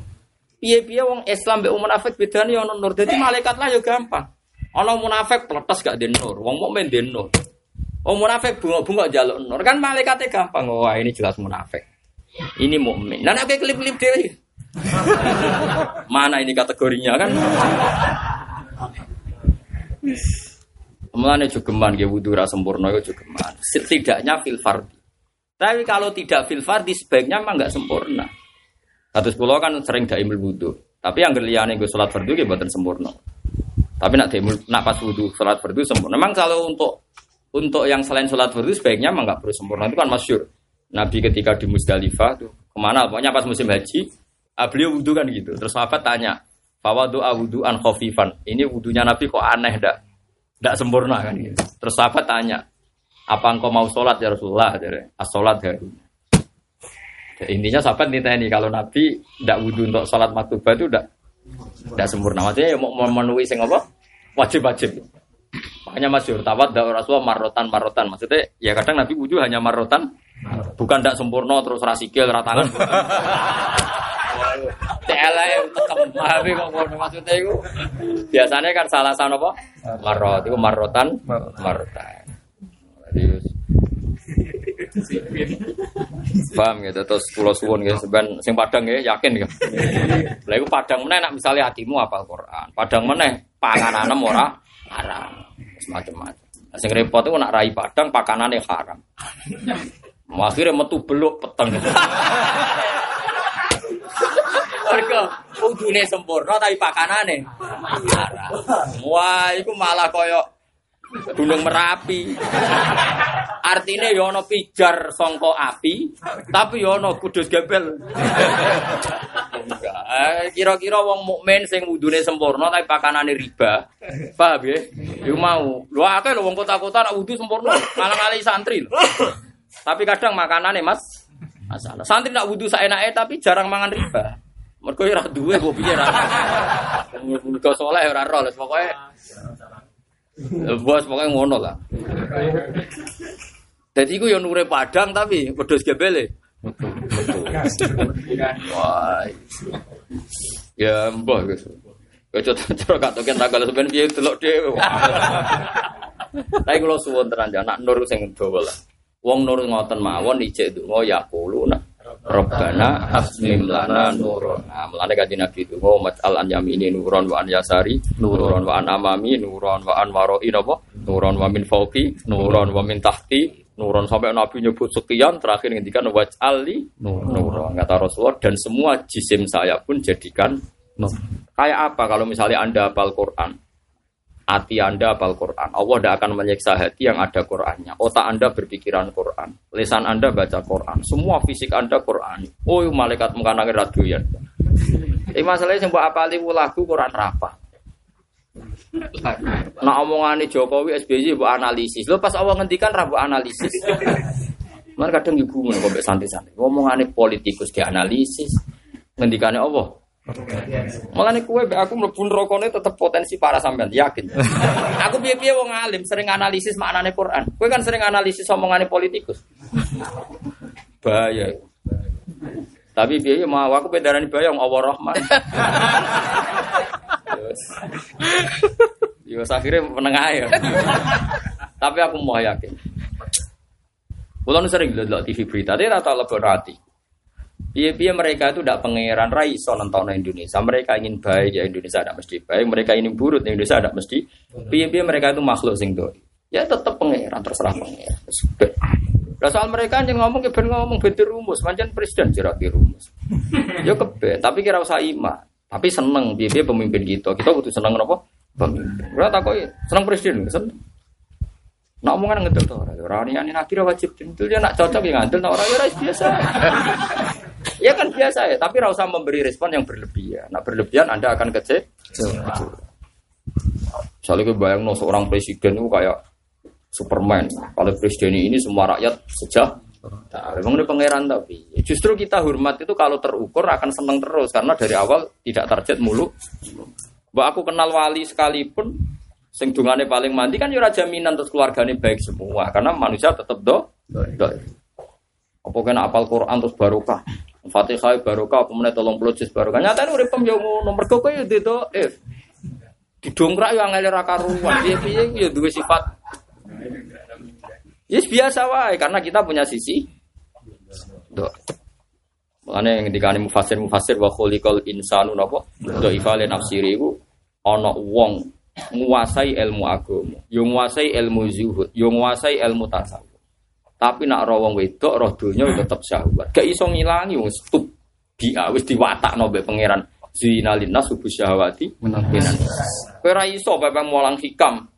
Piye-piye wong Islam mbek wong munafik bedane ono nur. Dadi malaikat lah ya gampang. Ono munafik pletes gak den nur, wong mukmin den nur. Oh munafik bunga-bunga jaluk nur kan malaikatnya gampang. Wah ini jelas munafik. Ini mukmin. Nah nek klip-klip dewi. Mana ini kategorinya kan? Mulane jogeman nggih wudu ra sempurna itu jogeman. Setidaknya fil fardi. Tapi kalau tidak fil fardi sebaiknya memang nggak sempurna. Kados kula kan sering daimul wudu. Tapi yang liyane gue salat fardu nggih mboten sempurna. Tapi nak daimul nak pas wudu salat fardu sempurna. Memang kalau untuk untuk yang selain sholat fardu sebaiknya memang nggak perlu sempurna itu kan masyur. Nabi ketika di Musdalifah tuh ke mana? Pokoknya pas musim haji, ah, beliau wudhu kan gitu. Terus sahabat tanya, bahwa doa wudhu an khofifan. Ini wudhunya Nabi kok aneh dak, dak sempurna kan gitu. Terus sahabat tanya, apa engkau mau sholat ya Rasulullah? As sholat ya. Intinya sahabat ini kalau Nabi tidak wudhu untuk sholat maktubah itu tidak tidak sempurna. Maksudnya ya mau memenuhi sing apa? Wajib-wajib. Makanya masyur tawat dak Rasulullah marotan marotan. Maksudnya ya kadang Nabi wudhu hanya marotan, bukan tidak sempurna terus rasikil ratangan. Tekem tapi kok ngono maksudnya itu biasanya kan salah sana apa? Marot itu marotan marotan. Jadi Paham gitu terus pulau suwun gitu sebenarnya sing padang ya yakin gitu. Lah iku padang meneh nak misalnya hatimu apal Quran. Padang meneh panganan ora haram macam-macam. Nah, sing repot itu nak rai padang pakanannya haram. Akhirnya metu beluk peteng. Mereka udune sempurna tapi pakanane haram. Wah, itu malah koyo gunung merapi. Artinya ya ana pijar sangka api, tapi ya ana kudus gebel. Eh, Kira-kira wong mukmin sing wudune sempurna tapi pakanane riba. Paham ya? Iku mau. Lho akeh lho wong kota-kota nak wudu sempurna, malah ngali santri lho. Tapi kadang makanane Mas masalah. Santri nak wudu saenake tapi jarang mangan riba. Mergo ora duwe kok piye ra. Mergo saleh ora ro, pokoke Bos pokoknya ngono lah. Jadi gue yang nure padang tapi pedes gebele. Wah, ya mbah guys. Kau coba kata kian tanggal sebenarnya dia telok dia. Tapi kalau suwon teranjang nak nur sing doa lah. Wong nur ngoten mawon ijek itu ngoyak puluh. Robbana asmim lana nuron. Nah, mulane kanjeng Nabi itu mau mas'al an yamini nuron wa an yasari nuron wa an amami nuron wa an waroi napa? Nuron wa min fauqi nuron wa min tahti nuron sampai Nabi nyebut sekian terakhir ngendikan waj'ali nuron kata Rasulullah dan semua jisim saya pun jadikan. Kayak apa kalau misalnya Anda hafal Quran? Hati Anda hafal Quran. Allah tidak akan menyiksa hati yang ada Qurannya. Otak Anda berpikiran Quran. Lisan Anda baca Quran. Semua fisik Anda Quran. Oh, malaikat mengkanangi radoyan. Ini masalahnya apa lagu Quran rapa. Nah omongan Jokowi SBY buat analisis. Lo pas awal ngendikan rabu analisis. Mana kadang ibu mau santai-santai. Omongan politikus dianalisis. Ngendikannya Allah. Malah nih kue, aku mlebu rokoknya tetap potensi para sampean yakin. aku biar biar wong alim sering analisis maknane Quran. Kue kan sering analisis omongane politikus. Bahaya. Tapi biar mau aku bedaran bayang Allah Rahman. Yo akhirnya menengah ya. Tapi aku mau yakin. Kulo sering lihat TV berita, dia rata lebih hati. Biaya mereka itu tidak pangeran raiso nonton Indonesia. Mereka ingin baik ya Indonesia tidak mesti baik. Mereka ingin buruk ya Indonesia tidak mesti. Biaya mereka itu makhluk sing doi. Ya tetap pangeran terserah pangeran. Nah, soal mereka yang ngomong ben ngomong beda rumus, macam presiden jeraki rumus. Ya kebe, tapi kira usah ima. Tapi seneng biaya pemimpin kita. Kita butuh seneng apa? Pemimpin. Berarti kok seneng presiden, seneng. Nak omongan ngetel tuh orang orang ini nabi wajib tentu dia nak cocok yang ngantel, nak orang ya biasa. ya kan biasa ya, tapi rasa memberi respon yang berlebihan. Nak berlebihan Anda akan kece. Misalnya bayang no seorang presiden itu kayak Superman. Kalau presiden ini semua rakyat sejak Nah, memang ini pangeran tapi justru kita hormat itu kalau terukur akan seneng terus karena dari awal tidak target mulu. Mbak aku kenal wali sekalipun Sing dungane paling mandi kan ya ora jaminan terus keluargane baik semua karena manusia tetap do. do. Apa kena apal Quran terus barokah. Fatihah barokah apa meneh 30 juz barokah. Nyatane urip yo ngono mergo kowe yo itu eh didongkrak yo angel ra karuan. Piye-piye yo duwe sifat Yes biasa wae karena kita punya sisi do. Makanya yang dikani mufasir mufasir wa khuliqal insanu napa? Do ifale nafsiri iku ana wong nguasai ilmu agama, yo nguasai ilmu zuhud, yo nguasai ilmu tasawuf. Tapi nak roh wong wedok roh donya tetep syahwat. Gak iso ngilangi wong stup dia wis diwatakno mbek pangeran zina linnas subuh syahwati minan Kowe ora iso bae mulang hikam.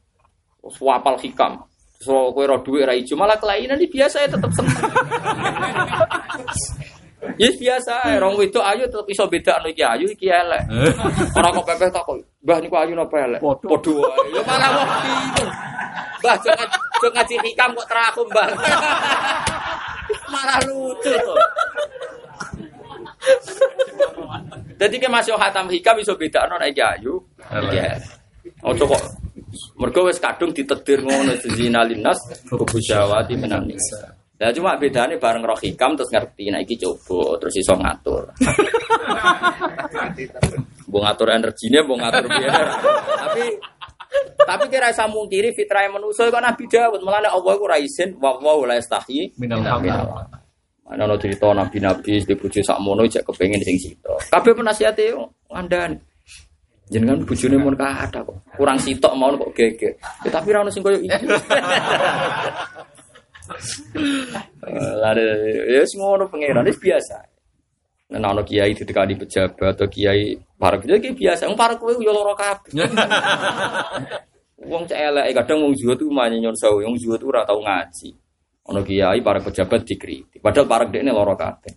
Wapal hikam. So kowe roh dhuwit ra ijo malah kelainan iki biasa ya tetep seneng. Yes biasa, orang itu ayu tetap iso beda anu iki ayu iki elek. Orang kok pepeh tak kok, "Mbah niku ayu napa elek?" Padha wae. Ya malah wong bingung. Mbah jeng ngaji hikam kok teraku, Mbah. malah lucu tuh. Jadi ke masih hatam hikam iso beda anu iki ayu. Iya. Ojo kok mergo wis kadung ditedir ngono zina linnas kubusawati menan Ya cuma bedanya bareng roh hikam terus ngerti nah iki coba terus iso ngatur. Bu ngatur energinya, bu ngatur biaya. tapi tapi kira saya mungkiri fitrah yang manusia kok Nabi Dawud malah Allah ku ra isin wa wa la yastahi minal Ana ono cerita nabi-nabi di bojo sakmono cek kepengin sing sito. Kabeh penasihate ngandani. Jenengan bojone mun ada kok. Kurang sitok mau kok geger. Ya, tapi ra ono sing koyo iki. Lare ya semua orang pangeran itu biasa. Nah, ono kiai di pejabat atau kiai para kiai biasa. Wong para kowe yo lara kabeh. Wong cek kadang wong zuhud tuh manya nyon sawu, wong zuhud tuh ora tau ngaji. Ono kiai para pejabat dikritik. Padahal para ini loro kabeh.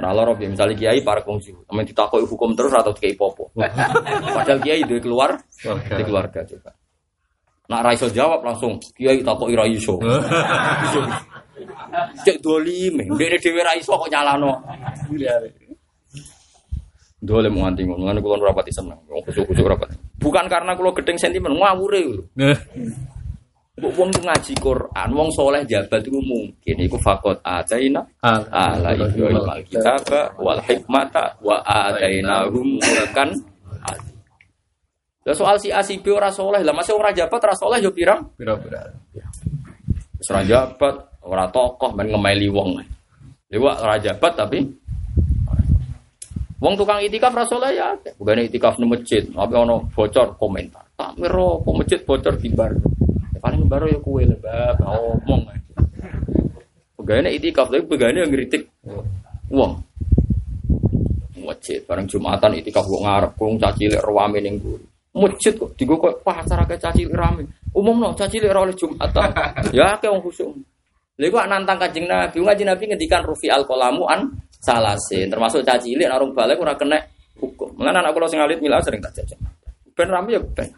Ora loro piye misalnya kiai para kongsi, amen ditakoki hukum terus atau dikai popo. Padahal kiai duwe keluar, di keluarga juga. Nak ra iso jawab langsung kiai takoki ra iso. Cek dolim, ndekne dhewe ra iso kok nyalano. Dolim nganti ngono, ngene kula ora pati seneng. Wong kusuk-kusuk ora pati. Bukan karena kula gedeng sentimen, ngawure lho. Mbok wong ngaji Quran, wong soleh jabat itu mungkin iku fakot ataina ala ibrahim alkitab wal hikmata wa atainahum mulkan Lah soal si A si B ora soleh, lah masih ora jabat ora soleh yo pirang? Pira-pira. Wis ora jabat, ora tokoh men ngemeli wong. Lewat ora jabat tapi Wong tukang itikaf ra soleh ya, bukan itikaf nang masjid, tapi ono bocor komentar. Tak miro kok masjid bocor di bar. Ya, paling baru ya kue lebab ngomong. Pegawai itikaf tapi pegawai yang ngeritik wong. Masjid bareng Jumatan itikaf kok ngarep kong caci lek rawame ning mburi. Masjid kok digo kok pasar akeh caci lek rame. Umumno caci lek ora oleh Jumatan. ya akeh wong khusuk. Lha iku nantang Kanjeng Nabi, Kanjeng Nabi ngendikan rufi al qalamu an salasin, termasuk caci cilik narung balik ora kena hukum. Mulane anak kula sing alit mila sering tak jajan. Ben rame ya ben.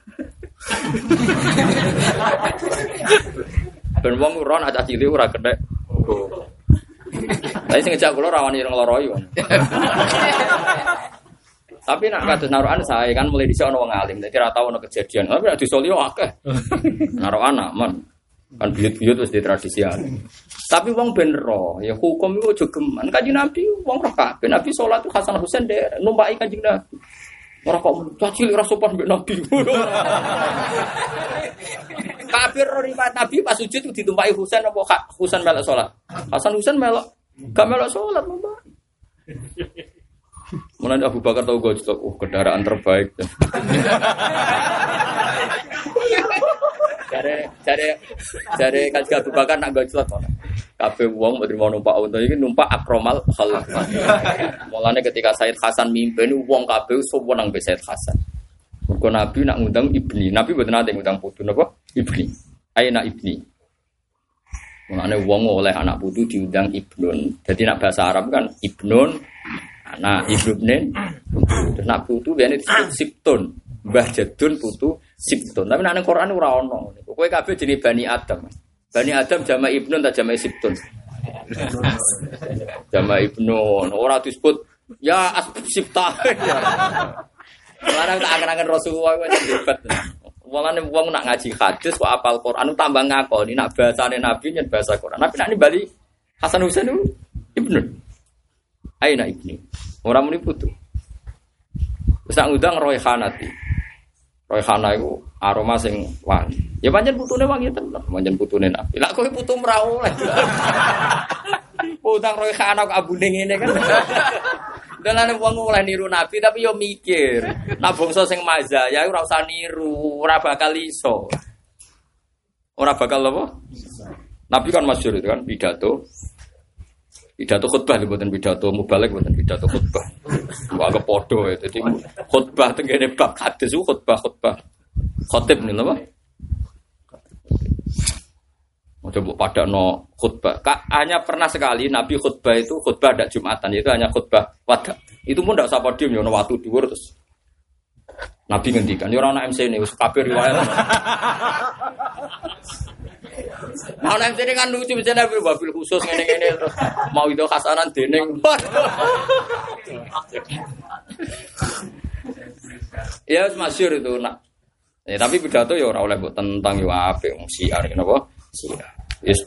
ben wong ora nak caci cilik ora kena hukum. Tapi sing ngejak kula rawani ireng loroi wong. Tapi nak kados naruhan saya kan mulai dhisik ana wong alim, dadi ora tau ana kejadian. Tapi nek disolio akeh. Naruhan aman. Kan buyut-buyut wis ditradisi alim. Tapi wong ben ro, ya hukum itu aja geman. Kanjeng Nabi wong roh kabeh. Nabi salat Hasan Husain de numpaki Kanjeng Nabi. Ora kok caci ora sopan mbek Nabi. Kafir ro riwayat Nabi pas sujud ditumpaki Husain apa Husain melok salat. Hasan Husain melok gak melok salat Mbak. Mulai Abu Bakar tahu gue juga, oh kendaraan terbaik. Cari cari cari kaji Abu Bakar nak gue celak mana? Kafe uang mau terima numpak unta ini numpak akromal halal. Mulanya ketika Said Hasan mimpin uang kafe semua nang Said Hasan. Kau Nabi nak ngundang ibni, Nabi betul nanti ngundang putu nopo ibni, ayo nak ibni. Mulanya uang oleh anak putu diundang ibnun. Jadi nak bahasa Arab kan ibnun, anak ibnun, terus nak putu biasanya disebut siptun. Mbah Jadun putu Siptun. Tapi nek Quran ora ono. Kowe kabeh jenenge Bani Adam. Bani Adam jama Ibnun tak jama Siptun. jama Ibnun. Ora disebut ya Sipta. Larang tak angen-angen Rasulullah kok debat. Walane wong nak ngaji hadis kok apal Quran tambah ngakoni nak bahasane Nabi nyen bahasa Quran. Nabi nak bali Hasan Husain itu Ibnun. Aina Ibni. Ora muni putu. Wis tak ngundang Roy Hanati. Royhana itu aroma sing wangi. Ya pancen putune wangi tenan, pancen putune Nabi. Lah kowe putu ora oleh. Utang Royhana kok abune ngene kan. Dalane wong oleh niru Nabi tapi yo mikir. Nah bangsa sing maza ya ora usah niru, ora bakal iso. Ora bakal apa? Nabi kan masyhur itu kan pidato. Pidato khutbah lho mboten pidato mubalek mboten pidato khutbah. Wah kepodo ya. Jadi khutbah tenggene bab hadis khutbah khutbah. Khotib nih? Mau coba pada no khutbah. Kak, hanya pernah sekali Nabi khutbah itu khutbah ada Jumatan itu hanya khutbah wadah. Itu pun tidak usah podium ya, waktu dua terus. Nabi ngendikan, ya orang MC ini, kabir riwayat. Nah, nang sini kan lucu bisa nabi wabil khusus ngene ngene terus mau itu khasanan dening. ya masyur itu nak. Ya, tapi pidato ya orang oleh buat tentang yo ape wong siar kenapa? Siar. Yes.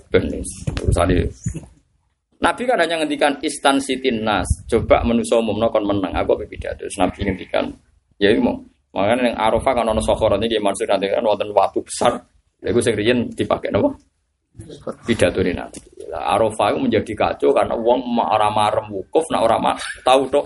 Nabi kan hanya ngendikan istan sitin nas. Coba menuso umumno kon menang. Aku apa pidato. Nabi ngendikan ya mau. Makanya yang Arafah kan ono sokoron ini maksud nanti kan waktu besar. Lagu sing riyen dipakai napa? pidato ini nanti. Arafah itu menjadi kacau karena uang ora marem wukuf, nak ora tahu tok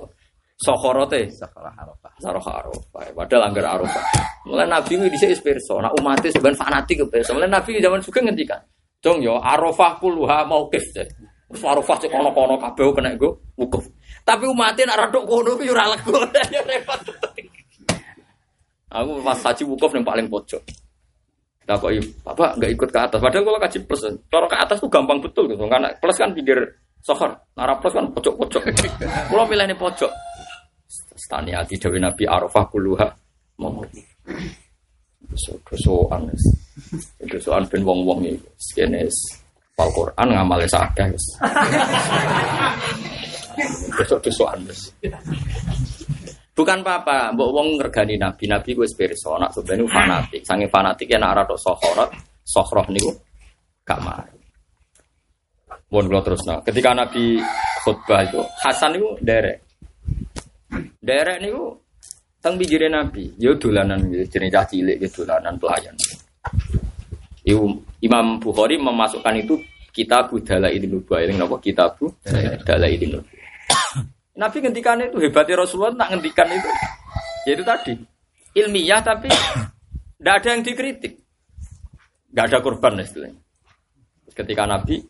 sokorote. Sakarah Arafah. Sakarah Arafah. Padahal anggar Arafah. Mulai Nabi ini bisa inspirasi. Nak umat itu sebenarnya fanatik ke Mulai Nabi zaman juga ngendikan. Dong yo Arafah puluha mau kif. Terus Arafah cek kono-kono kabeh kena gue wukuf. Tapi umatnya nak radok kono yo ora lego. repot. Aku pas haji wukuf yang paling pojok. Tak kok Bapak nggak ikut ke atas. Padahal kalau kaji plus, cara ke atas tuh gampang betul gitu. Karena plus kan pinggir sohor, nara plus kan pojok-pojok. Kalau milih ini pojok. Stani hati Dewi Nabi Arafah kuluha mau dosoan dosoan ben wong wong iki skenes Al Quran ngamale sakeh wis dosok dosoan wis Bukan apa-apa, mbok wong ngergani nabi, nabi gue pirsa, nak sebenarnya fanatik, sange fanatik ya nak rada sohorot, sohroh niku gak mari. Terus nah, ketika nabi khutbah itu Hasan itu derek, derek niku teng pinggire nabi, yo dolanan jenenge cah cilik yo dolanan pelayan. Iku Imam Bukhari memasukkan itu kitab Dalailin Nubuwah, ini napa? Kitab Dalailin Nubuwah. Nabi ngendikan itu hebatnya Rasulullah tak ngendikan itu. Yaitu tadi. Ilmiah tapi tidak ada yang dikritik. Gak ada korban istilahnya. Ketika Nabi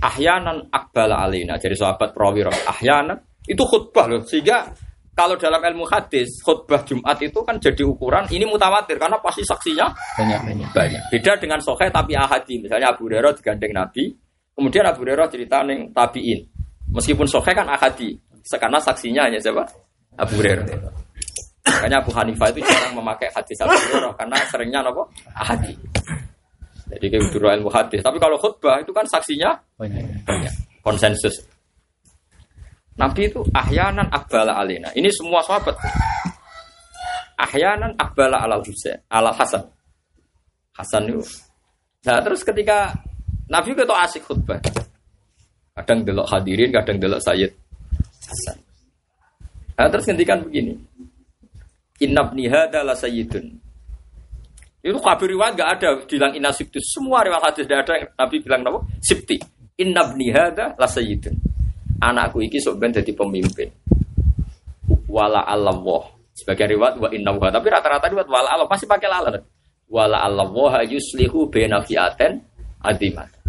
ahyanan akbala alina jadi sahabat perawi ahyanan itu khutbah loh. Sehingga kalau dalam ilmu hadis khutbah Jumat itu kan jadi ukuran ini mutawatir karena pasti saksinya banyak banyak. banyak. Beda dengan sohe tapi ahadi. Misalnya Abu Hurairah digandeng Nabi kemudian Abu Hurairah cerita neng tabiin. Meskipun sohe kan ahadi karena saksinya hanya siapa? Abu Hurairah. Makanya Abu Hanifah itu jarang memakai hadis Abu Hurairah karena seringnya apa? Hadis. Jadi kayak guru ilmu hadis. Tapi kalau khutbah itu kan saksinya banyak. banyak. Konsensus. Nabi itu ahyanan akbala alina. Ini semua sahabat. Ahyanan akbala ala Husain, ala Hasan. Hasan itu. Nah, terus ketika Nabi itu asik khutbah. Kadang delok hadirin, kadang delok Sayyid Hasan. Nah, terus ngendikan begini. Inabni hada la sayyidun. Itu kabir riwayat gak ada bilang inna sibtu. Semua riwayat hadis tidak ada yang Nabi bilang apa? Sibti. Inabni hada la sayyidun. Anakku iki sok ben jadi pemimpin. Wala Allah. Sebagai riwayat wa inna wa. Tapi rata-rata riwayat wala Allah pasti pakai lala. Wala Allah yuslihu bena fiaten adimat.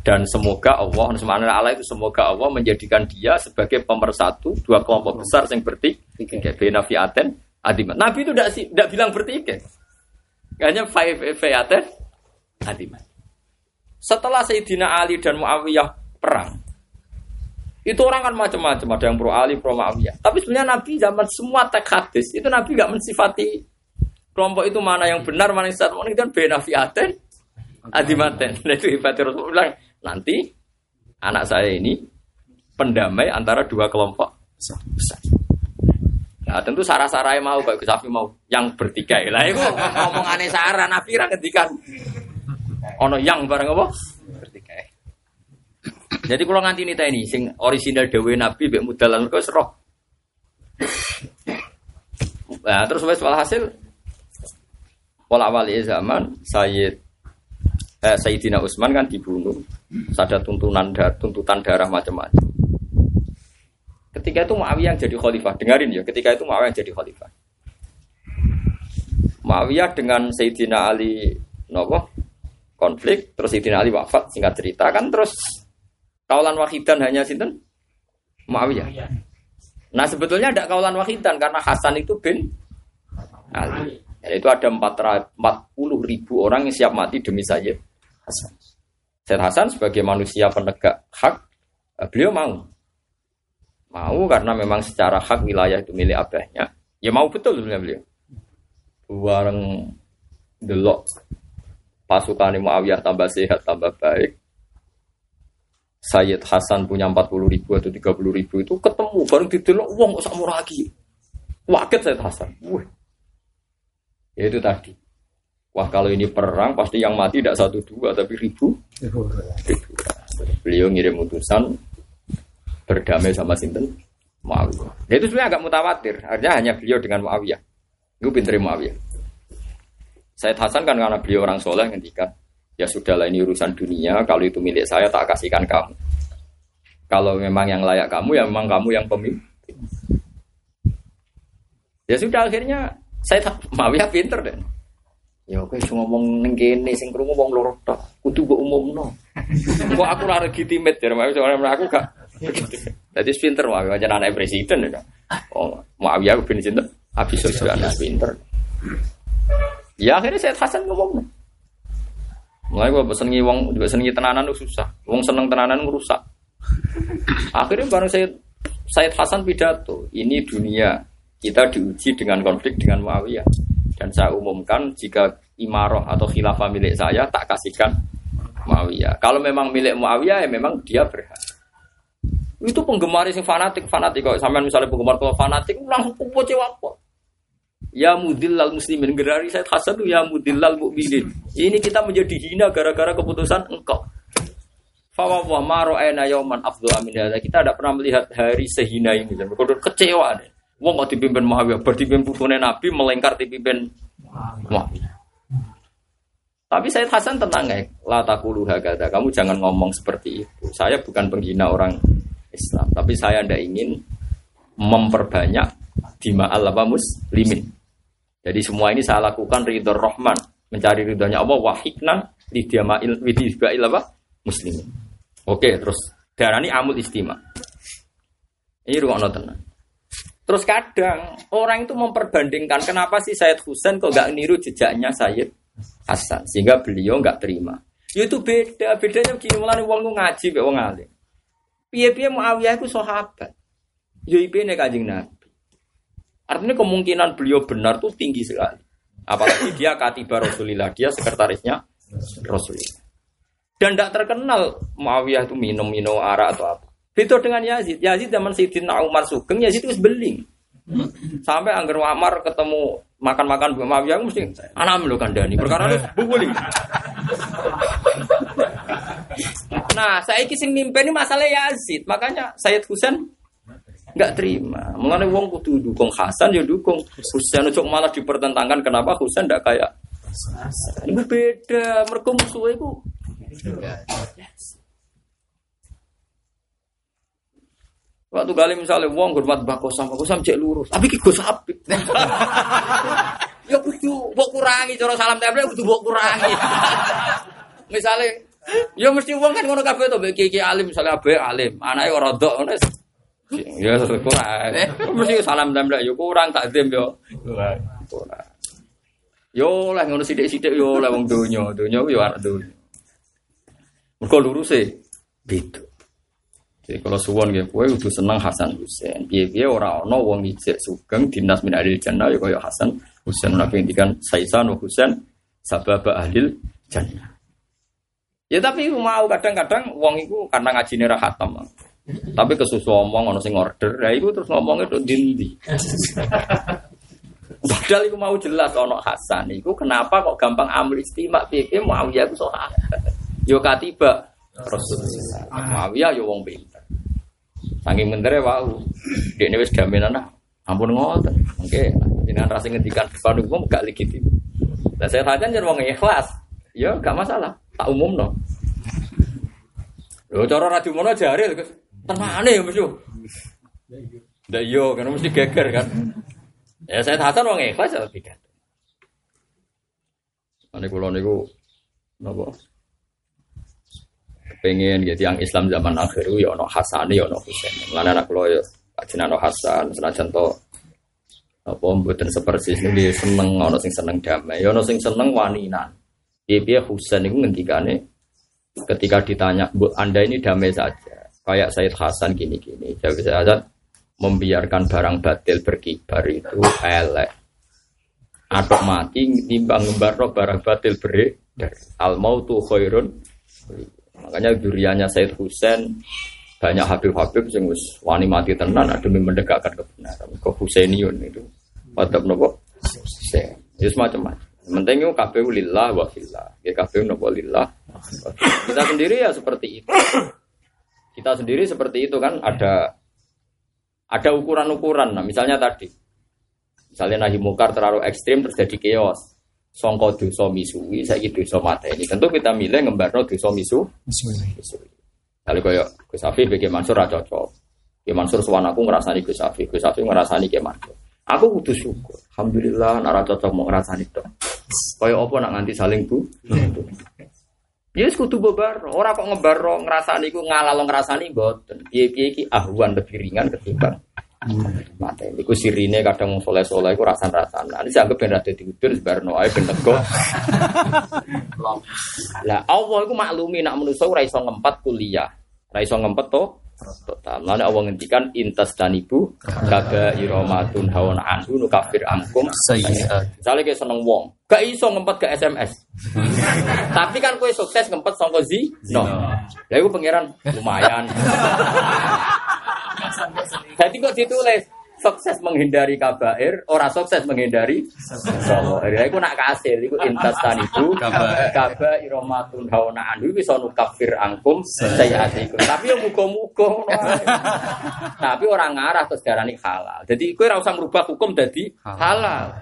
Dan semoga Allah, Subhanahu Allah itu semoga Allah menjadikan dia sebagai pemersatu dua kelompok besar yang bertiga. Bena fiaten adimat. Nabi itu tidak bilang bertiga. Hanya fiaten adimat. Setelah Sayyidina Ali dan Muawiyah perang, itu orang kan macam-macam, ada yang pro Ali, pro Muawiyah. Tapi sebenarnya Nabi zaman semua teks hadis itu Nabi gak mensifati kelompok itu mana yang benar, mana yang salah. Ini kan bena fiaten adimaten. Nah itu hebatnya Rasulullah bilang, nanti anak saya ini pendamai antara dua kelompok besar. Nah tentu sarah-sarai mau, Pak Sapi mau yang bertiga. Lah itu ngomong aneh sarah, Nabi ngendikan ono yang bareng apa? Bertiga. Jadi kalau nganti nita ini, sing original Dewi Nabi, bek mudalan kau serok. Nah terus wes hasil, pola wali zaman Sayyid eh, Sayyidina Utsman kan dibunuh. Ada tuntunan dar, tuntutan darah macam-macam. Ketika itu Muawiyah yang jadi khalifah. Dengarin ya, ketika itu Muawiyah yang jadi khalifah. Muawiyah dengan Sayyidina Ali nopo konflik, terus Sayyidina Ali wafat, singkat cerita kan terus kaulan wahidan hanya sinten Muawiyah. Nah sebetulnya ada kaulan wahidan karena Hasan itu bin Ali. Yaitu ada 440 ribu orang yang siap mati demi Sayyid Hasan. Sayyid Hasan sebagai manusia penegak hak, beliau mau. Mau karena memang secara hak wilayah itu milik abahnya. Ya mau betul sebenarnya beliau. Bareng delok pasukan Muawiyah tambah sehat, tambah baik. Sayyid Hasan punya 40 ribu atau 30 ribu itu ketemu bareng didelok uang kok lagi. Waket Sayyid Hasan. Wih. Ya itu tadi. Wah kalau ini perang pasti yang mati tidak satu dua tapi ribu. ribu. Beliau ngirim utusan berdamai sama Sinten Muawiyah. Ya itu sebenarnya agak mutawatir. Artinya hanya beliau dengan Muawiyah. Itu pinter Muawiyah. Said Hasan kan karena beliau orang soleh ngendikan, ya sudahlah ini urusan dunia. Kalau itu milik saya tak kasihkan kamu. Kalau memang yang layak kamu, ya memang kamu yang pemimpin. Ya sudah akhirnya saya Muawiyah pinter deh. Ya oke ngomong ning kene sing krungu wong loro tok. Kudu mbok umumno. Kok aku ora legitimate ya Muawiyah aku gak jadi pinter Muawiyah aja anak presiden ya. Oh, Muawiyah bin sinten? Abi Sufyan pinter. Ya akhirnya saya Hasan ngomong. Mulai gue senengi wong, juga senengi tenanan itu susah. Wong seneng tenanan ngerusak. Akhirnya baru saya Said Hasan pidato, ini dunia kita diuji dengan konflik dengan Muawiyah dan saya umumkan jika imaroh atau khilafah milik saya tak kasihkan Muawiyah. Kalau memang milik Muawiyah ya memang dia berhak. Itu penggemar yang fanatik fanatik kok sampai misalnya penggemar kalau fanatik langsung kumpul cewek Ya mudillal muslimin gerari saya Hasan itu ya mudillal mukminin. Ini kita menjadi hina gara-gara keputusan engkau. Fawawa maro ena yoman afdu amin Kita tidak pernah melihat hari sehina ini. Kecewa deh. Wong kok dipimpin Muawiyah, berdipimpin putune Nabi melengkar dipimpin Muawiyah. Tapi Said Hasan tenang ya, la takulu hakada. Kamu jangan ngomong seperti itu. Saya bukan penghina orang Islam, tapi saya tidak ingin memperbanyak dima Allah muslimin. Jadi semua ini saya lakukan ridho Rahman, mencari ridhonya Allah wahiknan di diamail apa muslimin. Oke, terus darah ini amul istima. Ini ruang tenang. Terus kadang orang itu memperbandingkan kenapa sih Said Husain kok gak niru jejaknya Said Hasan sehingga beliau nggak terima. Ya itu beda, bedanya begini mulai wong ngaji be wong alim. Piye-piye Muawiyah itu sahabat. Ya ipene Kanjeng Nabi. Artinya kemungkinan beliau benar tuh tinggi sekali. Apalagi dia katiba Rasulillah, dia sekretarisnya Rasulillah. Dan tidak terkenal Muawiyah itu minum-minum arak atau apa. Itu dengan Yazid. Yazid zaman Sayyidina Umar Sugeng, Yazid itu beling. Sampai Angger Wamar ketemu makan-makan Bu Mawiyah mesti anak kan kandani. Perkara itu bubuli. Nah, saya kisah mimpi ini masalah Yazid. Makanya Sayyid Husain nggak terima. Mengenai wong kudu dukung Hasan ya dukung. Husain untuk malah dipertentangkan kenapa Husain tidak kayak Ini beda. Mereka musuh itu. Waktu kali misalnya wong hormat Mbah Kosam, Mbah Kosam cek lurus. Tapi ki Gus apik. ya kudu mbok kurangi cara salam tempel kudu mbok kurangi. misalnya ya mesti wong kan ngono kabeh to iki alim misalnya abe alim, anake ora ndok ngono. Ya kurang. Mesti salam tempel ya kurang takdim yo. Kurang. Yo lah ngono sithik-sithik yo lah wong donya, donya yo anak donya. Mergo luruse beda. Jadi kalau suwon gitu, kue udah seneng Hasan Husain. Biar biar orang ono wong ijek sugeng dinas min adil jannah ya kaya Hasan Husain. Nabi ngendikan Saisan Husain sabab adil jannah. Ya tapi mau kadang-kadang wong itu karena ngaji ra khatam. Tapi kesusu omong ono sing order, ya itu terus ngomongnya tuh dindi. Padahal itu mau jelas ono Hasan. Itu kenapa kok gampang ambil istimak piye mau ya itu soal. Yo katiba Rasulullah. Muawiyah yo wong pinter. Saking mentere wau. Dekne wis jaminan ah. Ampun ngoten. Oke, jenengan rasa ngendikan depan umum gak legitim. Lah saya tanya jan wong ikhlas. Ya gak masalah. Tak umum no. Lho cara radio mono jare. Tenane ya mesti. Ndak yo kan mesti geger kan. Ya saya tahan wong ikhlas ya tidak. Ane kula niku napa? Pengen gitu yang Islam zaman akhir ya ono Hasan ya ono Husain. Lan anak kula ya kajian ono Hasan senajan to apa mboten seperti ini dia seneng ono sing seneng damai, ya ono sing seneng waninan. Piye-piye Husain iku ngendikane ketika ditanya, "Bu, Anda ini damai saja." Kayak Said Hasan gini-gini. Jadi saya membiarkan barang batil berkibar itu elek. Atau mati timbang ngembarno barang batil beredar. Al mautu khairun Makanya duriannya Said Husain banyak Habib-Habib yang wani mati tenan demi mendekatkan kebenaran. Ke Husainiun itu. Wadab nopo? Ya, semacam-macam. Penting itu KPU lillah wa fillah. Ya KPU nopo lillah. Kita sendiri ya seperti itu. Kita sendiri seperti itu kan ada ada ukuran-ukuran. Nah, misalnya tadi, misalnya nahi mukar terlalu ekstrim terus jadi chaos songko dosa misui saiki dosa ini tentu kita milih ngembarno dosa misu misui. kalau kaya Gus Afif bagi Mansur ra cocok. Ki Mansur suwan aku ngrasani Gus Afif Gus Afif ngrasani Ki Mansur. Aku kudu syukur alhamdulillah nek cocok mau ngrasani tok. Kaya apa nak nganti saling bu? Ya yes, kudu bebar, ora kok ngebaro ngrasani iku ngalalo ngrasani mboten. Piye-piye iki ahwan lebih ringan ketimbang Mate iku sirine kadang wong soleh-soleh iku rasan-rasan. Nah, ini dianggap ben rada diudur sebarno ae ben nego. Lah Allah iku maklumi nak manusa ora iso ngempet kuliah. Ora iso ngempet to total. Lalu Allah ngendikan intas dan ibu kaba iromatun hawan anhu nukafir amkum Sayyi'at. Misalnya kayak seneng wong, gak iso ngempet ke SMS. Tapi kan kue sukses ngempet songko zi, no. Itu pangeran lumayan. Jadi kok ditulis sukses menghindari kabair, ora sukses menghindari. Ya iku nak kasil, iku intas tanibu Kabair. kaba iromatun hawana anhu bisa nukafir angkum sayatikum. Tapi yo muga-muga ngono. Tapi orang ngarah terus darani halal. Jadi kowe ora usah merubah hukum dadi halal.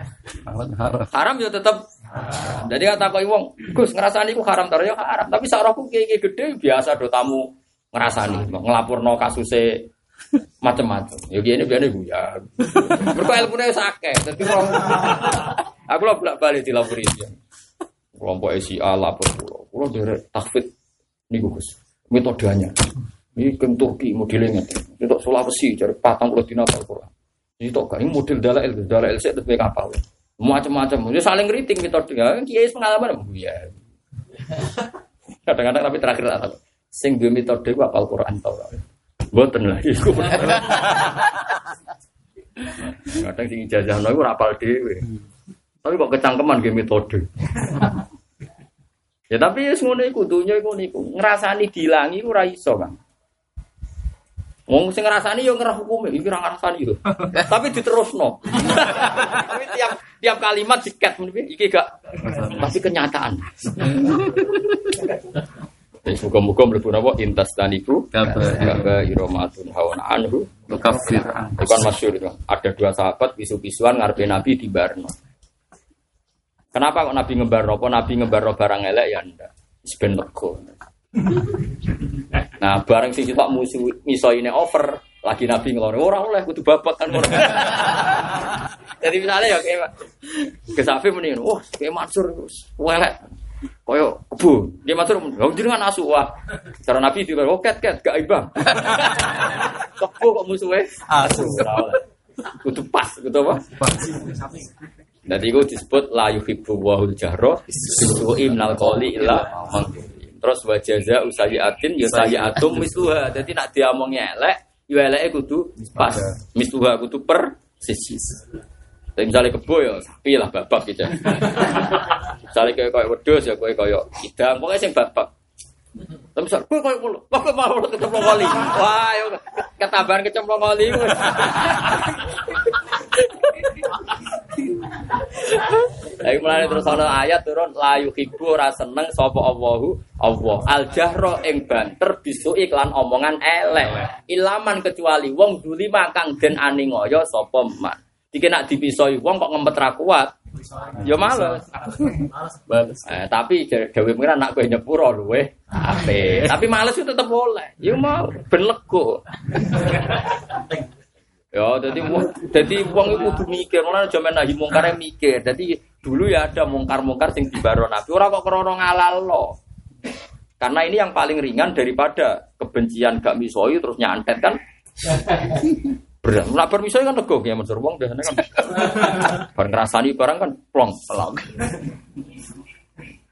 Haram haram. Yo tetep jadi kata kau wong, Gus ngerasani ku haram tar yo haram. Tapi kiai kiai gede biasa do tamu ngerasani, ngelapurno kasusnya macam-macam. Ya gini biar ibu ya. Mereka ilmunya sakit. Jadi kalau aku lah bolak balik dilapuri dia. Kelompok SIA lapor pulau. Pulau dari takfit nih Gus. Metodenya. Ini ke Turki modelnya. Ini tok Sulawesi cari patang pulau dina Al-Quran. Ini tok gak ini model dalail, dalail saya terus kapal. Macam-macam. Ini saling ngeriting metodenya. Kiai pengalaman. Iya. Kadang-kadang tapi terakhir tak. Sing dua metode ku apal Quran tau. Mboten lah iku. Kadang sing ijazah iku ora apal dhewe. Tapi kok kecangkeman ge metode. ya tapi wis ngono iku dunya iku niku. Ngrasani dilangi ora iso, Kang. Wong sing ngrasani yo ngerah hukume, iki ora ngrasani yo. Tapi diterusno. tapi tiap tiap kalimat diket iki gak tapi kenyataan. Muka-muka mlebu napa intas taniku kaba iromatun hawan anhu Nukafir. Bukan masyur itu. Ada dua sahabat bisu-bisuan ngarepe Nabi di Barno. Kenapa kok Nabi ngebarno? Apa Nabi ngebarno barang elek ya ndak? Wis ben lega. Nah, barang sing sitok musuh miso ini over, lagi Nabi ngelone ora oleh kudu babak kan ora. Jadi misalnya ya kayak ke Safi mendingan, wah kayak Mansur welek. Koyo kebu, dia Mansur, oh jenengan asu wah. Cara Nabi juga, oh ket ket gak ibang. Kebu kok musuhnya asu. ora oleh. Kudu pas, kudu apa? Jadi itu disebut la yuhibbu wahul jahro bisu'i minal qawli illa. Terus wa jaza usayiatin ya sayiatum misluha. Jadi nak diomongnya elek, ya eleke kudu pas. Misluha kudu per sisi. Jadi misalnya kebo ya sapi lah babak gitu. misalnya kayak kayak wedus ya kayak kayak idang, pokoknya sing babak. Tapi misal, kowe koyo kulo, kok kowe mau kecemplung kali. Wah, yo ketabahan kecemplung kali. Lagi mulai terus ana ayat turun la yuhibbu ora seneng sapa Allahu Allah al jahra ing banter bisu iklan omongan elek ilaman kecuali wong zulima kang den aningoyo sapa man Dike nak dipisoi wong kok ngempet ra kuat? Ya males. Eh, tapi dewe pengiran nak kowe nyepuro luwe ape. Tapi males itu tetep boleh ya mau ben lego. Ya, jadi wong jadi wong itu kudu mikir, ora aja men nahi mikir. Jadi dulu ya ada mungkar-mungkar sing dibaro Nabi, ora kok krana ngalalno. Karena ini yang paling ringan daripada kebencian gak misoi terus nyantet kan. Berat. Nak bar misoi kan nego ya Mansur wong biasanya kan. Bar ngrasani barang kan plong pelak.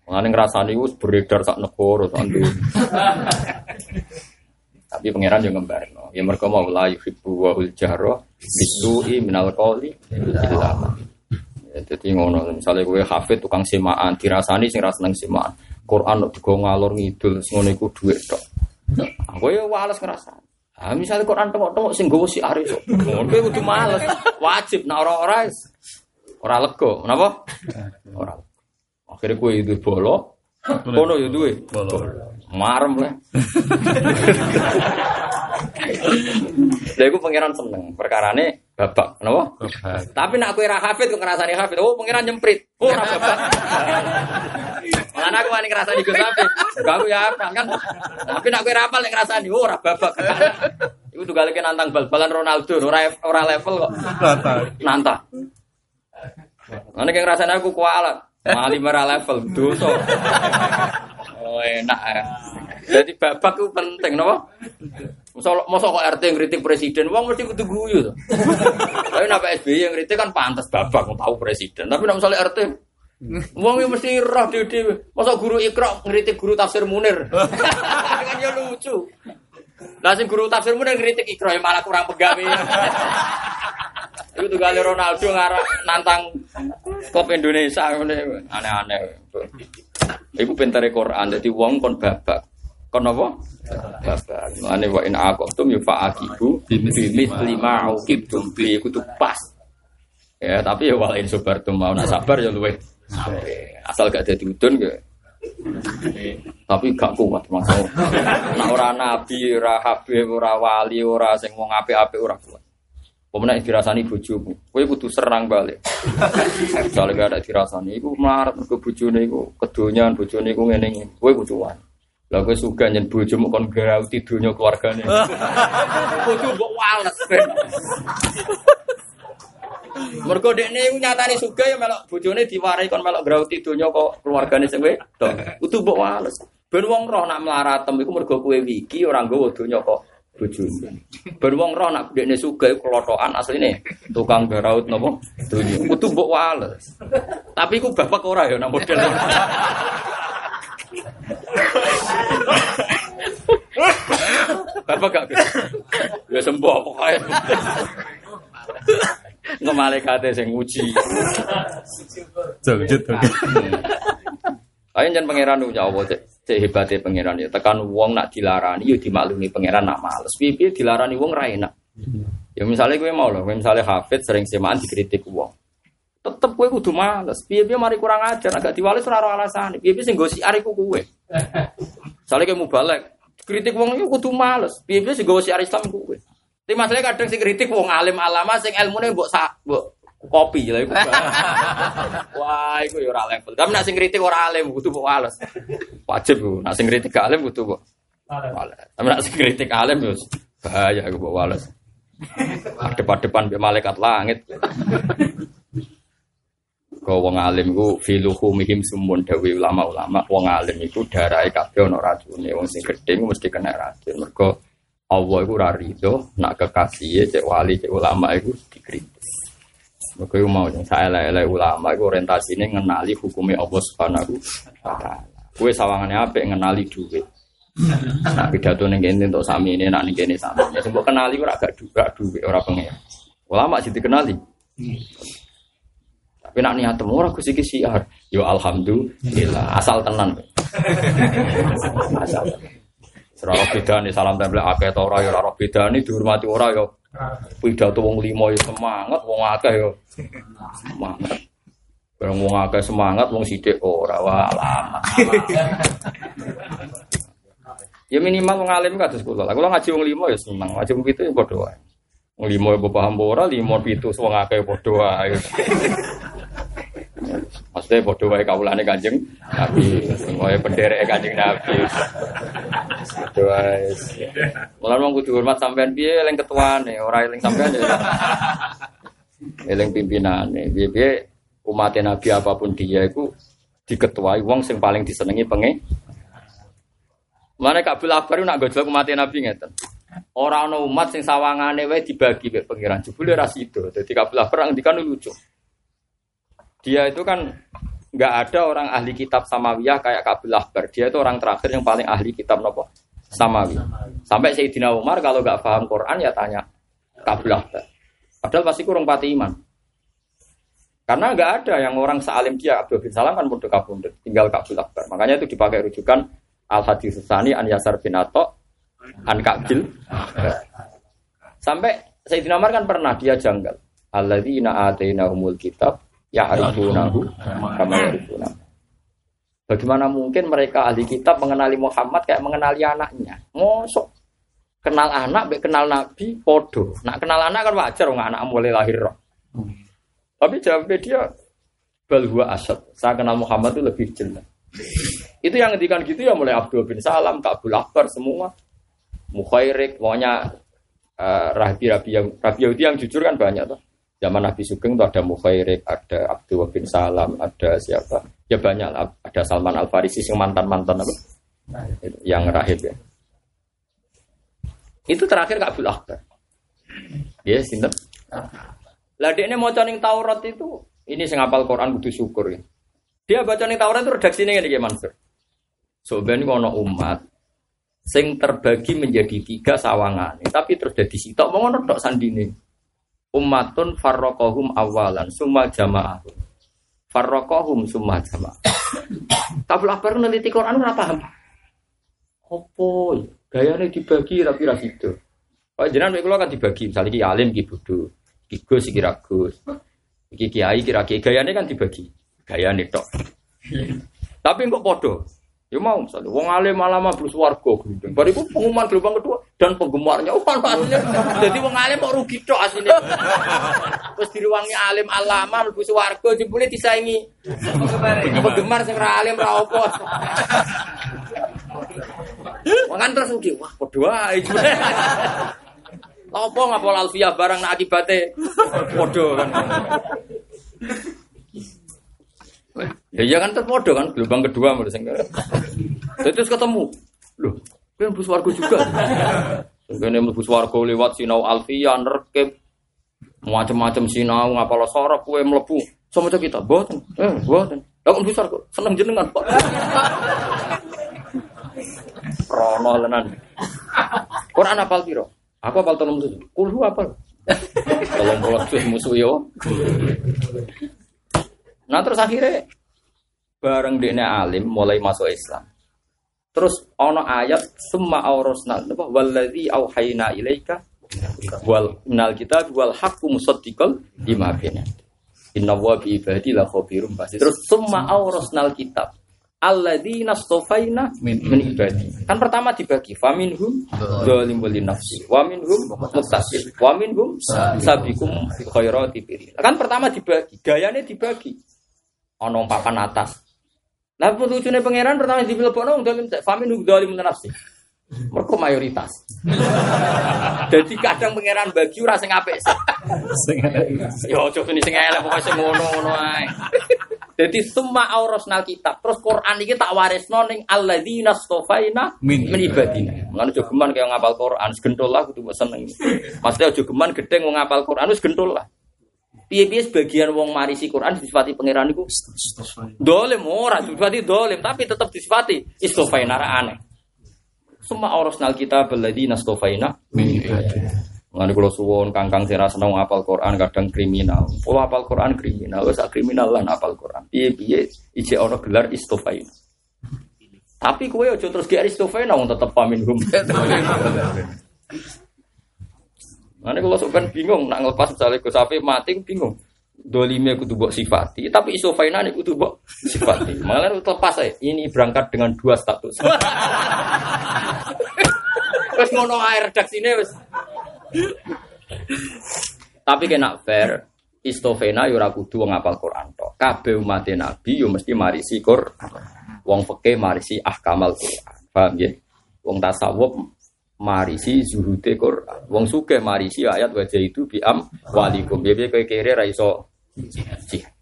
Mengenai ngrasani wis beredar sak negara sak. Tapi pangeran yang ngembarno. Ya mereka mau la yuhibbu wa ul jahra bisu'i minal illa man. Ya, jadi ngono misalnya gue hafid tukang semaan dirasani sing ra seneng semaan. Quran kok digo ngalor ngidul ngono iku dhuwit tok. Aku ya wales ngerasa. Ah misalnya Quran tengok-tengok sing gowo si Aris. Ngono kudu males. Wajib nek ora-ora wis ora lega. Kenapa? Ora. Akhirnya gue itu bolo. Kono ya duwe. Marem lah. Lha iku pangeran seneng. Perkarane babak, kenapa? Tapi nak kowe ra hafid kok ngrasani hafid. Oh, pangeran nyemprit. Oh, ora babak. Mana aku wani ngrasani Gus Hafid. Gak aku ya hafal kan. Tapi nak kowe ra hafal nek ngrasani, oh ora babak. Iku juga lagi nantang bal-balan Ronaldo, ora ora level kok. Nantang. Mana kayak ngrasani aku kualat. Mali merah level dosa. Oh enak ya. Jadi babak itu penting, no? Misal masa kok RT ngritik presiden, wong mesti kudu guyu to. Tapi nek SBY yang ngritik kan pantas babak tahu presiden. Tapi nek misalnya RT Wong yang mesti roh dhewe. Masa guru Iqra ngritik guru tafsir Munir. kan ya lucu. Lah sing guru tafsir Munir ngritik Iqra ya malah kurang pegawe. Itu tuh Ronaldo ngarah nantang kop Indonesia ngene aneh-aneh. Iku pintere Quran dadi wong kon babak. Kon apa? Babak. Ane wa in aqtum yufa'aqibu bimithli ma uqibtum bi iku tuh pas. Ya, tapi ya wal in sabartum mau nak sabar ya luwe. Asal gak jadi udun ya. Tapi gak kuat maksudnya. Nak ora nabi, ora habib, ora wali, ora sing wong apik-apik ora kuat. Pemenang dirasani bojomu, kowe kudu serang balik. Soalnya gak ada dirasani, iku melarat ke bojone iku kedonyan bojone iku ngene iki. Kowe kudu wani. Lah kowe suka nyen bojomu kon grauti donya keluargane. Kudu mbok wales. Mergo dekne iku nyatane suga ya melok bojone diwarai kon melok grauti donya kok keluargane sing wedok. Kudu mbok wales. Ben wong roh nak mlaratem iku mergo kowe wiki ora nggawa donya kok bojone. Ben wong roh nak dekne suga iku klotokan asline tukang garaut napa donya. Kudu mbok wales. Tapi iku bapak ora ya nak model. Bapak gak Ya sembuh pokoknya. Nggak malaikatnya sing nguji. Lanjut. Ayo jangan pangeran nu nyawa cek cek hebatnya pangeran ya. Tekan wong nak dilarani, yo dimaklumi pangeran nak males. Pipi dilarani wong ra enak. Ya misalnya gue mau loh, misalnya Hafid sering semaan dikritik wong. Tetep gue kudu males. Piye-piye mari kurang ajar, agak diwales ora ora alasan. Piye-piye sing gosi ariku kowe. Misalnya kayak mau balik, kritik wong itu kudu males. Piye-piye sing gosi Islam kowe. Tapi masalahnya kadang sing kritik wong alim alama sing ilmune mbok sak mbok kopi lah iku. Wah, iku ya ora level. Tapi nek sing kritik ora alim kudu mbok wales. Wajib ku. Nek sing kritik gak alim kudu mbok wales. Tapi nek sing kritik alim yo bahaya iku mbok wales. Depan-depan be malaikat langit. Kau wong alim ku filuhu mihim sumun dawi ulama-ulama wong alim iku darahe kabeh ana racune wong sing gedhe mesti kena racun. Mergo Allah iku ora rido nak kekasih cek wali cek ulama iku dikritik. Mergo iku mau sing saelek-elek ulama iku orientasine ngenali hukumnya Allah Subhanahu wa taala. Kuwe sawangane apik ngenali dhuwit. Nak pidato ning kene entuk sami ini nak ning kene sami. Ya mbok kenali ora gak dhuwit ora pengen. Ulama sing dikenali. Tapi nak niat temu ora Gus iki siar. Yo alhamdulillah asal tenan. asal. Ora bedane salam tempel akeh ta ora ya ora bedane dihormati ora ya. Pidato wong limo ya semangat, wong akeh ya semangat. Bareng wong akeh semangat, wong sithik ora wah lama. Ya minimal wong alim kados kula. Kula ngaji wong limo ya seneng, ngaji wong pitu ya padha wae. Wong limo ya paham ora, limo pitu wong akeh padha wae. Maksudnya bodoh wae kaulane Kanjeng Nabi, wae penderek Kanjeng Nabi. Bodoh wae. Mulane wong kudu hormat sampean piye eling ketuane, ora eling sampean ya. Eling pimpinane. Piye-piye umat Nabi apa pun dia itu diketuai wong sing paling disenengi penge. Mana Kabul Akbar nak gojlok umat Nabi ngeten. Ora ana umat sing sawangane wae dibagi mek pengiran. Jebule ra sida. Dadi Kabul Akbar ngendikan lucu. Dia itu kan nggak ada orang ahli kitab Samawiyah kayak Kabil Ahbar. Dia itu orang terakhir yang paling ahli kitab nopo Samawi. Sampai Sayyidina Umar kalau nggak paham Quran ya tanya Kabil Ahbar. Padahal pasti kurang pati iman. Karena nggak ada yang orang sealim dia Abdul bin Salam kan bodoh kabundut, tinggal Kabil Akbar. Makanya itu dipakai rujukan Al Hadis Sani An Yasar bin Ato An Kabil. Sampai Sayyidina Umar kan pernah dia janggal. Alladzina atainahumul kitab ya arifunahu kama. Bagaimana mungkin mereka ahli kitab mengenali Muhammad kayak mengenali anaknya? Mosok kenal anak, baik kenal nabi, podo. Nak kenal anak kan wajar, nggak anak mulai lahir. Tapi jawabnya dia balhua asad. Saya kenal Muhammad itu lebih jelas. Itu yang ngendikan gitu ya mulai Abdul bin Salam, Kabul Akbar semua. Mukhairik, pokoknya uh, rabi-rabi yang rabi Yahudi yang jujur kan banyak tuh. Zaman Nabi Sugeng itu ada Mukhairik, ada Abdul bin Salam, ada siapa? Ya banyak lah. Ada Salman Al Farisi yang mantan mantan apa? Yang rahib ya. Itu terakhir Kabul Akbar. Ya, sinten? Lah dia ini mau ning Taurat itu, ini sing hafal Quran kudu syukur ya. Dia baca ning Taurat itu redaksine ngene iki Mansur. So ben ono umat sing terbagi menjadi tiga sawangan, tapi terus dadi sitok mau ngono tok sandine. Ummatun farraqahum awalan summa jamaah. Farraqahum summa jamaah. Kabul Akbar neliti Quran ora paham. Opo gayane dibagi tapi ra sido. Oh jenengan kula kan dibagi, misalnya ki alim ki bodho, ki Gus ki ra Gus. Iki kiai kira kiai gayane kan dibagi. Gayane tok. Tapi kok podo. Ya mau misalnya, wong alim malah mablu swarga gendeng. Bar iku pengumuman gelombang kedua dan penggemarnya oh aslinya. Jadi wong alim kok rugi tok asline. Terus diruwangi alim alama mlebu swarga jebule disaingi. Penggemar sing ra alim ra apa. Wong kan terus rugi. Wah, padha wae. Apa ngapal alfiah barang nak akibate padha kan. Ya iya kan terpodo kan gelombang kedua menurut saya. Terus ketemu. Loh, kan bus warga juga. Kene mlebu swarga lewat sinau alfiah nerkep macam-macam sinau ngapal sorok kue mlebu. Sama kita boten. Eh, boten. Lah kok besar kok seneng jenengan, Pak. Rono lenan. Quran apal piro? Aku apal tolong tujuh. Kulhu apal. Tolong bolak musuh yo. Nah terus akhirnya bareng dia alim mulai masuk Islam. Terus ono ayat semua aurosna apa waladhi auhayna ilaika wal nal kita wal haqqu musaddiqal lima bina. Inna wa bi ibadi la khabirum basir. Terus semua aurosnal kitab alladzina stofaina min, ibadi. Kan pertama dibagi faminhum zalim wali nafsi wa minhum muktasib wa minhum sabiqum khairati Kan pertama dibagi, gayanya dibagi. Ono papan atas, Lah lucunya pangeran pertama di nong dalim famin dalim nafsi. Mereka mayoritas. Jadi kadang pangeran bagi ora sing apik. Yo coba ini sing elek pokoke sing ngono-ngono ae. Jadi semua aurasnal kitab. Terus Quran iki tak warisno ning alladzina stofaina min ibadina. Mengano aja geman kaya ngapal Quran, segentol lah kudu seneng. Maksudnya aja geman gedeng wong ngapal Quran wis gentol lah. Piye-piye sebagian wong marisi Quran disifati pangeran iku dolim ora disifati dolim tapi tetap disifati istofaina aneh. Semua orosnal kita beladi nastofaina Mengenai kalau suwon kangkang sira seneng apal Quran kadang kriminal. Kalau apal Quran kriminal, wes kriminal lah apal Quran. Piye piye ije ono gelar istofaina. Tapi kue ojo terus ge istofaina wong tetep pamin hum. Nanti kalau sopan bingung, nak ngelepas misalnya Gus Sapi mati bingung. Dolime kudu mbok sifati, tapi iso fainane kudu mbok sifati. Malah lepas saya. Ini berangkat dengan dua status. Wes ngono air redaksine wes. Tapi kena fair, istofena yo ora kudu wong apal Quran tok. Kabeh umat Nabi yo mesti marisi Quran. Wong fikih marisi ahkamal Quran. Paham ya? Wong tasawuf marisi zuhude Quran. Wong sugih marisi ayat wajah itu biam walikum. Biar kowe kere ra iso jihad.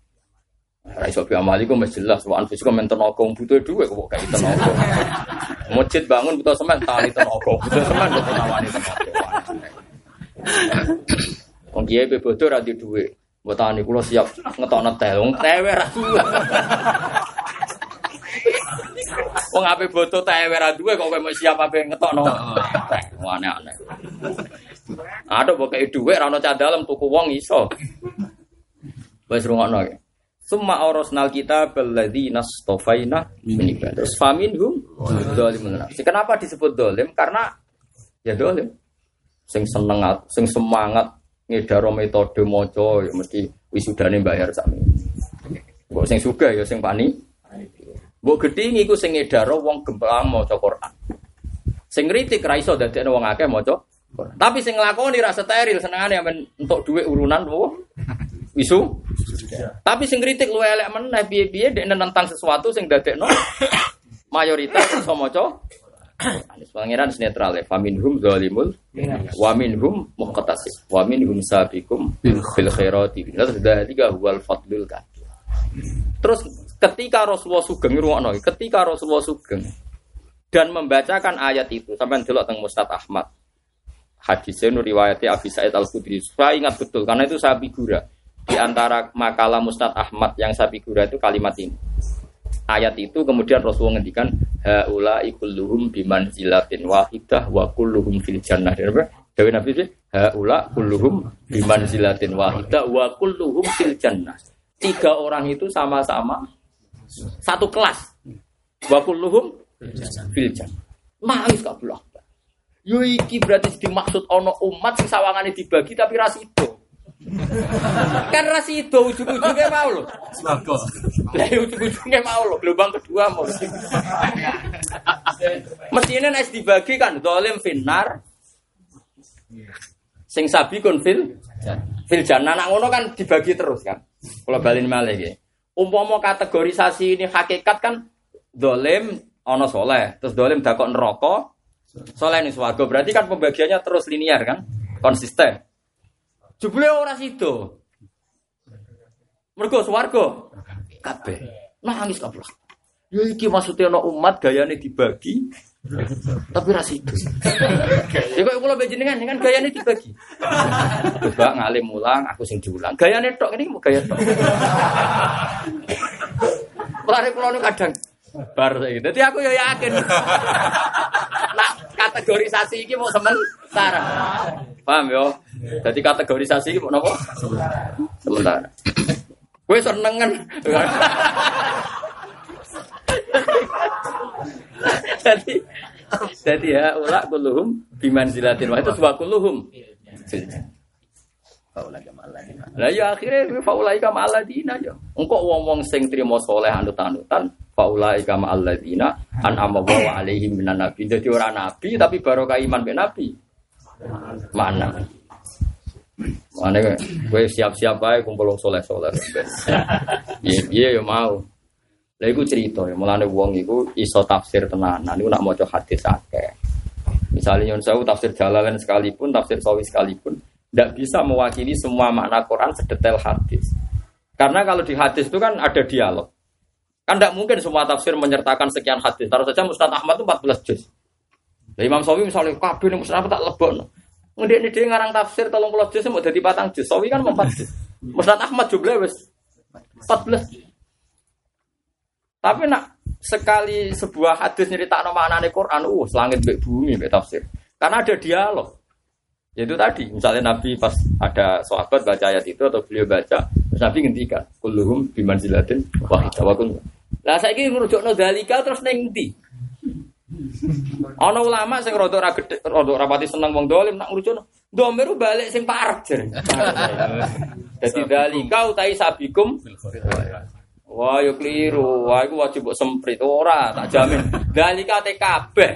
Ra iso biam walikum jelas wa anfusikum men tenaga butuh dhuwit kok gak tenaga. Masjid bangun butuh semen tali tenaga. Butuh semen kok nawani tenaga. Wong kiye be bodoh ra di. Mbok tani kula siap ngetokno teh. Wong tewe ra Wong ape boto teh ora duwe kok kowe mau siap ape ngetokno. Aneh-aneh. Ada kok kayak duwe ra ono dalem tuku wong iso. Wis rungokno ya. Summa orosnal kita beladi nastofaina minibar. Terus faminhum nafsi. Kenapa disebut dolim? Karena ya dolim. Sing seneng, sing semangat ngedaro metode moco ya mesti wisudane bayar sami. Kok sing suka ya sing pani Mbok gedhi niku sing ngedaro wong gemplang maca Quran. Sing kritik ra iso dadekno wong akeh maca Quran. Tapi sing nglakoni ra steril senengane men entuk dhuwit urunan wo. Isu. Tapi sing kritik luwe elek meneh piye-piye dek nentang sesuatu sing dadekno mayoritas iso maca Anis pangeran netral ya. Faminhum zalimul wa minhum muqtasid wa minhum sabiqum bil khairati. Terus tiga huwal fadlul kan. Terus ketika Rasulullah Sugeng ruwakno, ketika Rasulullah Sugeng dan membacakan ayat itu sampai delok teng Mustad Ahmad. hadisnya nur riwayatnya Abi Said Al Khudri. Saya ingat betul karena itu saya figura di antara makalah Mustad Ahmad yang saya figura itu kalimat ini. Ayat itu kemudian Rasulullah ngendikan haula ikulluhum biman zilatin wahidah wa kulluhum fil jannah. Dewi Nabi itu haula kulluhum biman zilatin wahidah wa kulluhum fil jannah. Tiga orang itu sama-sama satu kelas. Wa kulluhum fil jannah. Nangis gak belah. Yo iki berarti dimaksud ono umat sing sawangane dibagi tapi ras itu. kan ras itu ujung-ujungnya mau. Swarga. Lah ujung-ujungnya mau loh. Gelombang kedua mau. Mestinya nek dibagi kan dolim finar. Sing sabi kun fil fil jannah ngono kan dibagi terus kan. Kalau balin malih nggih. Umpama kategorisasi ini hakikat kan dolim ono soleh, terus dolim dakok neraka, soleh nih swarga. Berarti kan pembagiannya terus linear kan, konsisten. Jebule ora sido. Mergo swarga kabeh. Nangis kabeh. Ya iki maksudnya ono umat gayane dibagi tapi ra sido. Ya kok kula bejenengan kan gayane dibagi. Coba ngalim mulang, aku sing diulang. Gayane tok ini mau gaya tok. Lari kula nu kadang bar saiki. Dadi aku ya yakin. Nah, kategorisasi iki mau sementara. Paham yo? Jadi kategorisasi iki mau napa? Sementara. Kowe seneng kan? Jadi jadi ya ulak kuluhum biman zilatin wah itu sebuah kuluhum. Lah ya akhirnya faulai kama aladina ya. Engkau wong-wong sing trimo soleh anut-anutan faulai kama aladina an amawa alaihim minan nabi. Jadi orang nabi tapi barokah iman be nabi. Mana? Mana gue siap-siap aja kumpul wong soleh-soleh. Iya iya ya mau. Lah iku cerita ya mulane wong iku iso tafsir tenanan iku nak maca hadis akeh. Misalnya Yun Sewu tafsir Jalalain sekalipun, tafsir Sawi sekalipun, tidak bisa mewakili semua makna Quran sedetail hadis. Karena kalau di hadis itu kan ada dialog. Kan tidak mungkin semua tafsir menyertakan sekian hadis. Taruh saja Mustad Ahmad itu 14 juz. Nah, Imam Sawi misalnya kabeh ning Ahmad tak lebokno. Ngedik ini dia ngarang tafsir 30 juz mau jadi patang juz. Sawi kan 4 juz. Mustad Ahmad jumlah wis 14 juz. Tapi nak sekali sebuah hadis nyerita maknane Quran, uh, langit mbek bumi mbek tafsir. Karena ada dialog. Yaitu tadi, misalnya Nabi pas ada sahabat baca ayat itu atau beliau baca, terus Nabi ngendikan, kulluhum bimanzilatin wahidah wa kun. Lah saiki ngrujukno dalika terus ning ndi? Ana ulama sing rada ora gedhe, rada ora pati seneng wong dolim nak ngrujukno. Domiru balik sing parek jere. Dadi dalika utai sabikum Wah, yo keliru. Wah, iku wajib mbok semprit ora, tak jamin. Dalika te kabeh.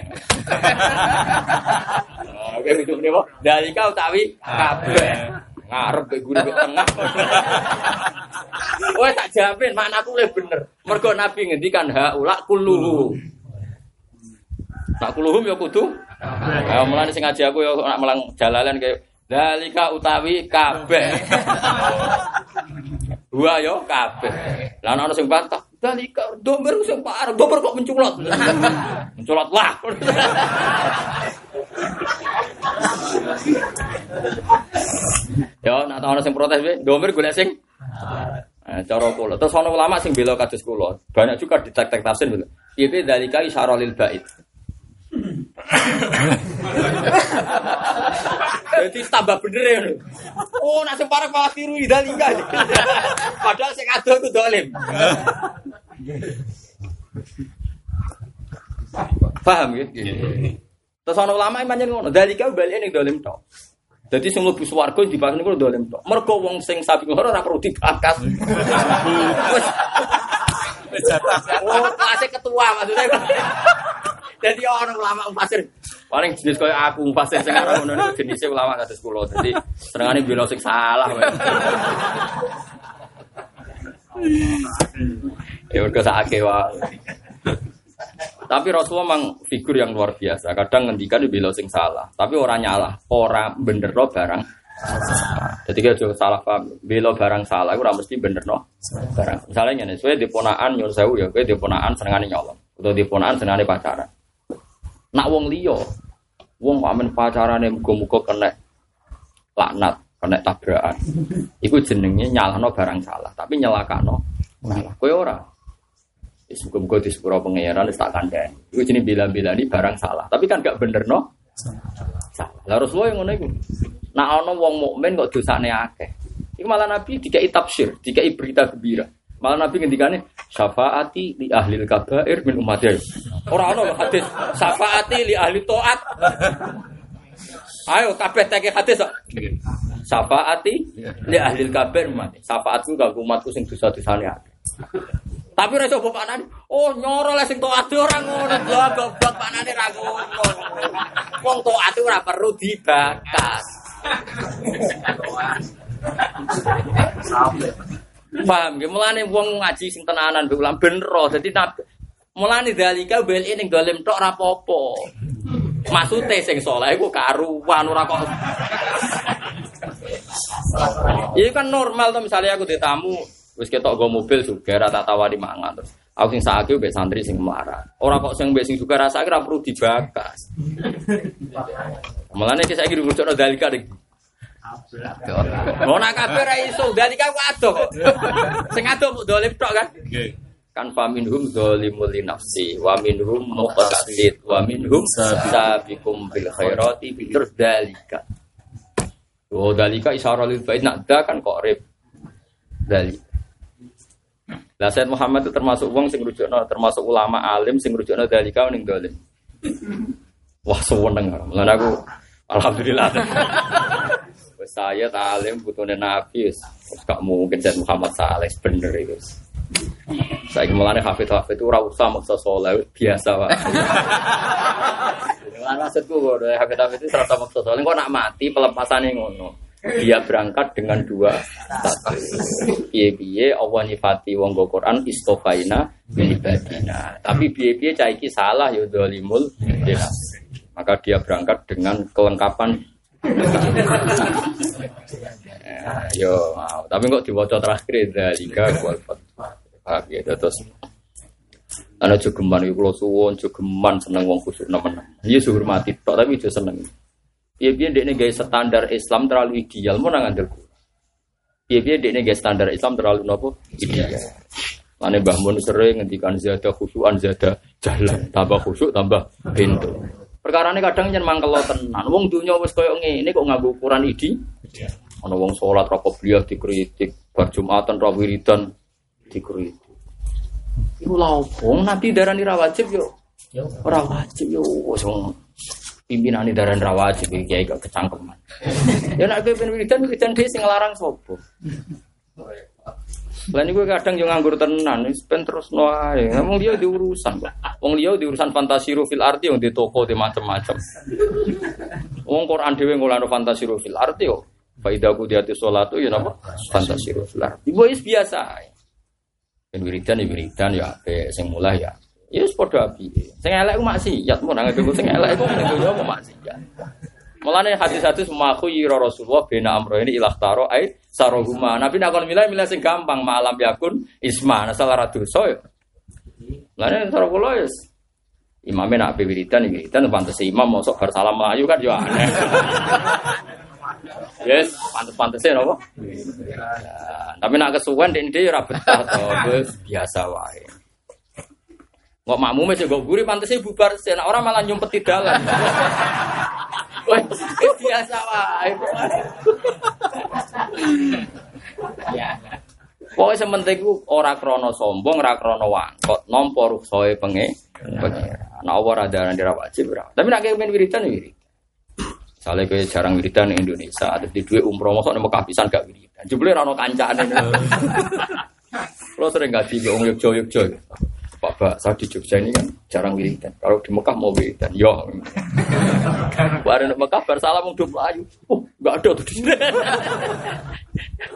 Oke, itu nih, Dalika utawi kabeh. Ngarep ke guru ke tengah. Wah, tak jamin maknaku lebih bener. Mergo Nabi ngendikan haula kulluhu. Nak kuluhum ya kudu. Ya mulane sing ngaji aku ya nak melang jalalan kayak dalika utawi kabeh. Dua yo kabeh. Lah ana sing bantah, dalika domber sing parah, domber kok menculot. menculot lah. yo nak ana sing protes wae, domber golek sing Nah, cara kula. Terus ana ulama sing bela kados kula. Banyak juga di tek-tek tafsir. Ibe dalika isyarah lil bait. Jadi tambah bener ya. Oh, nak sing parek malah tiru idalika. Padahal sing ado itu dolim. Paham ya? Terus ana ulama yang manjen ngono, dalika balik ning dolim tok. Jadi sing mlebu swarga dibahas niku dolim tok. Mergo wong sing sapi ngoro ora perlu dibakas. Wis Oh, kelasnya ketua maksudnya. Jadi orang ulama mufasir paling jenis kayak aku ora ngono niku jenisnya ulama kados kula. Jadi senengane bela sing salah. wae. Ya mergo sakake wae. Tapi Rasulullah memang figur yang luar biasa. Kadang ngendikan bela sing salah, tapi orang nyalah, orang bener barang. Jadi kita salah paham. Bela barang salah, ora mesti bener no barang. Misalnya nih, saya diponaan nyuruh sewu ya, gue diponaan senengane nyolong, atau diponaan senengane pacaran. Nak wong liya Wong kok amen pacarane muga-muga kena laknat, kena tabrakan. Iku jenenge nyalahno barang salah, tapi nyelakano salah. Kowe ora. Wis muga-muga di sepuro pangeran wis tak kandhani. Iku jenenge bela-belani barang salah, tapi kan gak bener no. Salah. Lah Rasulullah yang ngono iku. Nak ana wong mukmin kok dosane akeh. Iku malah Nabi dikai tafsir, dikai berita gembira. Malah Nabi ngendikane syafaati li ahli kabair min ummati. Ora ana lho hadis syafaati li ahli taat. Ayo kabeh teke hadis kok. Syafaati li ahli kabair ummati. Syafaatku kanggo umatku sing dosa-dosane akeh. Tapi ora coba panane. Oh, nyoro le sing taat ora ngono. Lho goblok panane ra ngono. Wong taat ora perlu dibakas. Paham ya, mulane wong ngaji sing tenanan mbek ulam bener. Dadi nabi mulane dalika bel ning dolim tok ora apa-apa. Maksude sing saleh iku karuan ora kok. Ini kan normal tuh misalnya aku di tamu wis ketok go mobil juga rata tawari mangan terus. Aku sing sakit mbek santri sing marah. Ora kok sing mbek sing juga rasa ora perlu dibakas. Mulane iki saiki dirucukno dalika ning Mau nak kabeh ra iso, dadi kan aku adoh kok. Sing adoh muk dolim tok kan. Kan fa minhum zalimul li nafsi wa minhum muqtasid wa minhum sabiqum bil khairati terus dalika. Oh dalika isyarah lil bait nak da kan kok rib. Dalika. Lah Said Muhammad itu termasuk wong sing rujukno, termasuk ulama alim sing rujukno dalika ning dolim. Wah seneng. Lan aku alhamdulillah. Saya talim butuhnya Nabi, gak mungkin dan Muhammad Saleh bener itu. Saya mulane hafid hafid itu ora usah maksa soleh biasa wae. Lan maksudku kok hafid hafid itu serta maksa soleh kok nak mati pelepasannya ngono. Dia berangkat dengan dua status. Piye-piye Allah nyifati wong go Quran istofaina min ibadina. Tapi piye-piye cah iki salah ya zalimul Maka dia berangkat dengan kelengkapan Ya, yo, tapi kok diwaca terakhir dalika wal Paham ya, terus ana jogeman iku kula suwun jogeman seneng wong kusuk nemen. Iya hormati tok tapi aja seneng. Iya piye dekne gawe standar Islam terlalu ideal mau nang ngandel Iya piye dekne gawe standar Islam terlalu nopo ideal. Lane Mbah Mun sering ngendikan zada khusyuan zada jalan, tambah khusyuk tambah pintu. Perkara ini kadang jangan mangkel tenan. Wong dunia wis koyo ngene kok nganggo ukuran idi. Ana wong salat ra beliau dikritik, bar Jumatan ra wiridan dikritik. Iku lha opo? Nabi darani ra wajib yo. Ora wajib yo wis wong pimpinane darani ra wajib iki kiai gak kecangkeman. Ya nek kowe ben wiridan wiridan dhewe sing nglarang sapa? Lah niku kadang yo nganggur tenan, wis ben terus no ae. Wong liya diurusan. Wong liya diurusan fantasiru fil arti yang di toko di macam-macam. Wong Quran dhewe ngolano fantasiru fil arti yo. Ku diati sholat ya napa? Fantasiru fil arti. Ibu is biasa. Ben wiridan ya wiridan ya ape sing mulai ya. Ya wis padha api. Sing elek ku maksiat, mun nang sing elek ku ning yo maksiat. Mulane hadis-hadis maku yira Rasulullah bena amro ini ilah taro ai sarohuma. Nabi nak kon milih milih sing gampang malam yakun isma nah salah ratu so. Mulane cara kula wis imamnya nak wiridan wiridan pantes imam mosok bar salam melayu kan yo aneh. Yes, pantes-pantesnya nopo. Tapi nak kesuwen dek dia ora betah to, wis biasa wae. Kok makmume sing mbok guri pantese bubar sih, nek ora malah nyumpet di dalam. Wis biasa wae. Ya. Pokoknya sementing ku ora krono sombong, ora krono wangkot, nampa ruksoe penge. Nah, ora ada nang wajib ora. Tapi nek kepen wiridan ya wirid. Misalnya kayak jarang wiridan di Indonesia, ada di dua umroh masuk nih Mekah pisan gak wiridan. Jebule rano kancaan ini. Lo sering gak di Om Yogyo Yogyo. Pak Pak, saya di Jogja ini kan jarang wiridan. Kalau di Mekah mau wiridan, yo. Baru di Mekah bersalam mau dua ayu. Oh, gak ada tuh.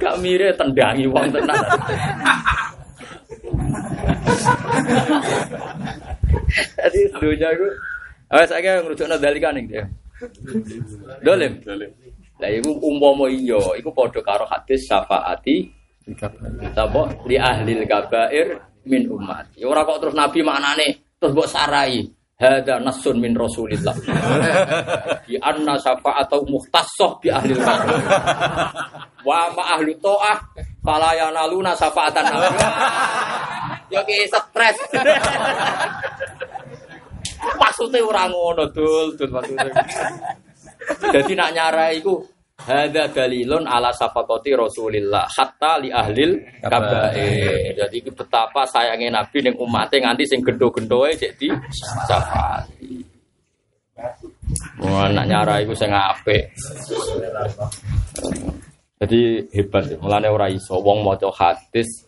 Gak mire tendangi uang tenang. Jadi dunia itu, awas saya ngerujuk nadalikan nih dia. Dolim. Lah iku umpama iya, iku padha karo hadis syafaati Sapa li ahli kabair min umat. Ya ora kok terus nabi maknane terus mbok sarai. Hada nasun min Rasulillah. Di anna syafa'atau muhtassoh bi ahli kabeh. Wa ma ahli ta'ah fala yanaluna syafa'atan. Yo ki stres. Maksudnya orang ngono dul, dul maksudnya. Jadi nak nyarai iku Hada dalilun ala safakoti Rasulillah hatta li ahlil kabair. Jadi itu betapa sayangnya Nabi ning umatnya nganti sing gendo-gendoe cek di safati. Wah, nak nyara iku sing apik. Jadi hebat ya. Mulane ora iso wong maca hadis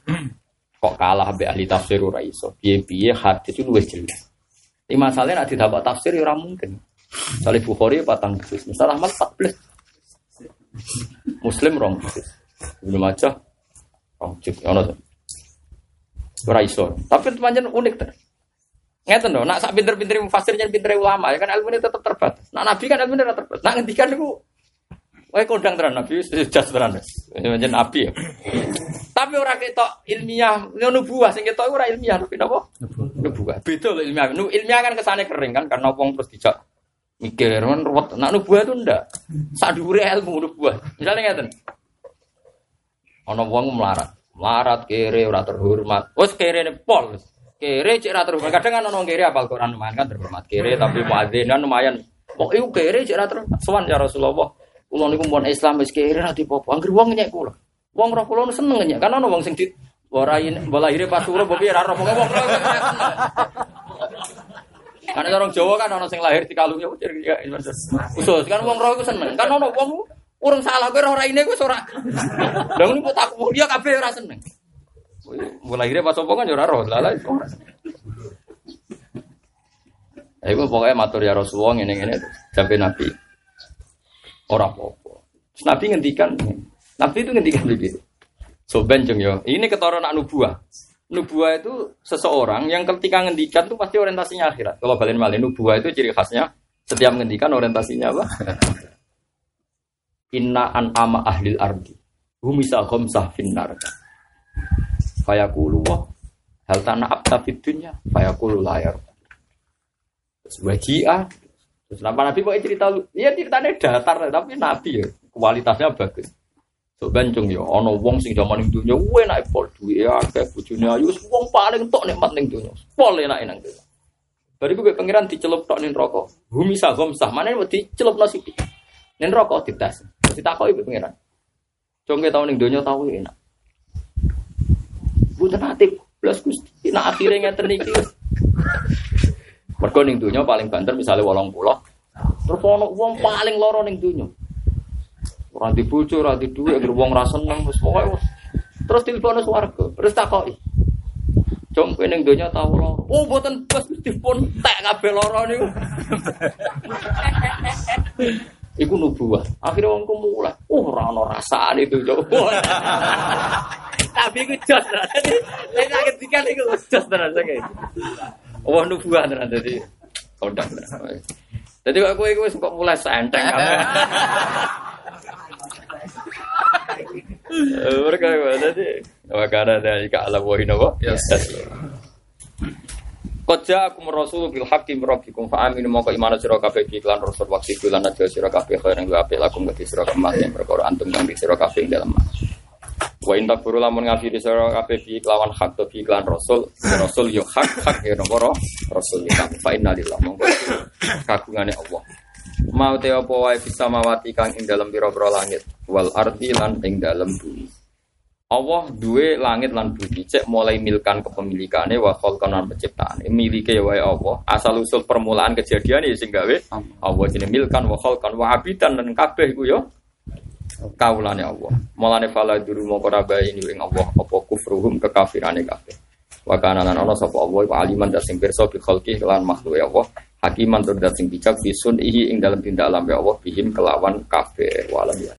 kok kalah mbek ahli tafsir ora iso. Piye-piye hadis itu luwih jelas. Ini masalahnya nak didapat tafsir ya ora mungkin. Salih Bukhari patang juz, misalnya Ahmad 14. Muslim rong juz. Ibnu Majah rong juz. Ono to. Ora iso. Tapi pancen unik ter. Ngeten dong, nak sak pinter-pinter mufasir jan pinter ulama ya kan ilmu ini tetap terbatas. Nak nabi kan ilmu ini terbatas. Nak ngendikan niku Wae kondang tenan nabi jas tenan. Pancen nabi ya. Tapi ora ketok ilmiah, ngono buah sing ketok ora ilmiah tapi napa? Nubuah. Beda ilmiah. Ilmiah kan kesane kering kan karena wong terus dijak mikir kan ruwet. Nak nubuah itu ndak. Sak dhuwure ilmu nubuah. Misalnya ngeten. Ana wong melarat. Melarat kere ora terhormat. Wes kere ne pol. Kere cek ora terhormat. Kadang kan wong kere apal Quran lumayan kan terhormat. Kere tapi muadzinan lumayan. Kok iku kere cek ora terhormat. Sowan ya Rasulullah. Kula niku mun Islam wis kere ora dipopo. Angger wong nyek kula. Wong roh kula seneng nyek. Kan ana wong sing di Warain, bola lahirnya pas urip mbok ora roh wong wong Karena orang Jawa kan orang sing lahir di kalungnya ucir ya khusus kan wong roh iku seneng. Kan ono wong urung salah kowe ora ini wis ora. Lah ngono tak dia kabeh ora seneng. Mulai lahirnya pas opo kan ya ora roh. Lah. Iku pokoknya matur ya Rasulullah ngene-ngene sampai Nabi. Ora apa-apa. Nabi ngendikan, Nabi itu ngendikan begitu. So benjeng yo. Ini ketara nak nubuah. Nubuah itu seseorang yang ketika ngendikan itu pasti orientasinya akhirat. Kalau balen malin nubuah itu ciri khasnya setiap ngendikan orientasinya apa? Inna an ama ahlil ardi. Humisa khomsah finnar. Fayaqulu wah hal tanah abta fid dunya fayaqulu layar. Terus Terus kenapa Nabi kok cerita lu? Iya ceritanya datar tapi Nabi ya kualitasnya bagus. So bencong ya, ono wong sing zaman ning dunya enak pol duwe akeh bojone ayu wong paling tok nikmat ning dunya. Pol enak nang dunya. Bariku gue pangeran dicelup tok ning neraka. Bumi sagom sah mana mau dicelup nasi di. Ning neraka dites. Ditakoki ibu pangeran. Congke tau ning dunya tau enak. Bukan hati plus Gusti. Nah akhirnya ngeten iki. Mergo ning dunya paling banter misalnya wolong pulau. Terus ono wong paling loro ning dunya. Ora di bojo, ora di dhuwit, anggere wong ra seneng wis pokoke. Terus tilpone swarga, terus takoki. Jom kowe ning donya tau loro. Oh, mboten bos dipun tek kabeh loro niku. Iku nubuah. Akhirnya wong ku mulai, oh ora ono rasane itu, Cok. Tapi iku jos nek ketika iku jos tenan saking. Oh nubuah tenan dadi kodang. Jadi kok kowe wis kok mulai senteng kabeh. Mereka jadi wakana dari ke alam wahin apa? Koja aku merasul bil hakim rabbikum fa aminu moko iman sira kabeh iklan rasul waktu bulan aja sira kabeh khair yang apik lakum gati sira yang perkara antum kang sira kabeh dalam Wa in takfuru lamun ngafiri sira kabeh bi kelawan hak to bi iklan rasul rasul yo hak hak ya nomor rasul kita fa inna lillahi monggo kagungane Allah. Mau te apa wae bisa mawati kang ing dalam pira-pira langit? Wal ardi lan ing dalam bumi. Allah duwe langit lan bumi. Cek mulai milkan kepemilikane wa khalqan lan penciptaan milike wae Allah. Asal usul permulaan kejadian ya sing gawe Allah. Jenenge milkan wa khalqan wa abidan lan kabeh iku yo kaulane Allah. Mulane fala duru moko ini ing Allah apa kufruhum kekafirane kabeh. Wa kana lan ana sapa Allah wa aliman da sing pirsa bi khalqi lan makhluk Allah. Hakiman tur dat sing bijak bisun ihi ing dalam tindak alam ya Allah bihim kelawan kabeh. Walam ya